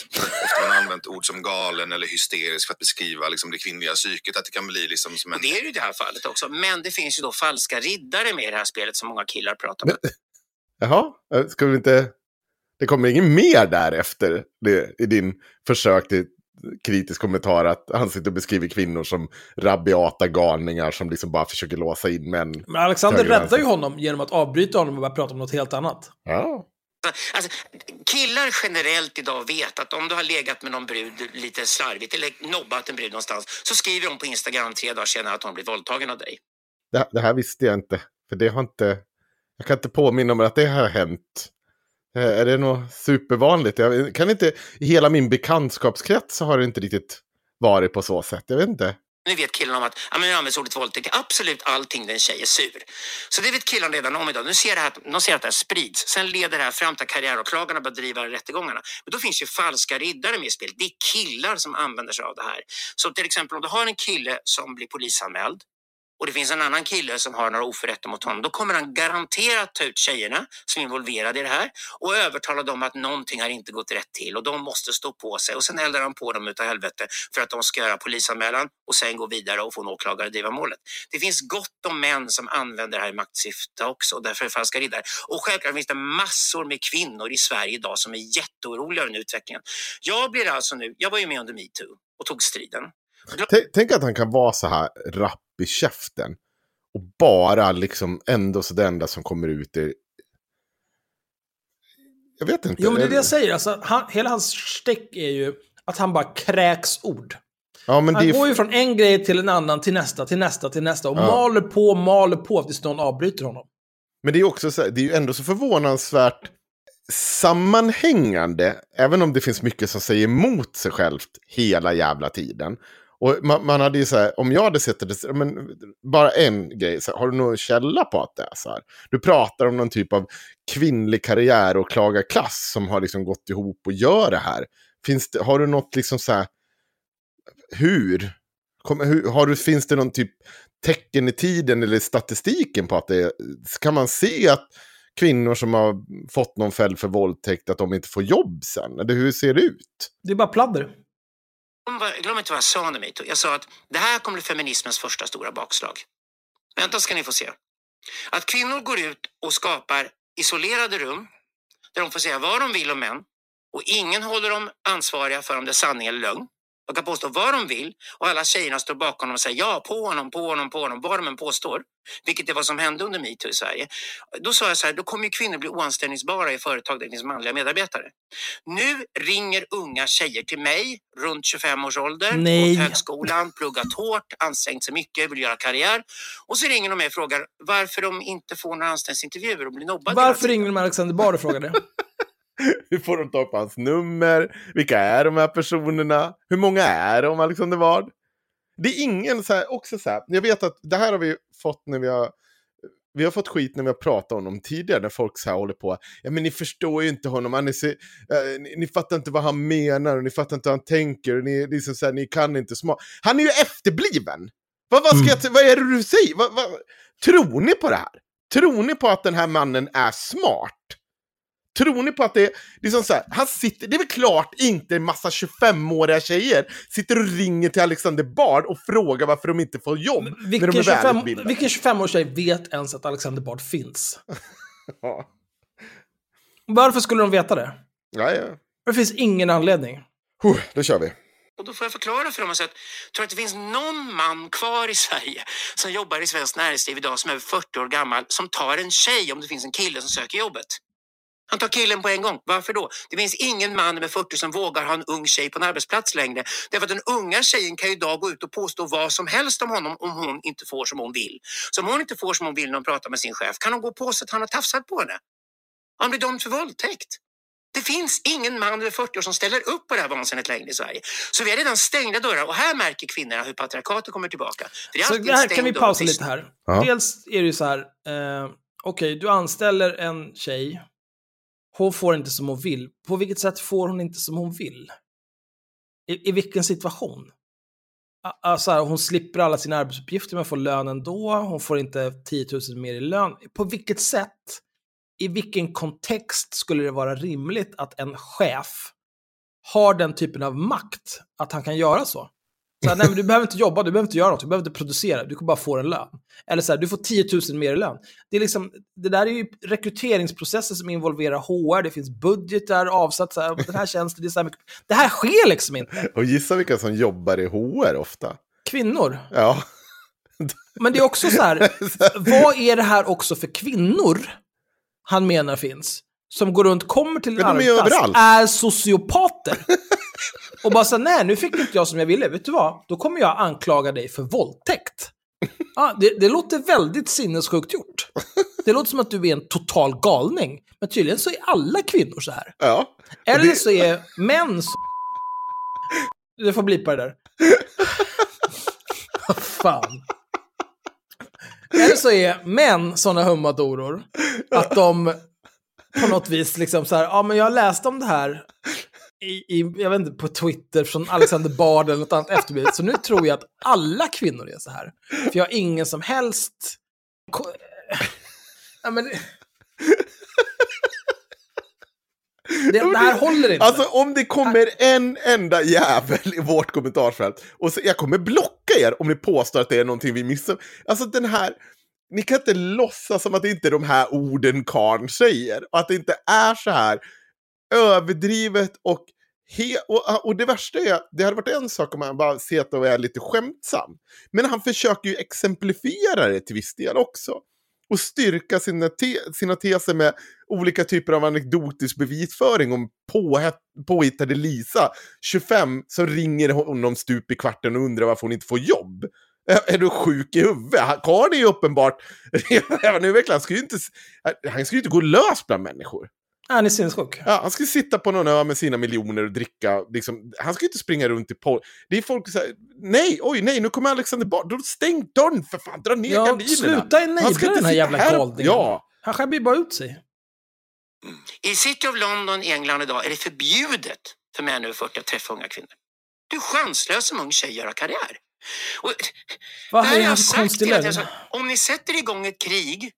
ofta man har använt ord som galen eller hysterisk för att beskriva liksom, det kvinnliga psyket, att det kan bli liksom som en... Och det är ju i det här fallet också. Men det finns ju då falska riddare med i det här spelet som många killar pratar om. Jaha, eh, ska vi inte... Det kommer inget mer därefter det, i din försök till kritisk kommentar att han sitter och beskriver kvinnor som rabiata galningar som liksom bara försöker låsa in män. Men Alexander räddar ju honom genom att avbryta honom och börja prata om något helt annat. Ja. Alltså, killar generellt idag vet att om du har legat med någon brud lite slarvigt eller nobbat en brud någonstans så skriver de på Instagram tre dagar senare att hon blivit våldtagen av dig. Det, det här visste jag inte. För det har inte... Jag kan inte påminna mig att det har hänt. Eh, är det något supervanligt? Jag kan inte... I hela min bekantskapskrets så har det inte riktigt varit på så sätt. Jag vet inte. Nu vet killarna om att ja, men nu används ordet våldtäkt till absolut allting där en tjej är sur. Så det vet killarna redan om idag. Nu ser det här, de ser att det här sprids. Sen leder det här fram till att karriäråklagarna börjar driva rättegångarna. Men då finns ju falska riddare med i spelet. Det är killar som använder sig av det här. Så till exempel om du har en kille som blir polisanmäld och det finns en annan kille som har några oförrätter mot honom, då kommer han garanterat ta ut tjejerna som är involverade i det här och övertala dem att någonting har inte gått rätt till och de måste stå på sig och sen eldar han på dem utav helvete för att de ska göra polisanmälan och sen gå vidare och få en åklagare att driva målet. Det finns gott om män som använder det här i maktsyfte också och därför är det falska riddare. Och självklart finns det massor med kvinnor i Sverige idag som är jätteoroliga över den utvecklingen. Jag blir alltså nu, jag var ju med under metoo och tog striden. Tänk, tänk att han kan vara så här rapp i käften. Och bara liksom ändå så det enda som kommer ut är... Jag vet inte. Jo, men det är det jag säger. Alltså, han, hela hans stick är ju att han bara kräks ord. Ja, han det är... går ju från en grej till en annan, till nästa, till nästa, till nästa. Och Ja. maler på, maler på tills någon avbryter honom. Men det är också så det är ju ändå så förvånansvärt sammanhängande, även om det finns mycket som säger emot sig självt hela jävla tiden. Och man, man hade ju så här, om jag hade sett det, men bara en grej, så här, har du någon källa på att det är så här? Du pratar om någon typ av kvinnlig karriär och klagarklass som har liksom gått ihop och gör det här. Finns det, har du något liksom så här, hur? Kommer, hur har du, finns det någon typ tecken i tiden eller statistiken på att det är, kan man se att kvinnor som har fått någon fälld för våldtäkt, att de inte får jobb sen? Eller hur ser det ut? Det är bara pladder. Glöm inte vad jag sa under metoo. Jag sa att det här kommer bli feminismens första stora bakslag. Vänta ska ni få se. Att kvinnor går ut och skapar isolerade rum där de får säga vad de vill om män och ingen håller dem ansvariga för om det är sanning eller lögn. De kan påstå vad de vill och alla tjejerna står bakom dem och säger ja, på honom, på honom, på honom, vad de än påstår. Vilket är vad som hände under metoo i Sverige. Då sa jag så här, då kommer ju kvinnor bli oanställningsbara i företag där det finns manliga medarbetare. Nu ringer unga tjejer till mig runt 25 års ålder, Nej. gått högskolan, pluggat hårt, ansträngt sig mycket, vill göra karriär. Och så ringer de mig och frågar varför de inte får några anställningsintervjuer och blir nobbade. Varför ringer de Alexander Bard och frågar det? Hur får de tag på hans nummer? Vilka är de här personerna? Hur många är de, Alexander Ward? Det är ingen så här, också så här, jag vet att det här har vi fått när vi har vi har fått skit när vi har pratat om honom tidigare, när folk så här håller på. Ja, men ni förstår ju inte honom, han är så, eh, ni, ni fattar inte vad han menar, och ni fattar inte hur han tänker, och ni, liksom så här, ni kan inte smart. Han är ju efterbliven! Vad, vad, ska jag, t- vad är det du säger? Vad, vad, tror ni på det här? Tror ni på att den här mannen är smart? Tror ni på att det är, liksom så här, han sitter, det är väl klart inte en massa 25-åriga tjejer sitter och ringer till Alexander Bard och frågar varför de inte får jobb när de Vilken, är 25, välutbildade. vilken 25-årig tjej vet ens att Alexander Bard finns? Ja. Varför skulle de veta det? Ja, ja. Det finns ingen anledning. Huh, då kör vi. Och då får jag förklara för dem och säga att tror att det finns någon man kvar i Sverige som jobbar i svenskt näringsliv idag som är över 40 år gammal som tar en tjej om det finns en kille som söker jobbet. Han tar killen på en gång. Varför då? Det finns ingen man med 40 som vågar ha en ung tjej på en arbetsplats längre. Därför att den unga tjejen kan ju idag gå ut och påstå vad som helst om honom om hon inte får som hon vill. Så om hon inte får som hon vill när hon pratar med sin chef kan hon gå och påstå att han har tafsat på henne. Han blir dömd för våldtäkt. Det finns ingen man över 40 år som ställer upp på det här vansinnet längre i Sverige. Så vi har redan stängda dörrar och här märker kvinnorna hur patriarkatet kommer tillbaka. För det är Så här kan vi pausa lite här. Ja. Dels är det ju så här, eh, okej, du anställer en tjej. Hon får inte som hon vill. På vilket sätt får hon inte som hon vill? I, i vilken situation? Alltså, här, hon slipper alla sina arbetsuppgifter men får lön ändå. Hon får inte 10 000 mer i lön. På vilket sätt, i vilken kontext skulle det vara rimligt att en chef har den typen av makt att han kan göra så? Så här, nej, men du behöver inte jobba, du behöver inte göra något, du behöver inte producera, du kommer bara få en lön. Eller så här, du får 10 000 mer i lön. Det, är liksom, det där är ju rekryteringsprocesser som involverar HR, det finns budgetar avsatt, så här, den här tjänsten, det är så här mycket. Det här sker liksom inte. Och gissa vilka som jobbar i HR ofta? Kvinnor. Ja. Men det är också så här, vad är det här också för kvinnor han menar finns? Som går runt, kommer till en är arbetsplats, överallt. är sociopater. Och bara så nej nu fick inte jag som jag ville, vet du vad? Då kommer jag anklaga dig för våldtäkt. Ja, det, det låter väldigt sinnessjukt gjort. Det låter som att du är en total galning. Men tydligen så är alla kvinnor så här. Ja. Eller det- så är män så... Du får blipa det där. Fan. Eller så är män sådana hummadoror att de på något vis liksom så här, ja men jag läste om det här i, i jag vet inte, på Twitter från Alexander Bard eller något annat efterblivet. Så nu tror jag att alla kvinnor är så här. För jag har ingen som helst... Ja, men... det- Det, det här håller inte. Alltså om det kommer en enda jävel i vårt kommentarsfält och så, jag kommer blocka er om ni påstår att det är någonting vi missar. Alltså den här, ni kan inte låtsas som att det inte är de här orden karn säger. Och att det inte är så här överdrivet och, he, och, ah, och det värsta är, det hade varit en sak om han bara sett och är lite skämtsam. Men han försöker ju exemplifiera det till viss del också. Och styrka sina, te, sina teser med olika typer av anekdotisk bevisföring om påhet, påhittade Lisa, 25, som ringer honom stup i kvarten och undrar varför hon inte får jobb. Är- du sjuk i huvudet? Karln Karl är ju uppenbart, redan nu han ska ju inte, han ska ju inte gå lös bland människor. Han är sinnessjuk. Ja, han ska sitta på någon ö med sina miljoner och dricka. Liksom, han ska ju inte springa runt i porr. Det är folk som säger, nej, oj, nej, nu kommer Alexander Bard. Då stäng dörren för fan, dra ner Ja, gardinerna. sluta inte den här jävla galningen. Ja, Han skämmer ju bara ut sig. I City of London i England idag är det förbjudet för män över 40 att träffa unga kvinnor. Du är chanslös som ung tjej att göra karriär. Och, Vad det är här här jag sagt hela lögn? tiden. Så Om ni sätter igång ett krig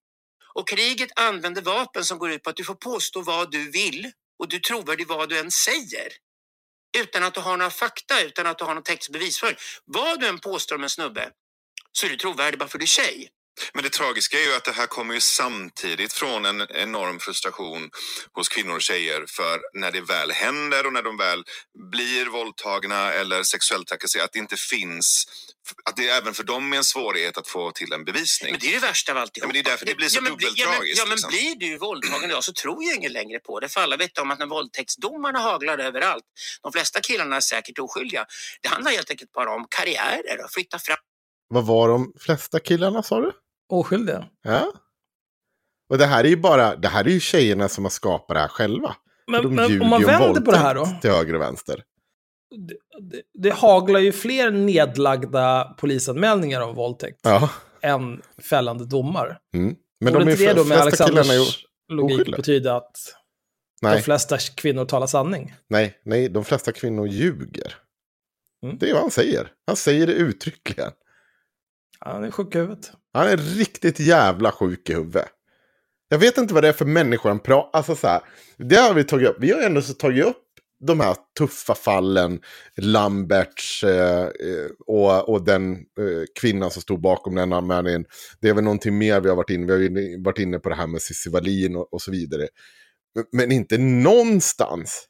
och kriget använder vapen som går ut på att du får påstå vad du vill och du är trovärdig vad du än säger. Utan att du har några fakta, utan att du har någon teknisk bevisföring. Vad du än påstår om en snubbe så är du trovärdig bara för du är tjej. Men det tragiska är ju att det här kommer ju samtidigt från en enorm frustration hos kvinnor och tjejer för när det väl händer och när de väl blir våldtagna eller sexuellt trakasserade, att det inte finns, att det även för dem är en svårighet att få till en bevisning. Men det är det värsta av alltihop. Ja, men det är därför det blir så ja, men, dubbelt ja, men, ja, men liksom. blir du våldtagen idag så tror ju ingen längre på det. För alla vet om att när våldtäktsdomarna haglar överallt, de flesta killarna är säkert oskyldiga. Det handlar helt enkelt bara om karriärer och flytta fram. vad var de flesta killarna sa du? Oskyldiga. Ja. Och det här är ju bara, det här är ju tjejerna som har skapat det här själva. Men- De men om man ju vänder på det här då? Till höger och vänster. Det, det, haglar ju fler nedlagda polisanmälningar om våldtäkt Ja. än fällande domar. Mm. Men Borde de inte det då med Alexanders logik betyda att de Nej, flesta kvinnor talar sanning? nej, nej, de flesta kvinnor ljuger. Mm. Det är vad han säger. Han säger det uttryckligen. Han är sjuk i huvudet. Han är riktigt jävla sjuk i huvudet. Jag vet inte vad det är för människor han pratar... Alltså så här, det har vi tagit upp. Vi har ändå så tagit upp de här tuffa fallen. Lamberts eh, eh, och, och den eh, kvinnan som stod bakom den anmälningen. Det är väl någonting mer vi har varit inne Vi har varit inne på det här med Cissi Wallin och, och så vidare. Men, men inte någonstans.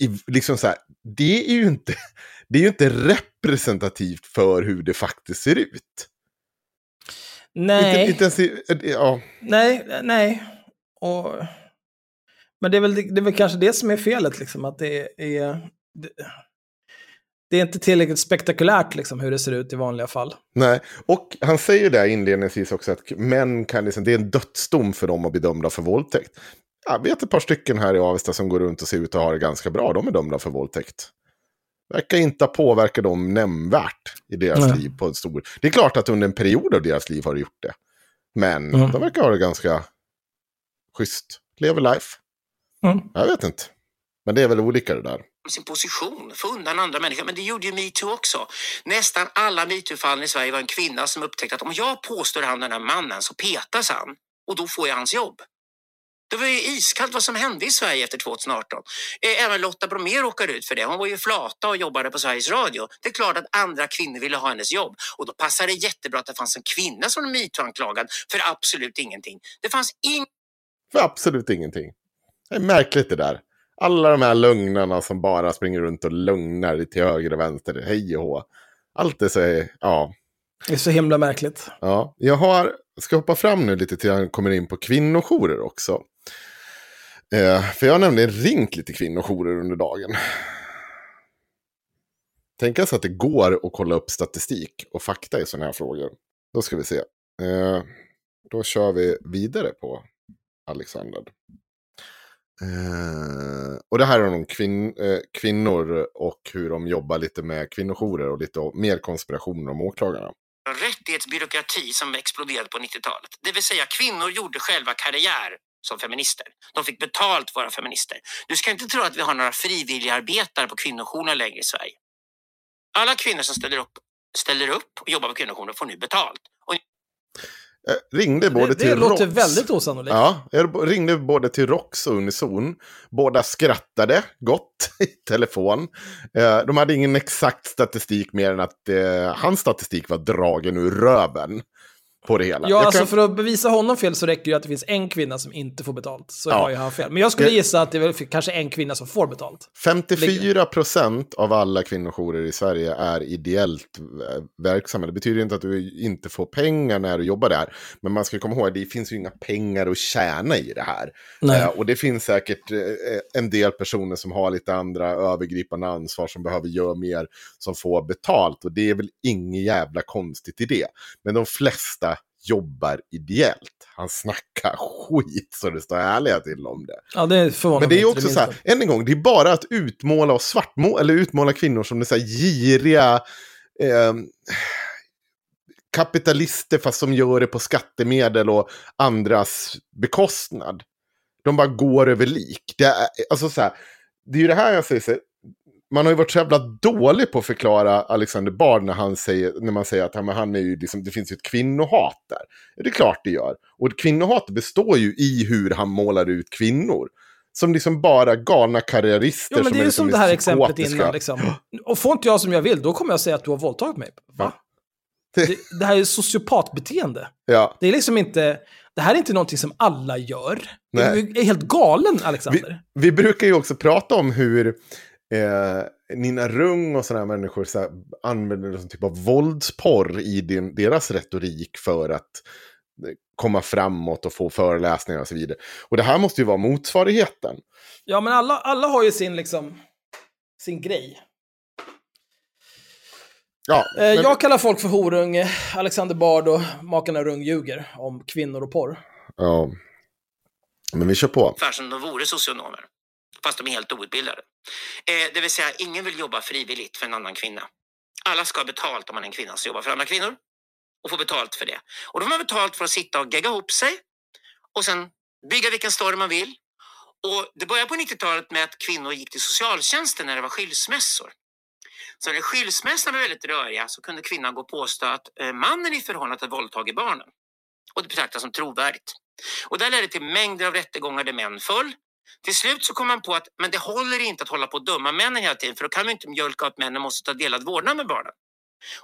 I, liksom så här, det är ju inte, det är ju inte representativt för hur det faktiskt ser ut. Nej. Inte, inte ens ja. Nej, nej. Och... Men det är, väl, det är väl kanske det som är felet, liksom, att det är... Det, det är inte tillräckligt spektakulärt liksom, hur det ser ut i vanliga fall. Nej, och han säger där inledningsvis också att män kan, liksom, det är en dödsdom för dem att bli dömda för våldtäkt. Jag vet ett par stycken här i Avesta som går runt och ser ut att ha det ganska bra. De är dömda för våldtäkt. Verkar inte ha påverkat dem nämnvärt i deras Nej. liv på en stor... Det är klart att under en period av deras liv har det gjort det. Men Mm. de verkar ha det ganska schysst. Lever life. Mm. Jag vet inte. Men det är väl olika det där. sin position, få undan andra människor. Men det gjorde ju metoo också. Nästan alla metoo-fallen i Sverige var en kvinna som upptäckte att om jag påstår han den här mannen så petas han och då får jag hans jobb. Det var ju iskallt vad som hände i Sverige efter 2018. Eh, Även Lotta Bromé råkade ut för det. Hon var ju flata och jobbade på Sveriges Radio. Det är klart att andra kvinnor ville ha hennes jobb och då passade det jättebra att det fanns en kvinna som var metoo-anklagad för absolut ingenting. Det fanns ing För absolut ingenting. Det är märkligt det där. Alla de här lögnarna som bara springer runt och lögnar till höger och vänster, hej och hå. Allt det så ja. Det är så himla märkligt. Ja, jag har, ska hoppa fram nu lite till jag kommer in på kvinnojourer också. Eh, för jag har nämligen ringt lite kvinnojourer under dagen. Tänk alltså att det går att kolla upp statistik och fakta i sådana här frågor. Då ska vi se. Eh, då kör vi vidare på Alexander. Eh, och det här är om kvin eh, kvinnor och hur de jobbar lite med kvinnojourer och lite mer konspirationer om åklagarna. rättighetsbyråkrati som exploderade på 90-talet. Det vill säga kvinnor gjorde själva karriär som feminister. De fick betalt för att vara feminister. Du ska inte tro att vi har några frivilligarbetare på kvinnojourerna längre i Sverige. Alla kvinnor som ställer upp, ställer upp och jobbar på kvinnojourerna får nu betalt. Och jag ringde både Det, till det låter Rox- väldigt osannolikt. Ja, jag ringde både till Rox och Unison. Båda skrattade gott i telefon. Eh, De hade ingen exakt statistik mer än att eh, hans statistik var dragen ur röven på det hela. Ja, Jag alltså kan- för att bevisa honom fel så räcker det ju att det finns en kvinna som inte får betalt. Så Ja. har ju han fel. Men jag skulle gissa att det är väl kanske en kvinna som får betalt. 54 procent av alla kvinnojourer i Sverige är ideellt eh, verksamma. Det betyder inte att du inte får pengar när du jobbar där. Men man ska komma ihåg att det finns ju inga pengar att tjäna i det här. Eh, och det finns säkert eh, en del personer som har lite andra övergripande ansvar som behöver göra mer som får betalt. Och det är väl inget jävla konstigt i det. Men de flesta jobbar ideellt. Han snackar skit så det står härliga till om det. Ja, det Men det är också så här, än en gång, det är bara att utmåla och svartmåla, eller utmåla kvinnor som det så här giriga eh, kapitalister fast som gör det på skattemedel och andras bekostnad. De bara går över lik. Det är, alltså så här, det är ju det här jag säger, man har ju varit så jävla dålig på att förklara Alexander Bard när, han säger, när man säger att men han är ju liksom, det finns ju ett kvinnohat där. Det är klart det gör. Och kvinnohat består ju i hur han målar ut kvinnor. Som liksom bara galna karriärister. Jo, men det är ju liksom som det här exemplet innan. Liksom. Och får inte jag som jag vill, då kommer jag säga att du har våldtagit mig. Va? Det, det här är sociopatbeteende. Ja. Det är liksom inte... Det här är inte någonting som alla gör. Nej. Du är helt galen, Alexander. Vi, vi brukar ju också prata om hur eh, Nina Rung och sådana här människor så här, använder någon typ av våldsporr i din, deras retorik för att eh, komma framåt och få föreläsningar och så vidare. Och det här måste ju vara motsvarigheten. Ja, men alla, alla har ju sin, liksom, sin grej. Ja, Eh, men- Jag kallar folk för horunge. Alexander Bard och makarna Rung ljuger om kvinnor och porr. ja. Men vi kör på. ungefär som de vore socionomer. Fast de är helt outbildade. Eh, det vill säga, ingen vill jobba frivilligt för en annan kvinna. Alla ska ha betalt om man är en kvinna som jobbar för andra kvinnor. Och få betalt för det. Och då får man betalt för att sitta och gegga ihop sig. Och sen bygga vilken story man vill. Och det började på 90-talet med att kvinnor gick till socialtjänsten när det var skilsmässor. Så när skilsmässorna var väldigt röriga så kunde kvinnan gå och påstå att eh, mannen i förhållande hade våldtagit barnen. Och det betraktas som trovärdigt. Och det ledde till mängder av rättegångar där män föll. Till slut så kom man på att men det håller inte att hålla på och döma männen hela tiden för då kan vi inte mjölka upp männen måste ta delad vårdnad med barnen.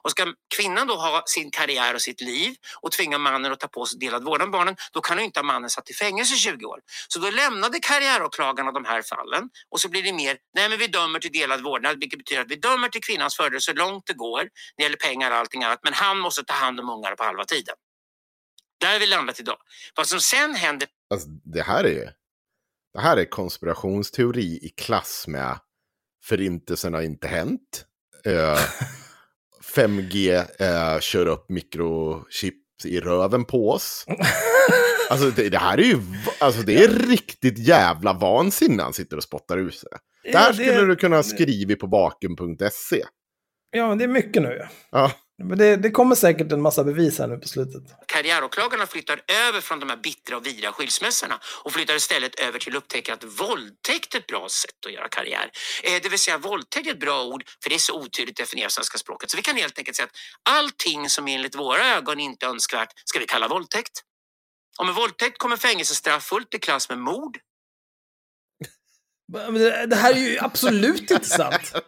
Och ska kvinnan då ha sin karriär och sitt liv och tvinga mannen att ta på sig delad vårdnad med barnen, då kan ju inte ha mannen satt i fängelse i 20 år. Så då lämnade karriäråklagarna de här fallen och så blir det mer, nej men vi dömer till delad vårdnad, vilket betyder att vi dömer till kvinnans fördel så långt det går, när det gäller pengar och allting annat, men han måste ta hand om ungarna på halva tiden. Där har vi landat idag. Vad som sen händer Alltså, det här är det här är konspirationsteori i klass med förintelsen har inte hänt. Eh, 5G eh, kör upp mikrochips i röven på oss. Alltså det, det här är ju, alltså det är riktigt jävla vansinne han sitter och spottar ur sig. Ja, Där det- skulle du kunna skriva på baken.se. Ja, men det är mycket nu. Ja. Men det, det kommer säkert en massa bevis här nu på slutet karriäråklagarna flyttar över från de här bittra och vidriga skilsmässorna och flyttar istället över till att upptäcka att våldtäkt är ett bra sätt att göra karriär. Eh, det vill säga våldtäkt är ett bra ord för det är så otydligt definierat i svenska språket. Så vi kan helt enkelt säga att allting som enligt våra ögon inte är önskvärt ska vi kalla våldtäkt. Om en våldtäkt kommer fängelsestraff fullt i klass med mord. Det här är ju absolut inte sant.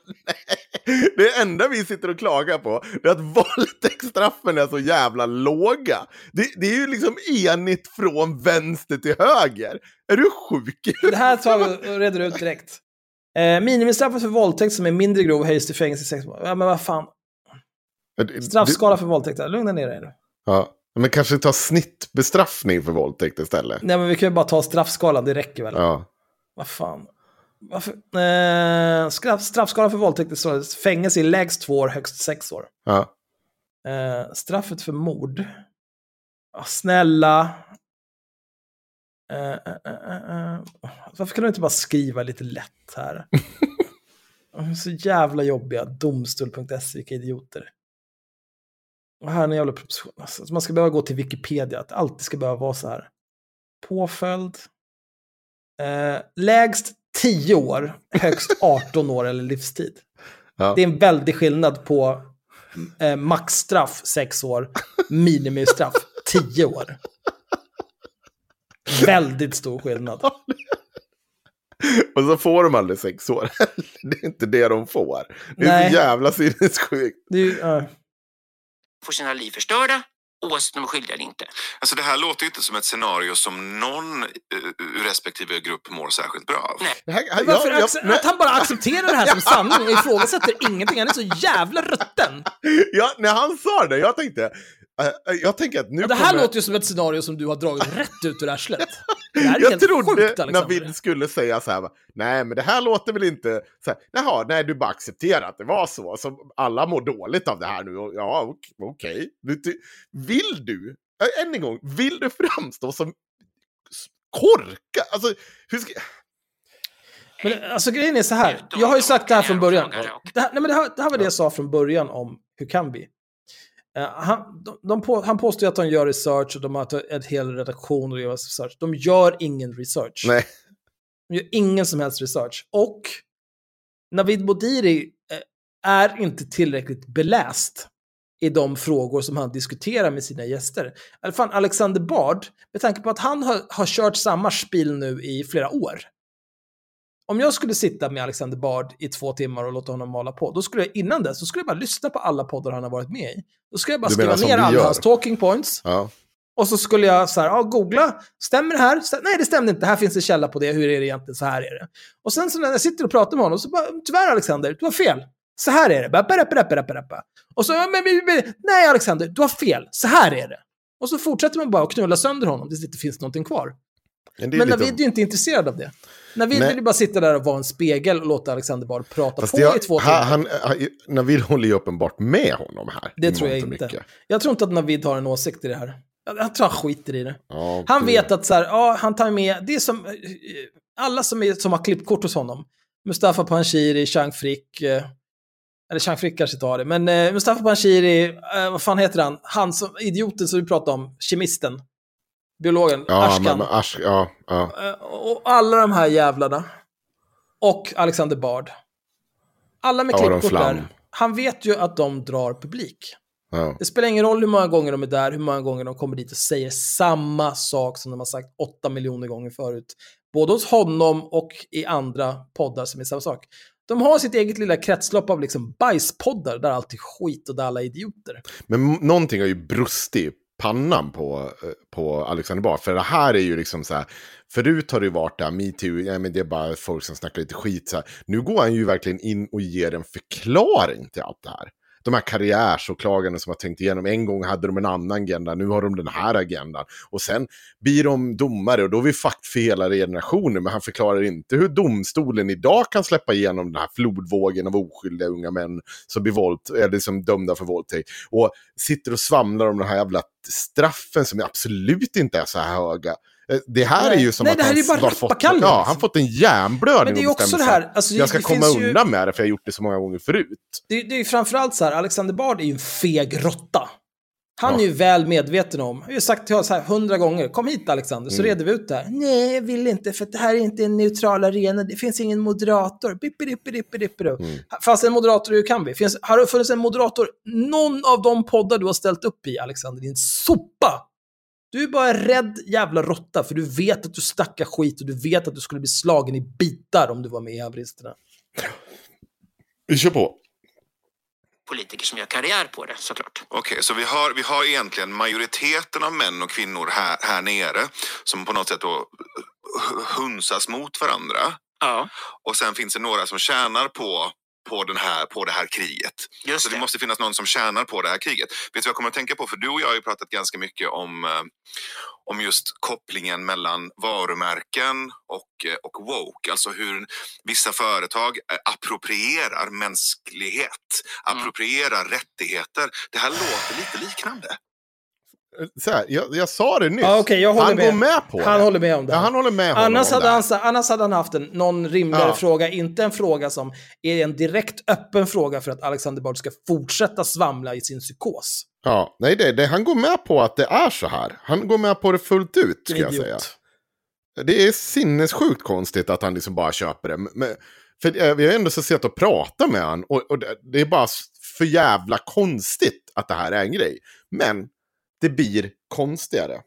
Det enda vi sitter och klagar på är att våldtäktsstraffen är så jävla låga. Det, det är ju liksom enigt från vänster till höger. Är du sjuk? Det här tar vi och reder ut direkt. Eh, minimistraffet för våldtäkt som är mindre grov höjs till fängelse i sex månader. Ja, men vad fan. Straffskala för våldtäkt. Lugna ner dig nu. Ja, men kanske ta snittbestraffning för våldtäkt istället. Nej, men vi kan ju bara ta straffskalan. Det räcker väl? Ja. Vad fan. Varför? Eh, straff, straffskalan för våldtäkt är så fängelse i lägst två år, högst sex år. Ja. Eh, straffet för mord. Ja, snälla. Eh, eh, eh, eh. Varför kan du inte bara skriva lite lätt här? Så jävla jobbiga. Domstol.se, vilka idioter. Och här är en jävla proposition. Alltså, man ska behöva gå till Wikipedia. Att det alltid ska behöva vara så här. Påföljd. Eh, lägst 10 år, högst 18 år eller livstid. Ja. Det är en väldig skillnad på eh, maxstraff 6 år, minimistraff 10 år. Väldigt stor skillnad. Och så får de aldrig sex år. Det är inte det de får. Det är Nej. så jävla sinnessjukt. Det är ja. Får sina liv förstörda oavsett om de är skyldiga eller inte. Alltså det här låter ju inte som ett scenario som någon eh, ur respektive grupp mår särskilt bra av. Det här, Varför jag, jag, att han bara accepterar det här som sanning och ifrågasätter ingenting. Han är så jävla rutten. ja, när han sa det, jag tänkte... eh, jag tänker att nu Och det här kommer... låter ju som ett scenario som du har dragit rätt ut ur arslet. Det här är jag helt trodde sjukt. Navid skulle säga så här, nej men det här låter väl inte, så här, jaha, nej du bara accepterar att det var så, så alla mår dåligt av det här nu, ja ok- okej. Ty- Vill du, äh, än en gång, vill du framstå som korka? Alltså, hur ska... Men alltså grejen är så här, jag har ju sagt det här från början. Det här, nej, men det, här, det här var det jag sa från början om hur kan vi? Eh, han, de, de på, han påstår att de gör research och de har en hel redaktion och gör research. De gör ingen research. Nej. De gör ingen som helst research. Och Navid Modiri eh, är inte tillräckligt beläst i de frågor som han diskuterar med sina gäster. Fan, Alexander Bard, med tanke på att han har, har kört samma spel nu i flera år. Om jag skulle sitta med Alexander Bard i två timmar och låta honom mala på, då skulle jag innan dess, så skulle jag bara lyssna på alla poddar han har varit med i. Då skulle jag bara skriva ner alla hans talking points. Ja. Och så skulle jag så här, ja, googla, stämmer det här? Stäm- Nej, det stämde inte, här finns en källa på det, hur är det egentligen, så här är det. Och sen så när jag sitter och pratar med honom, så bara, tyvärr Alexander, du har fel. Så här är det. Bara, bara, bara, bara, bara. Och så, men, men, men, nej Alexander, du har fel, så här är det. Och så fortsätter man bara att knulla sönder honom tills det inte finns någonting kvar. Men, det är Men Navid är ju inte intresserad av det. Navid vill ju bara sitta där och vara en spegel och låta Alexander bara prata Fast på jag, i två timmar. han, han, Navid håller ju uppenbart med honom här. det tror jag inte. mycket. Jag tror inte att Navid har en åsikt i det här. Jag, tror han skiter i det. Ja, Han det- vet att så här, ja, han tar med, det är som, eh, alla som, är, som har klippkort hos honom. Mustafa Panshiri, Chang Frick, eh, eller Chang Frick kanske inte har det, men eh, Mustafa Panshiri, eh, vad fan heter han? Han som, idioten som vi pratade om, kemisten, biologen, Ja, Ashkan. men, Ash, ja, ja. Eh, och alla de här jävlarna. Och Alexander Bard. Alla med klippkort där. Han vet ju att de drar publik. ja. Det spelar ingen roll hur många gånger de är där, hur många gånger de kommer dit och säger samma sak som de har sagt åtta miljoner gånger förut. Både hos honom och i andra poddar som är samma sak. De har sitt eget lilla kretslopp av liksom bajspoddar där allt är skit och där alla är idioter. Men någonting har ju brustit pannan på, eh, på Alexander Bard. För det här är ju liksom så här, förut har det ju varit där, metoo, ja, men det är bara folk som snackar lite skit. Så här. Nu går han ju verkligen in och ger en förklaring till allt det här. De här karriärsåklagarna som har tänkt igenom, en gång hade de en annan agenda, nu har de den här agendan. Och sen blir de domare och då är vi fucked för hela generationen. Men han förklarar inte hur domstolen idag kan släppa igenom den här flodvågen av oskyldiga unga män som blir våld, eller som dömda för våldtäkt. Och sitter och svamlar om de här jävla straffen som absolut inte är så här höga. Eh, Det här Nej. är ju som Nej, att han bara har fått, ja, liksom. han fått en hjärnblödning Men det är ju och också bestämt det sig, här, alltså, det- jag ska komma ju- undan med det för jag har gjort det så många gånger förut. Det, det är ju framförallt så här, Alexander Bard är ju en feg råtta. Han Ja. är ju väl medveten om, jag har ju sagt till honom så här hundra gånger, kom hit Alexander, så Mm. reder vi ut det här. Nej, jag vill inte, för det här är inte en neutral arena, det finns ingen moderator. Bippidippidippidippidu. Mm. Fast en moderator, hur kan vi? Finns, har det funnits en moderator, någon av de poddar du har ställt upp i, Alexander, din sopa? Du är bara en rädd jävla råtta för du vet att du stackar skit och du vet att du skulle bli slagen i bitar om du var med i haveristerna. Vi kör på. Politiker som gör karriär på det såklart. Okej, så vi har, vi har egentligen majoriteten av män och kvinnor här, här nere som på något sätt då hu- hunsas mot varandra. Ja. Och sen finns det några som tjänar på, på, den här, på det här kriget. Just så det. det. måste finnas någon som tjänar på det här kriget. Vet du vad jag kommer att tänka på? För du och jag har ju pratat ganska mycket om, eh, om just kopplingen mellan varumärken och, eh, och woke. Alltså hur vissa företag eh, approprierar mänsklighet, Mm. approprierar rättigheter. Det här låter lite liknande. Så här, jag, jag sa det nyss. Jag håller han med. går med på Han det. håller med om det. Ja, han håller med honom Annars hade, han, annars hade han haft en, någon rimligare Ja. fråga, inte en fråga som är en direkt öppen fråga för att Alexander Bard ska fortsätta svamla i sin psykos. Ja, nej, det, det, han går med på att det är så här. Han går med på det fullt ut, ska jag säga. Det är sinnessjukt konstigt att han liksom bara köper det. Men, för vi har ändå så sett och pratat med han och, och det, det är bara för jävla konstigt att det här är en grej. Men det blir konstigare.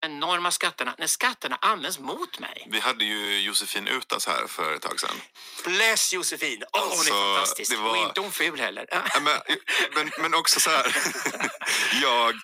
Enorma skatterna, när skatterna används mot mig. Vi hade ju Josefin Utas här för ett tag sedan. Bless Josefin! Åh, hon Alltså, är fantastisk. det var- Och inte hon ful heller. Men, men, men också så här. jag,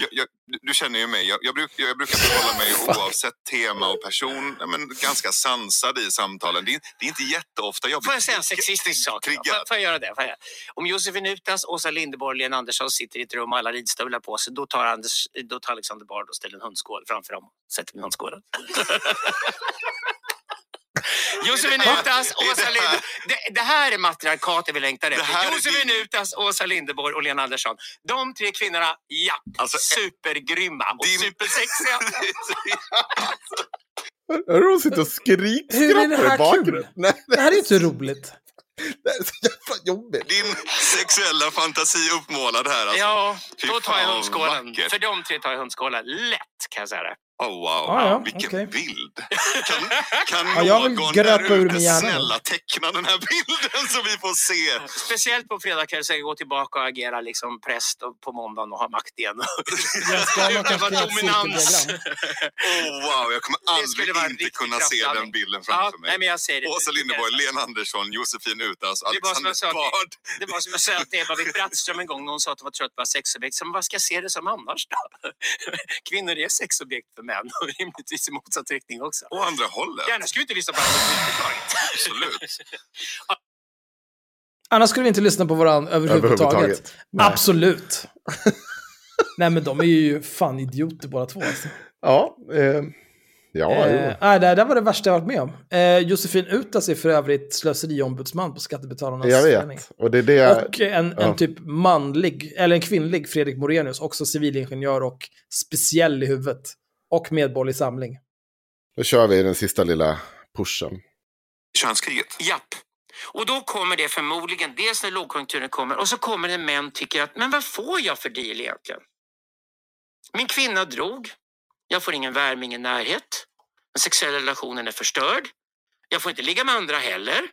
jag, jag, du känner ju mig. Jag, jag, bruk, jag brukar förhålla mig oavsett tema och person men ganska sansad i samtalen. Det är, det är inte jätteofta jag Får blir jag säga en sexistisk sak? Får, får jag göra det? Får jag? Om Josefin Utas, Åsa Linderborg, Lena Andersson sitter i ett rum och alla ridstövlar på sig, då tar, Anders, då tar Alexander Bard och ställer en hundskål framför dem. Sätter vi hundskålen. Josefin Det här- Utas, Åsa det här. Linderborg. Det, det här är matriarkatet vi längtar efter. Josefin Utas, Åsa Linderborg och Lena Andersson. De tre kvinnorna, ja, Alltså, supergrymma och din- supersexiga. Hör du hon sitter och Hur är det skrikskrattar här i bakgrunden? Det här är inte roligt. det är så jävla jobbigt. Din sexuella fantasi uppmålad här. Alltså. Ja, Fy då tar jag hundskålen. vackert. För de tre tar jag hundskålen. Lätt kan jag säga det. Oh, wow, Ja, ja, vilken okej. bild. Kan, kan Ja, jag någon där ute snälla teckna den här bilden så vi får se? Speciellt på fredag kan jag säkert gå tillbaka och agera liksom präst på måndagen och ha makt igen. Jag Utöva dominans. Oh, wow, jag kommer aldrig inte kunna se den bilden Ja, framför nej, mig. men jag säger det. Åsa Linderborg, Lena Andersson, Josefin Utas, Alexander jag Bard. Det var som jag sa till Ebba Brattström en gång när hon sa att hon var trött på sexobjekt. Så, men vad ska jag se det som annars då? Kvinnor är sexobjekt för män och rimligtvis i motsatt riktning också. Och andra hållet. Gärna skulle vi inte lyssna på överhuvudtaget. Absolut. Annars skulle vi inte lyssna på varandra överhuvudtaget. Överhuvudtaget. Nej. Absolut. Nej, men de är ju fan idioter båda två. Alltså. Ja, eh, ja, eh, det här var det värsta jag varit med om. Eh, Josefin Utas är för övrigt slöseriombudsman på Skattebetalarnas jag förening. vet. Och det är det... Och en, Ja. en typ manlig, eller en kvinnlig Fredrik Morenius, också civilingenjör och speciell i huvudet. Och medborgerlig samling. Då kör vi den sista lilla pushen. Könskriget. Japp. Och då kommer det förmodligen, dels när lågkonjunkturen kommer, och så kommer det män tycker att, men vad får jag för deal egentligen? Min kvinna drog. Jag får ingen värme, ingen närhet. Den sexuella relationen är förstörd. Jag får inte ligga med andra heller.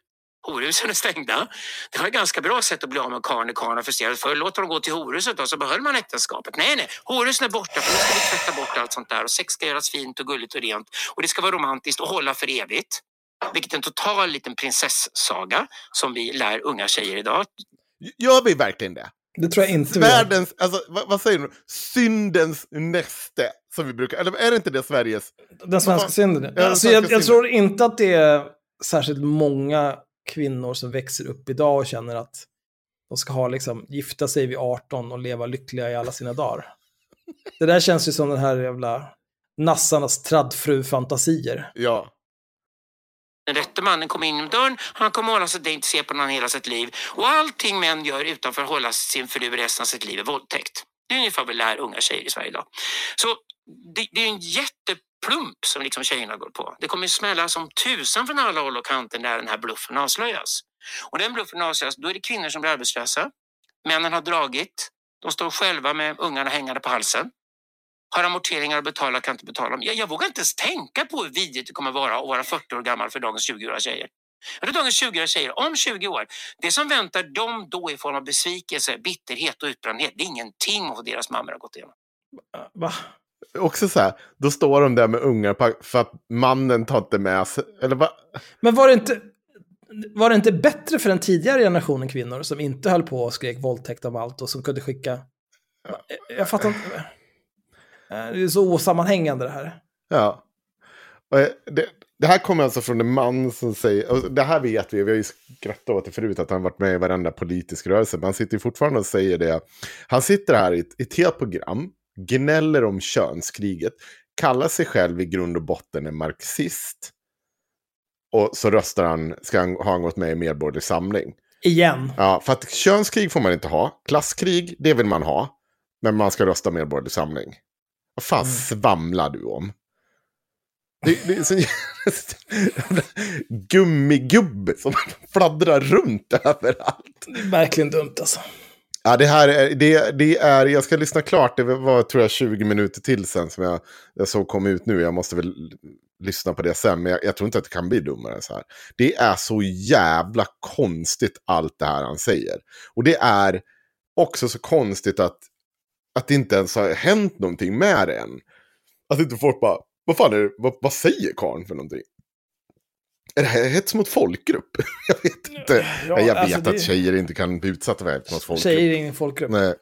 Horhusen är stängda. Det var ett ganska bra sätt att bli av med karln när karln frustrerad. Förr låt dem gå till horhuset och så behöll man äktenskapet. Nej, nej, horhusen är borta för nu ska vi tvätta bort allt sånt där och sex ska göras fint och gulligt och rent och det ska vara romantiskt och hålla för evigt. Vilket är en total liten prinsessaga som vi lär unga tjejer idag. Gör vi verkligen det? Det tror jag inte vi gör. Världens, alltså vad, vad säger du? Syndens näste, som vi brukar, eller är det inte det Sveriges? Den svenska synden. Ja, alltså, jag, jag synden. tror inte att det är särskilt många kvinnor som växer upp idag och känner att de ska ha liksom, gifta sig vid 18 och leva lyckliga i alla sina dagar. Det där känns ju som den här jävla nassarnas traddfru-fantasier. Ja. Den rätte mannen kommer in genom dörren, han kommer hålla sig, inte se på någon hela sitt liv. Och allting män gör utanför att hålla sin fru resten av sitt liv är våldtäkt. Det är ungefär vad vi lär unga tjejer i Sverige idag. Så det, det är en plump som liksom tjejerna går på. Det kommer ju smälla som tusan från alla håll och kanter när den här bluffen avslöjas. Och den bluffen avslöjas, då är det kvinnor som blir arbetslösa. Männen har dragit, de står själva med ungarna hängande på halsen. Har amorteringar att betala, kan inte betala dem. Jag, jag vågar inte ens tänka på hur vidrigt det kommer vara att vara 40 år gammal för dagens 20-åriga tjejer. Jag dagens 20-åriga tjejer, om 20 år, det som väntar dem då i form av besvikelse, bitterhet och utbrändhet, det är ingenting mot vad deras mammor har gått igenom. Va? Också så här, då står de där med ungar för att mannen tar inte med sig, eller vad? Men var det inte... Var det inte bättre för den tidigare generationen kvinnor som inte höll på och skrek våldtäkt om allt och som kunde skicka... Jag fattar inte. Det är så osammanhängande det här. Ja. Eh, Det, det här kommer alltså från en man som säger, och det här vet vi, vi har ju skrattat åt det förut, att han varit med i varenda politisk rörelse, men han sitter fortfarande och säger det. Han sitter här i ett, i ett helt program, gnäller om könskriget, kallar sig själv i grund och botten en marxist. Och så röstar han, ska han, har han gått med i Medborgerlig Samling. Igen. Ja, för att könskrig får man inte ha. Klasskrig, det vill man ha. Men man ska rösta Medborgerlig Samling. Vad fan Mm. svamlar du om? Det, det är så jävla gummigubbe som fladdrar runt överallt. Det är verkligen dumt alltså. Ja, det här är, det, det är, jag ska lyssna klart, det var tror jag 20 minuter till sen som jag, jag såg kom ut nu. Jag måste väl lyssna på det sen, men jag, jag tror inte att det kan bli dummare än så här. Det är så jävla konstigt allt det här han säger. Och det är också så konstigt att, att det inte ens har hänt någonting med det än. Att inte folk bara, vad fan är det, vad, vad säger karln för någonting? Är det här hets mot folkgrupp? jag vet inte. Ja, jag vet alltså att det- tjejer inte kan bli utsatta för hets mot folkgrupp. Tjejer är ingen folkgrupp. Nej,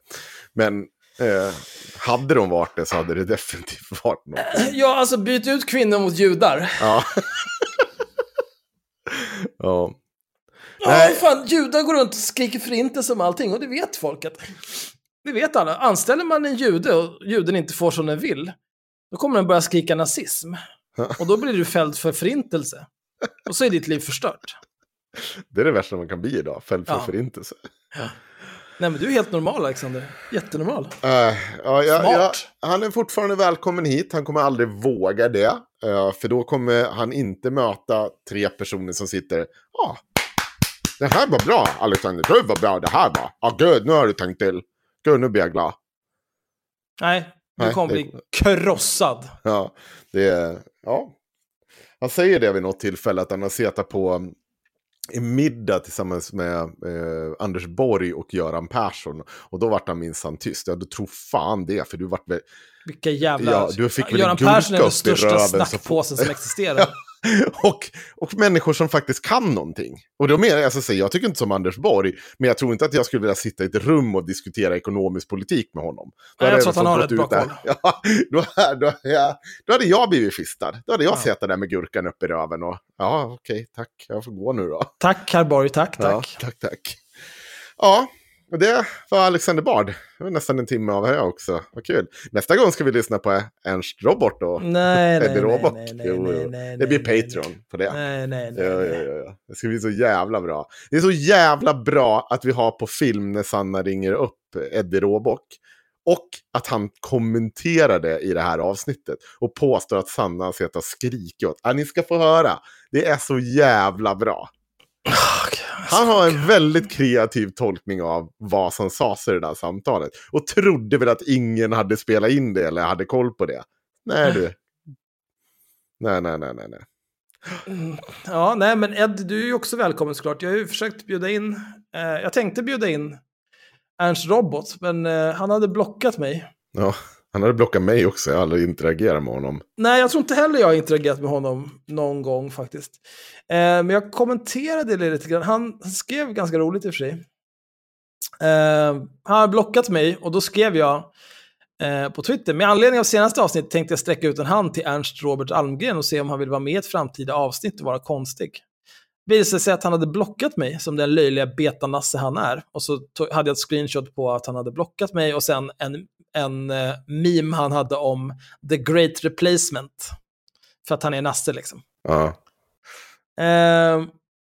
men eh, hade de varit det så hade det definitivt varit något. Ja, alltså byt ut kvinnor mot judar. Ja. ja. Ja, Nej. fan, judar går runt och skriker förintelse om allting och det vet folket. Det vet alla. Anställer man en jude och juden inte får som den vill, då kommer den börja skrika nazism. Och då blir du fälld för förintelse. Och så är ditt liv förstört. Det är det värsta man kan bli idag, fälld för Ja. förintelse. Nej, men du är helt normal, Alexander. Jättenormal. Eh, ja, ja, Smart. ja, han är fortfarande välkommen hit, han kommer aldrig våga det. eh, för då kommer han inte möta tre personer som sitter, ja, det här var bra Alexander, gud vad bra det här var. Ja, gud, nu har du tänkt till. Gud, nu blir jag glad. Nej, du Nej, kommer det- bli krossad. Ja, det är, ja. Han säger det vid något tillfälle att han har suttit på um, en middag tillsammans med eh, Anders Borg och Göran Persson. Och då vart han minsann tyst. Ja, du tror fan det, för du vart väl... Vilka jävla... Ja, du fick väl Göran Persson är den största snackpåsen som existerar. och, och människor som faktiskt kan någonting. Och då menar jag, alltså, jag tycker inte som Anders Borg, men jag tror inte att jag skulle vilja sitta i ett rum och diskutera ekonomisk politik med honom. Då Nej, jag tror att han har rätt bra där. Ja, då, då, ja, då hade jag blivit fistad. Då hade jag suttit där med gurkan upp i röven och ja, okej, tack, jag får gå nu då. Tack, herr Borg. Tack, Ja, tack. tack, tack. Ja, och det var Alexander Bard. Det var nästan en timme av här också. Vad kul. Nästa gång ska vi lyssna på Ernst Robot och Nej, nej, Eddie nej, Robot. nej, nej, Jo, nej, jo. nej, Det blir Patreon på det. Nej, nej, nej. Ja, ja, ja. Det ska bli så jävla bra. Det är så jävla bra att vi har på film när Sanna ringer upp Eddie Råbock. Och att han kommenterar det i det här avsnittet. Och påstår att Sanna har suttit och skrikit åt. Ja, ni ska få höra. Det är så jävla bra. Han har en väldigt kreativ tolkning av vad som sades i det där samtalet. Och trodde väl att ingen hade spelat in det eller hade koll på det. Nej du. Nej, nej, nej, nej. nej. Mm, Ja, nej, men Ed, du är ju också välkommen såklart. Jag har ju försökt bjuda in, eh, jag tänkte bjuda in Ernst Robot, men eh, han hade blockat mig. Ja, han hade blockat mig också. Jag har aldrig interagerat med honom. Nej, jag tror inte heller jag har interagerat med honom någon gång faktiskt. Eh, men jag kommenterade det lite grann. Han skrev ganska roligt i och för sig. Eh, han har blockat mig och då skrev jag eh, på Twitter. Med anledning av senaste avsnittet tänkte jag sträcka ut en hand till Ernst Robert Almgren och se om han vill vara med i ett framtida avsnitt och vara konstig. Visade sig att han hade blockat mig som den löjliga betanasse han är. Och så tog, hade jag ett screenshot på att han hade blockat mig och sen en, en eh, meme han hade om the great replacement. För att han är nasse liksom. Ja. Eh,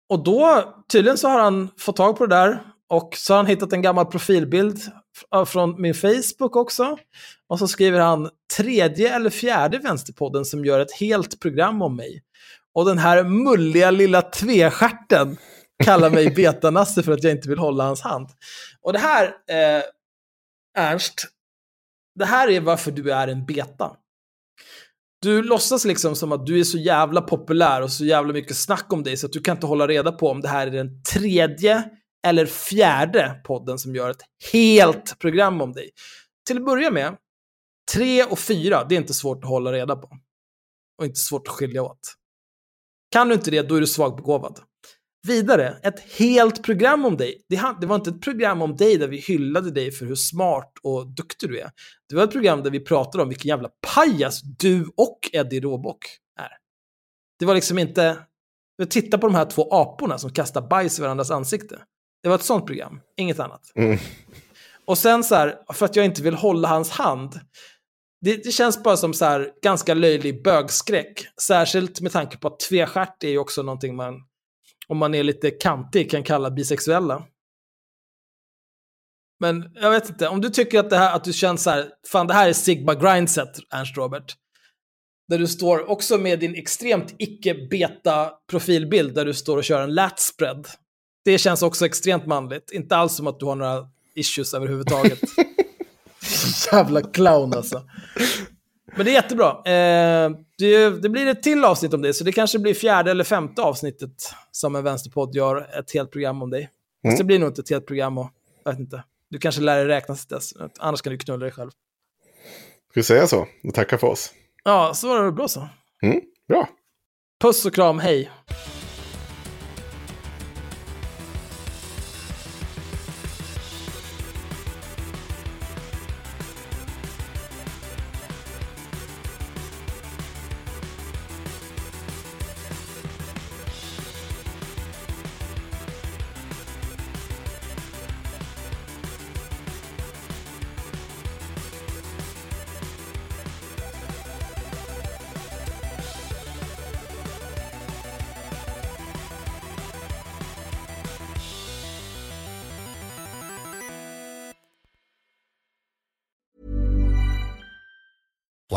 och då, tydligen så har han fått tag på det där. Och så har han hittat en gammal profilbild från min Facebook också. Och så skriver han tredje eller fjärde vänsterpodden som gör ett helt program om mig. Och den här mulliga lilla tvestjärten kallar mig betanasse för att jag inte vill hålla hans hand. Och det här, eh, Ernst, det här är varför du är en beta. Du låtsas liksom som att du är så jävla populär och så jävla mycket snack om dig så att du kan inte hålla reda på om det här är den tredje eller fjärde podden som gör ett helt program om dig. Till att börja med Tre och fyra, det är inte svårt att hålla reda på. Och inte svårt att skilja åt. Kan du inte det, då är du svagbegåvad. Vidare, ett helt program om dig. Det, var inte ett program om dig där vi hyllade dig för hur smart och duktig du är. Det var ett program där vi pratade om vilken jävla pajas du och Eddie Råbock är. Det var liksom inte... Titta på de här två aporna som kastar bajs i varandras ansikte. Det var ett sånt program, inget annat. Mm. Och sen så här, för att jag inte vill hålla hans hand. Det, det känns bara som så här ganska löjlig bögskräck. Särskilt med tanke på att tvestjärt är ju också någonting man, om man är lite kantig, kan kalla bisexuella. Men jag vet inte, om du tycker att det här, att du känns så här, fan det här är Sigma Grindset, Ernst Robert. Där du står också med din extremt icke-beta profilbild där du står och kör en lat spread. Det känns också extremt manligt. Inte alls som att du har några issues överhuvudtaget. Jävla clown alltså. Men det är jättebra. Eh, det, det blir ett till avsnitt om det, så det kanske blir fjärde eller femte avsnittet som en vänsterpodd gör ett helt program om dig. Mm. Fast det blir nog inte ett helt program och jag vet inte. Du kanske lär dig räkna till dess, annars kan du knulla dig själv. Ska vi säga så? Och tacka för oss. Ja, så var det bra så. Mm, bra. Puss och kram, hej.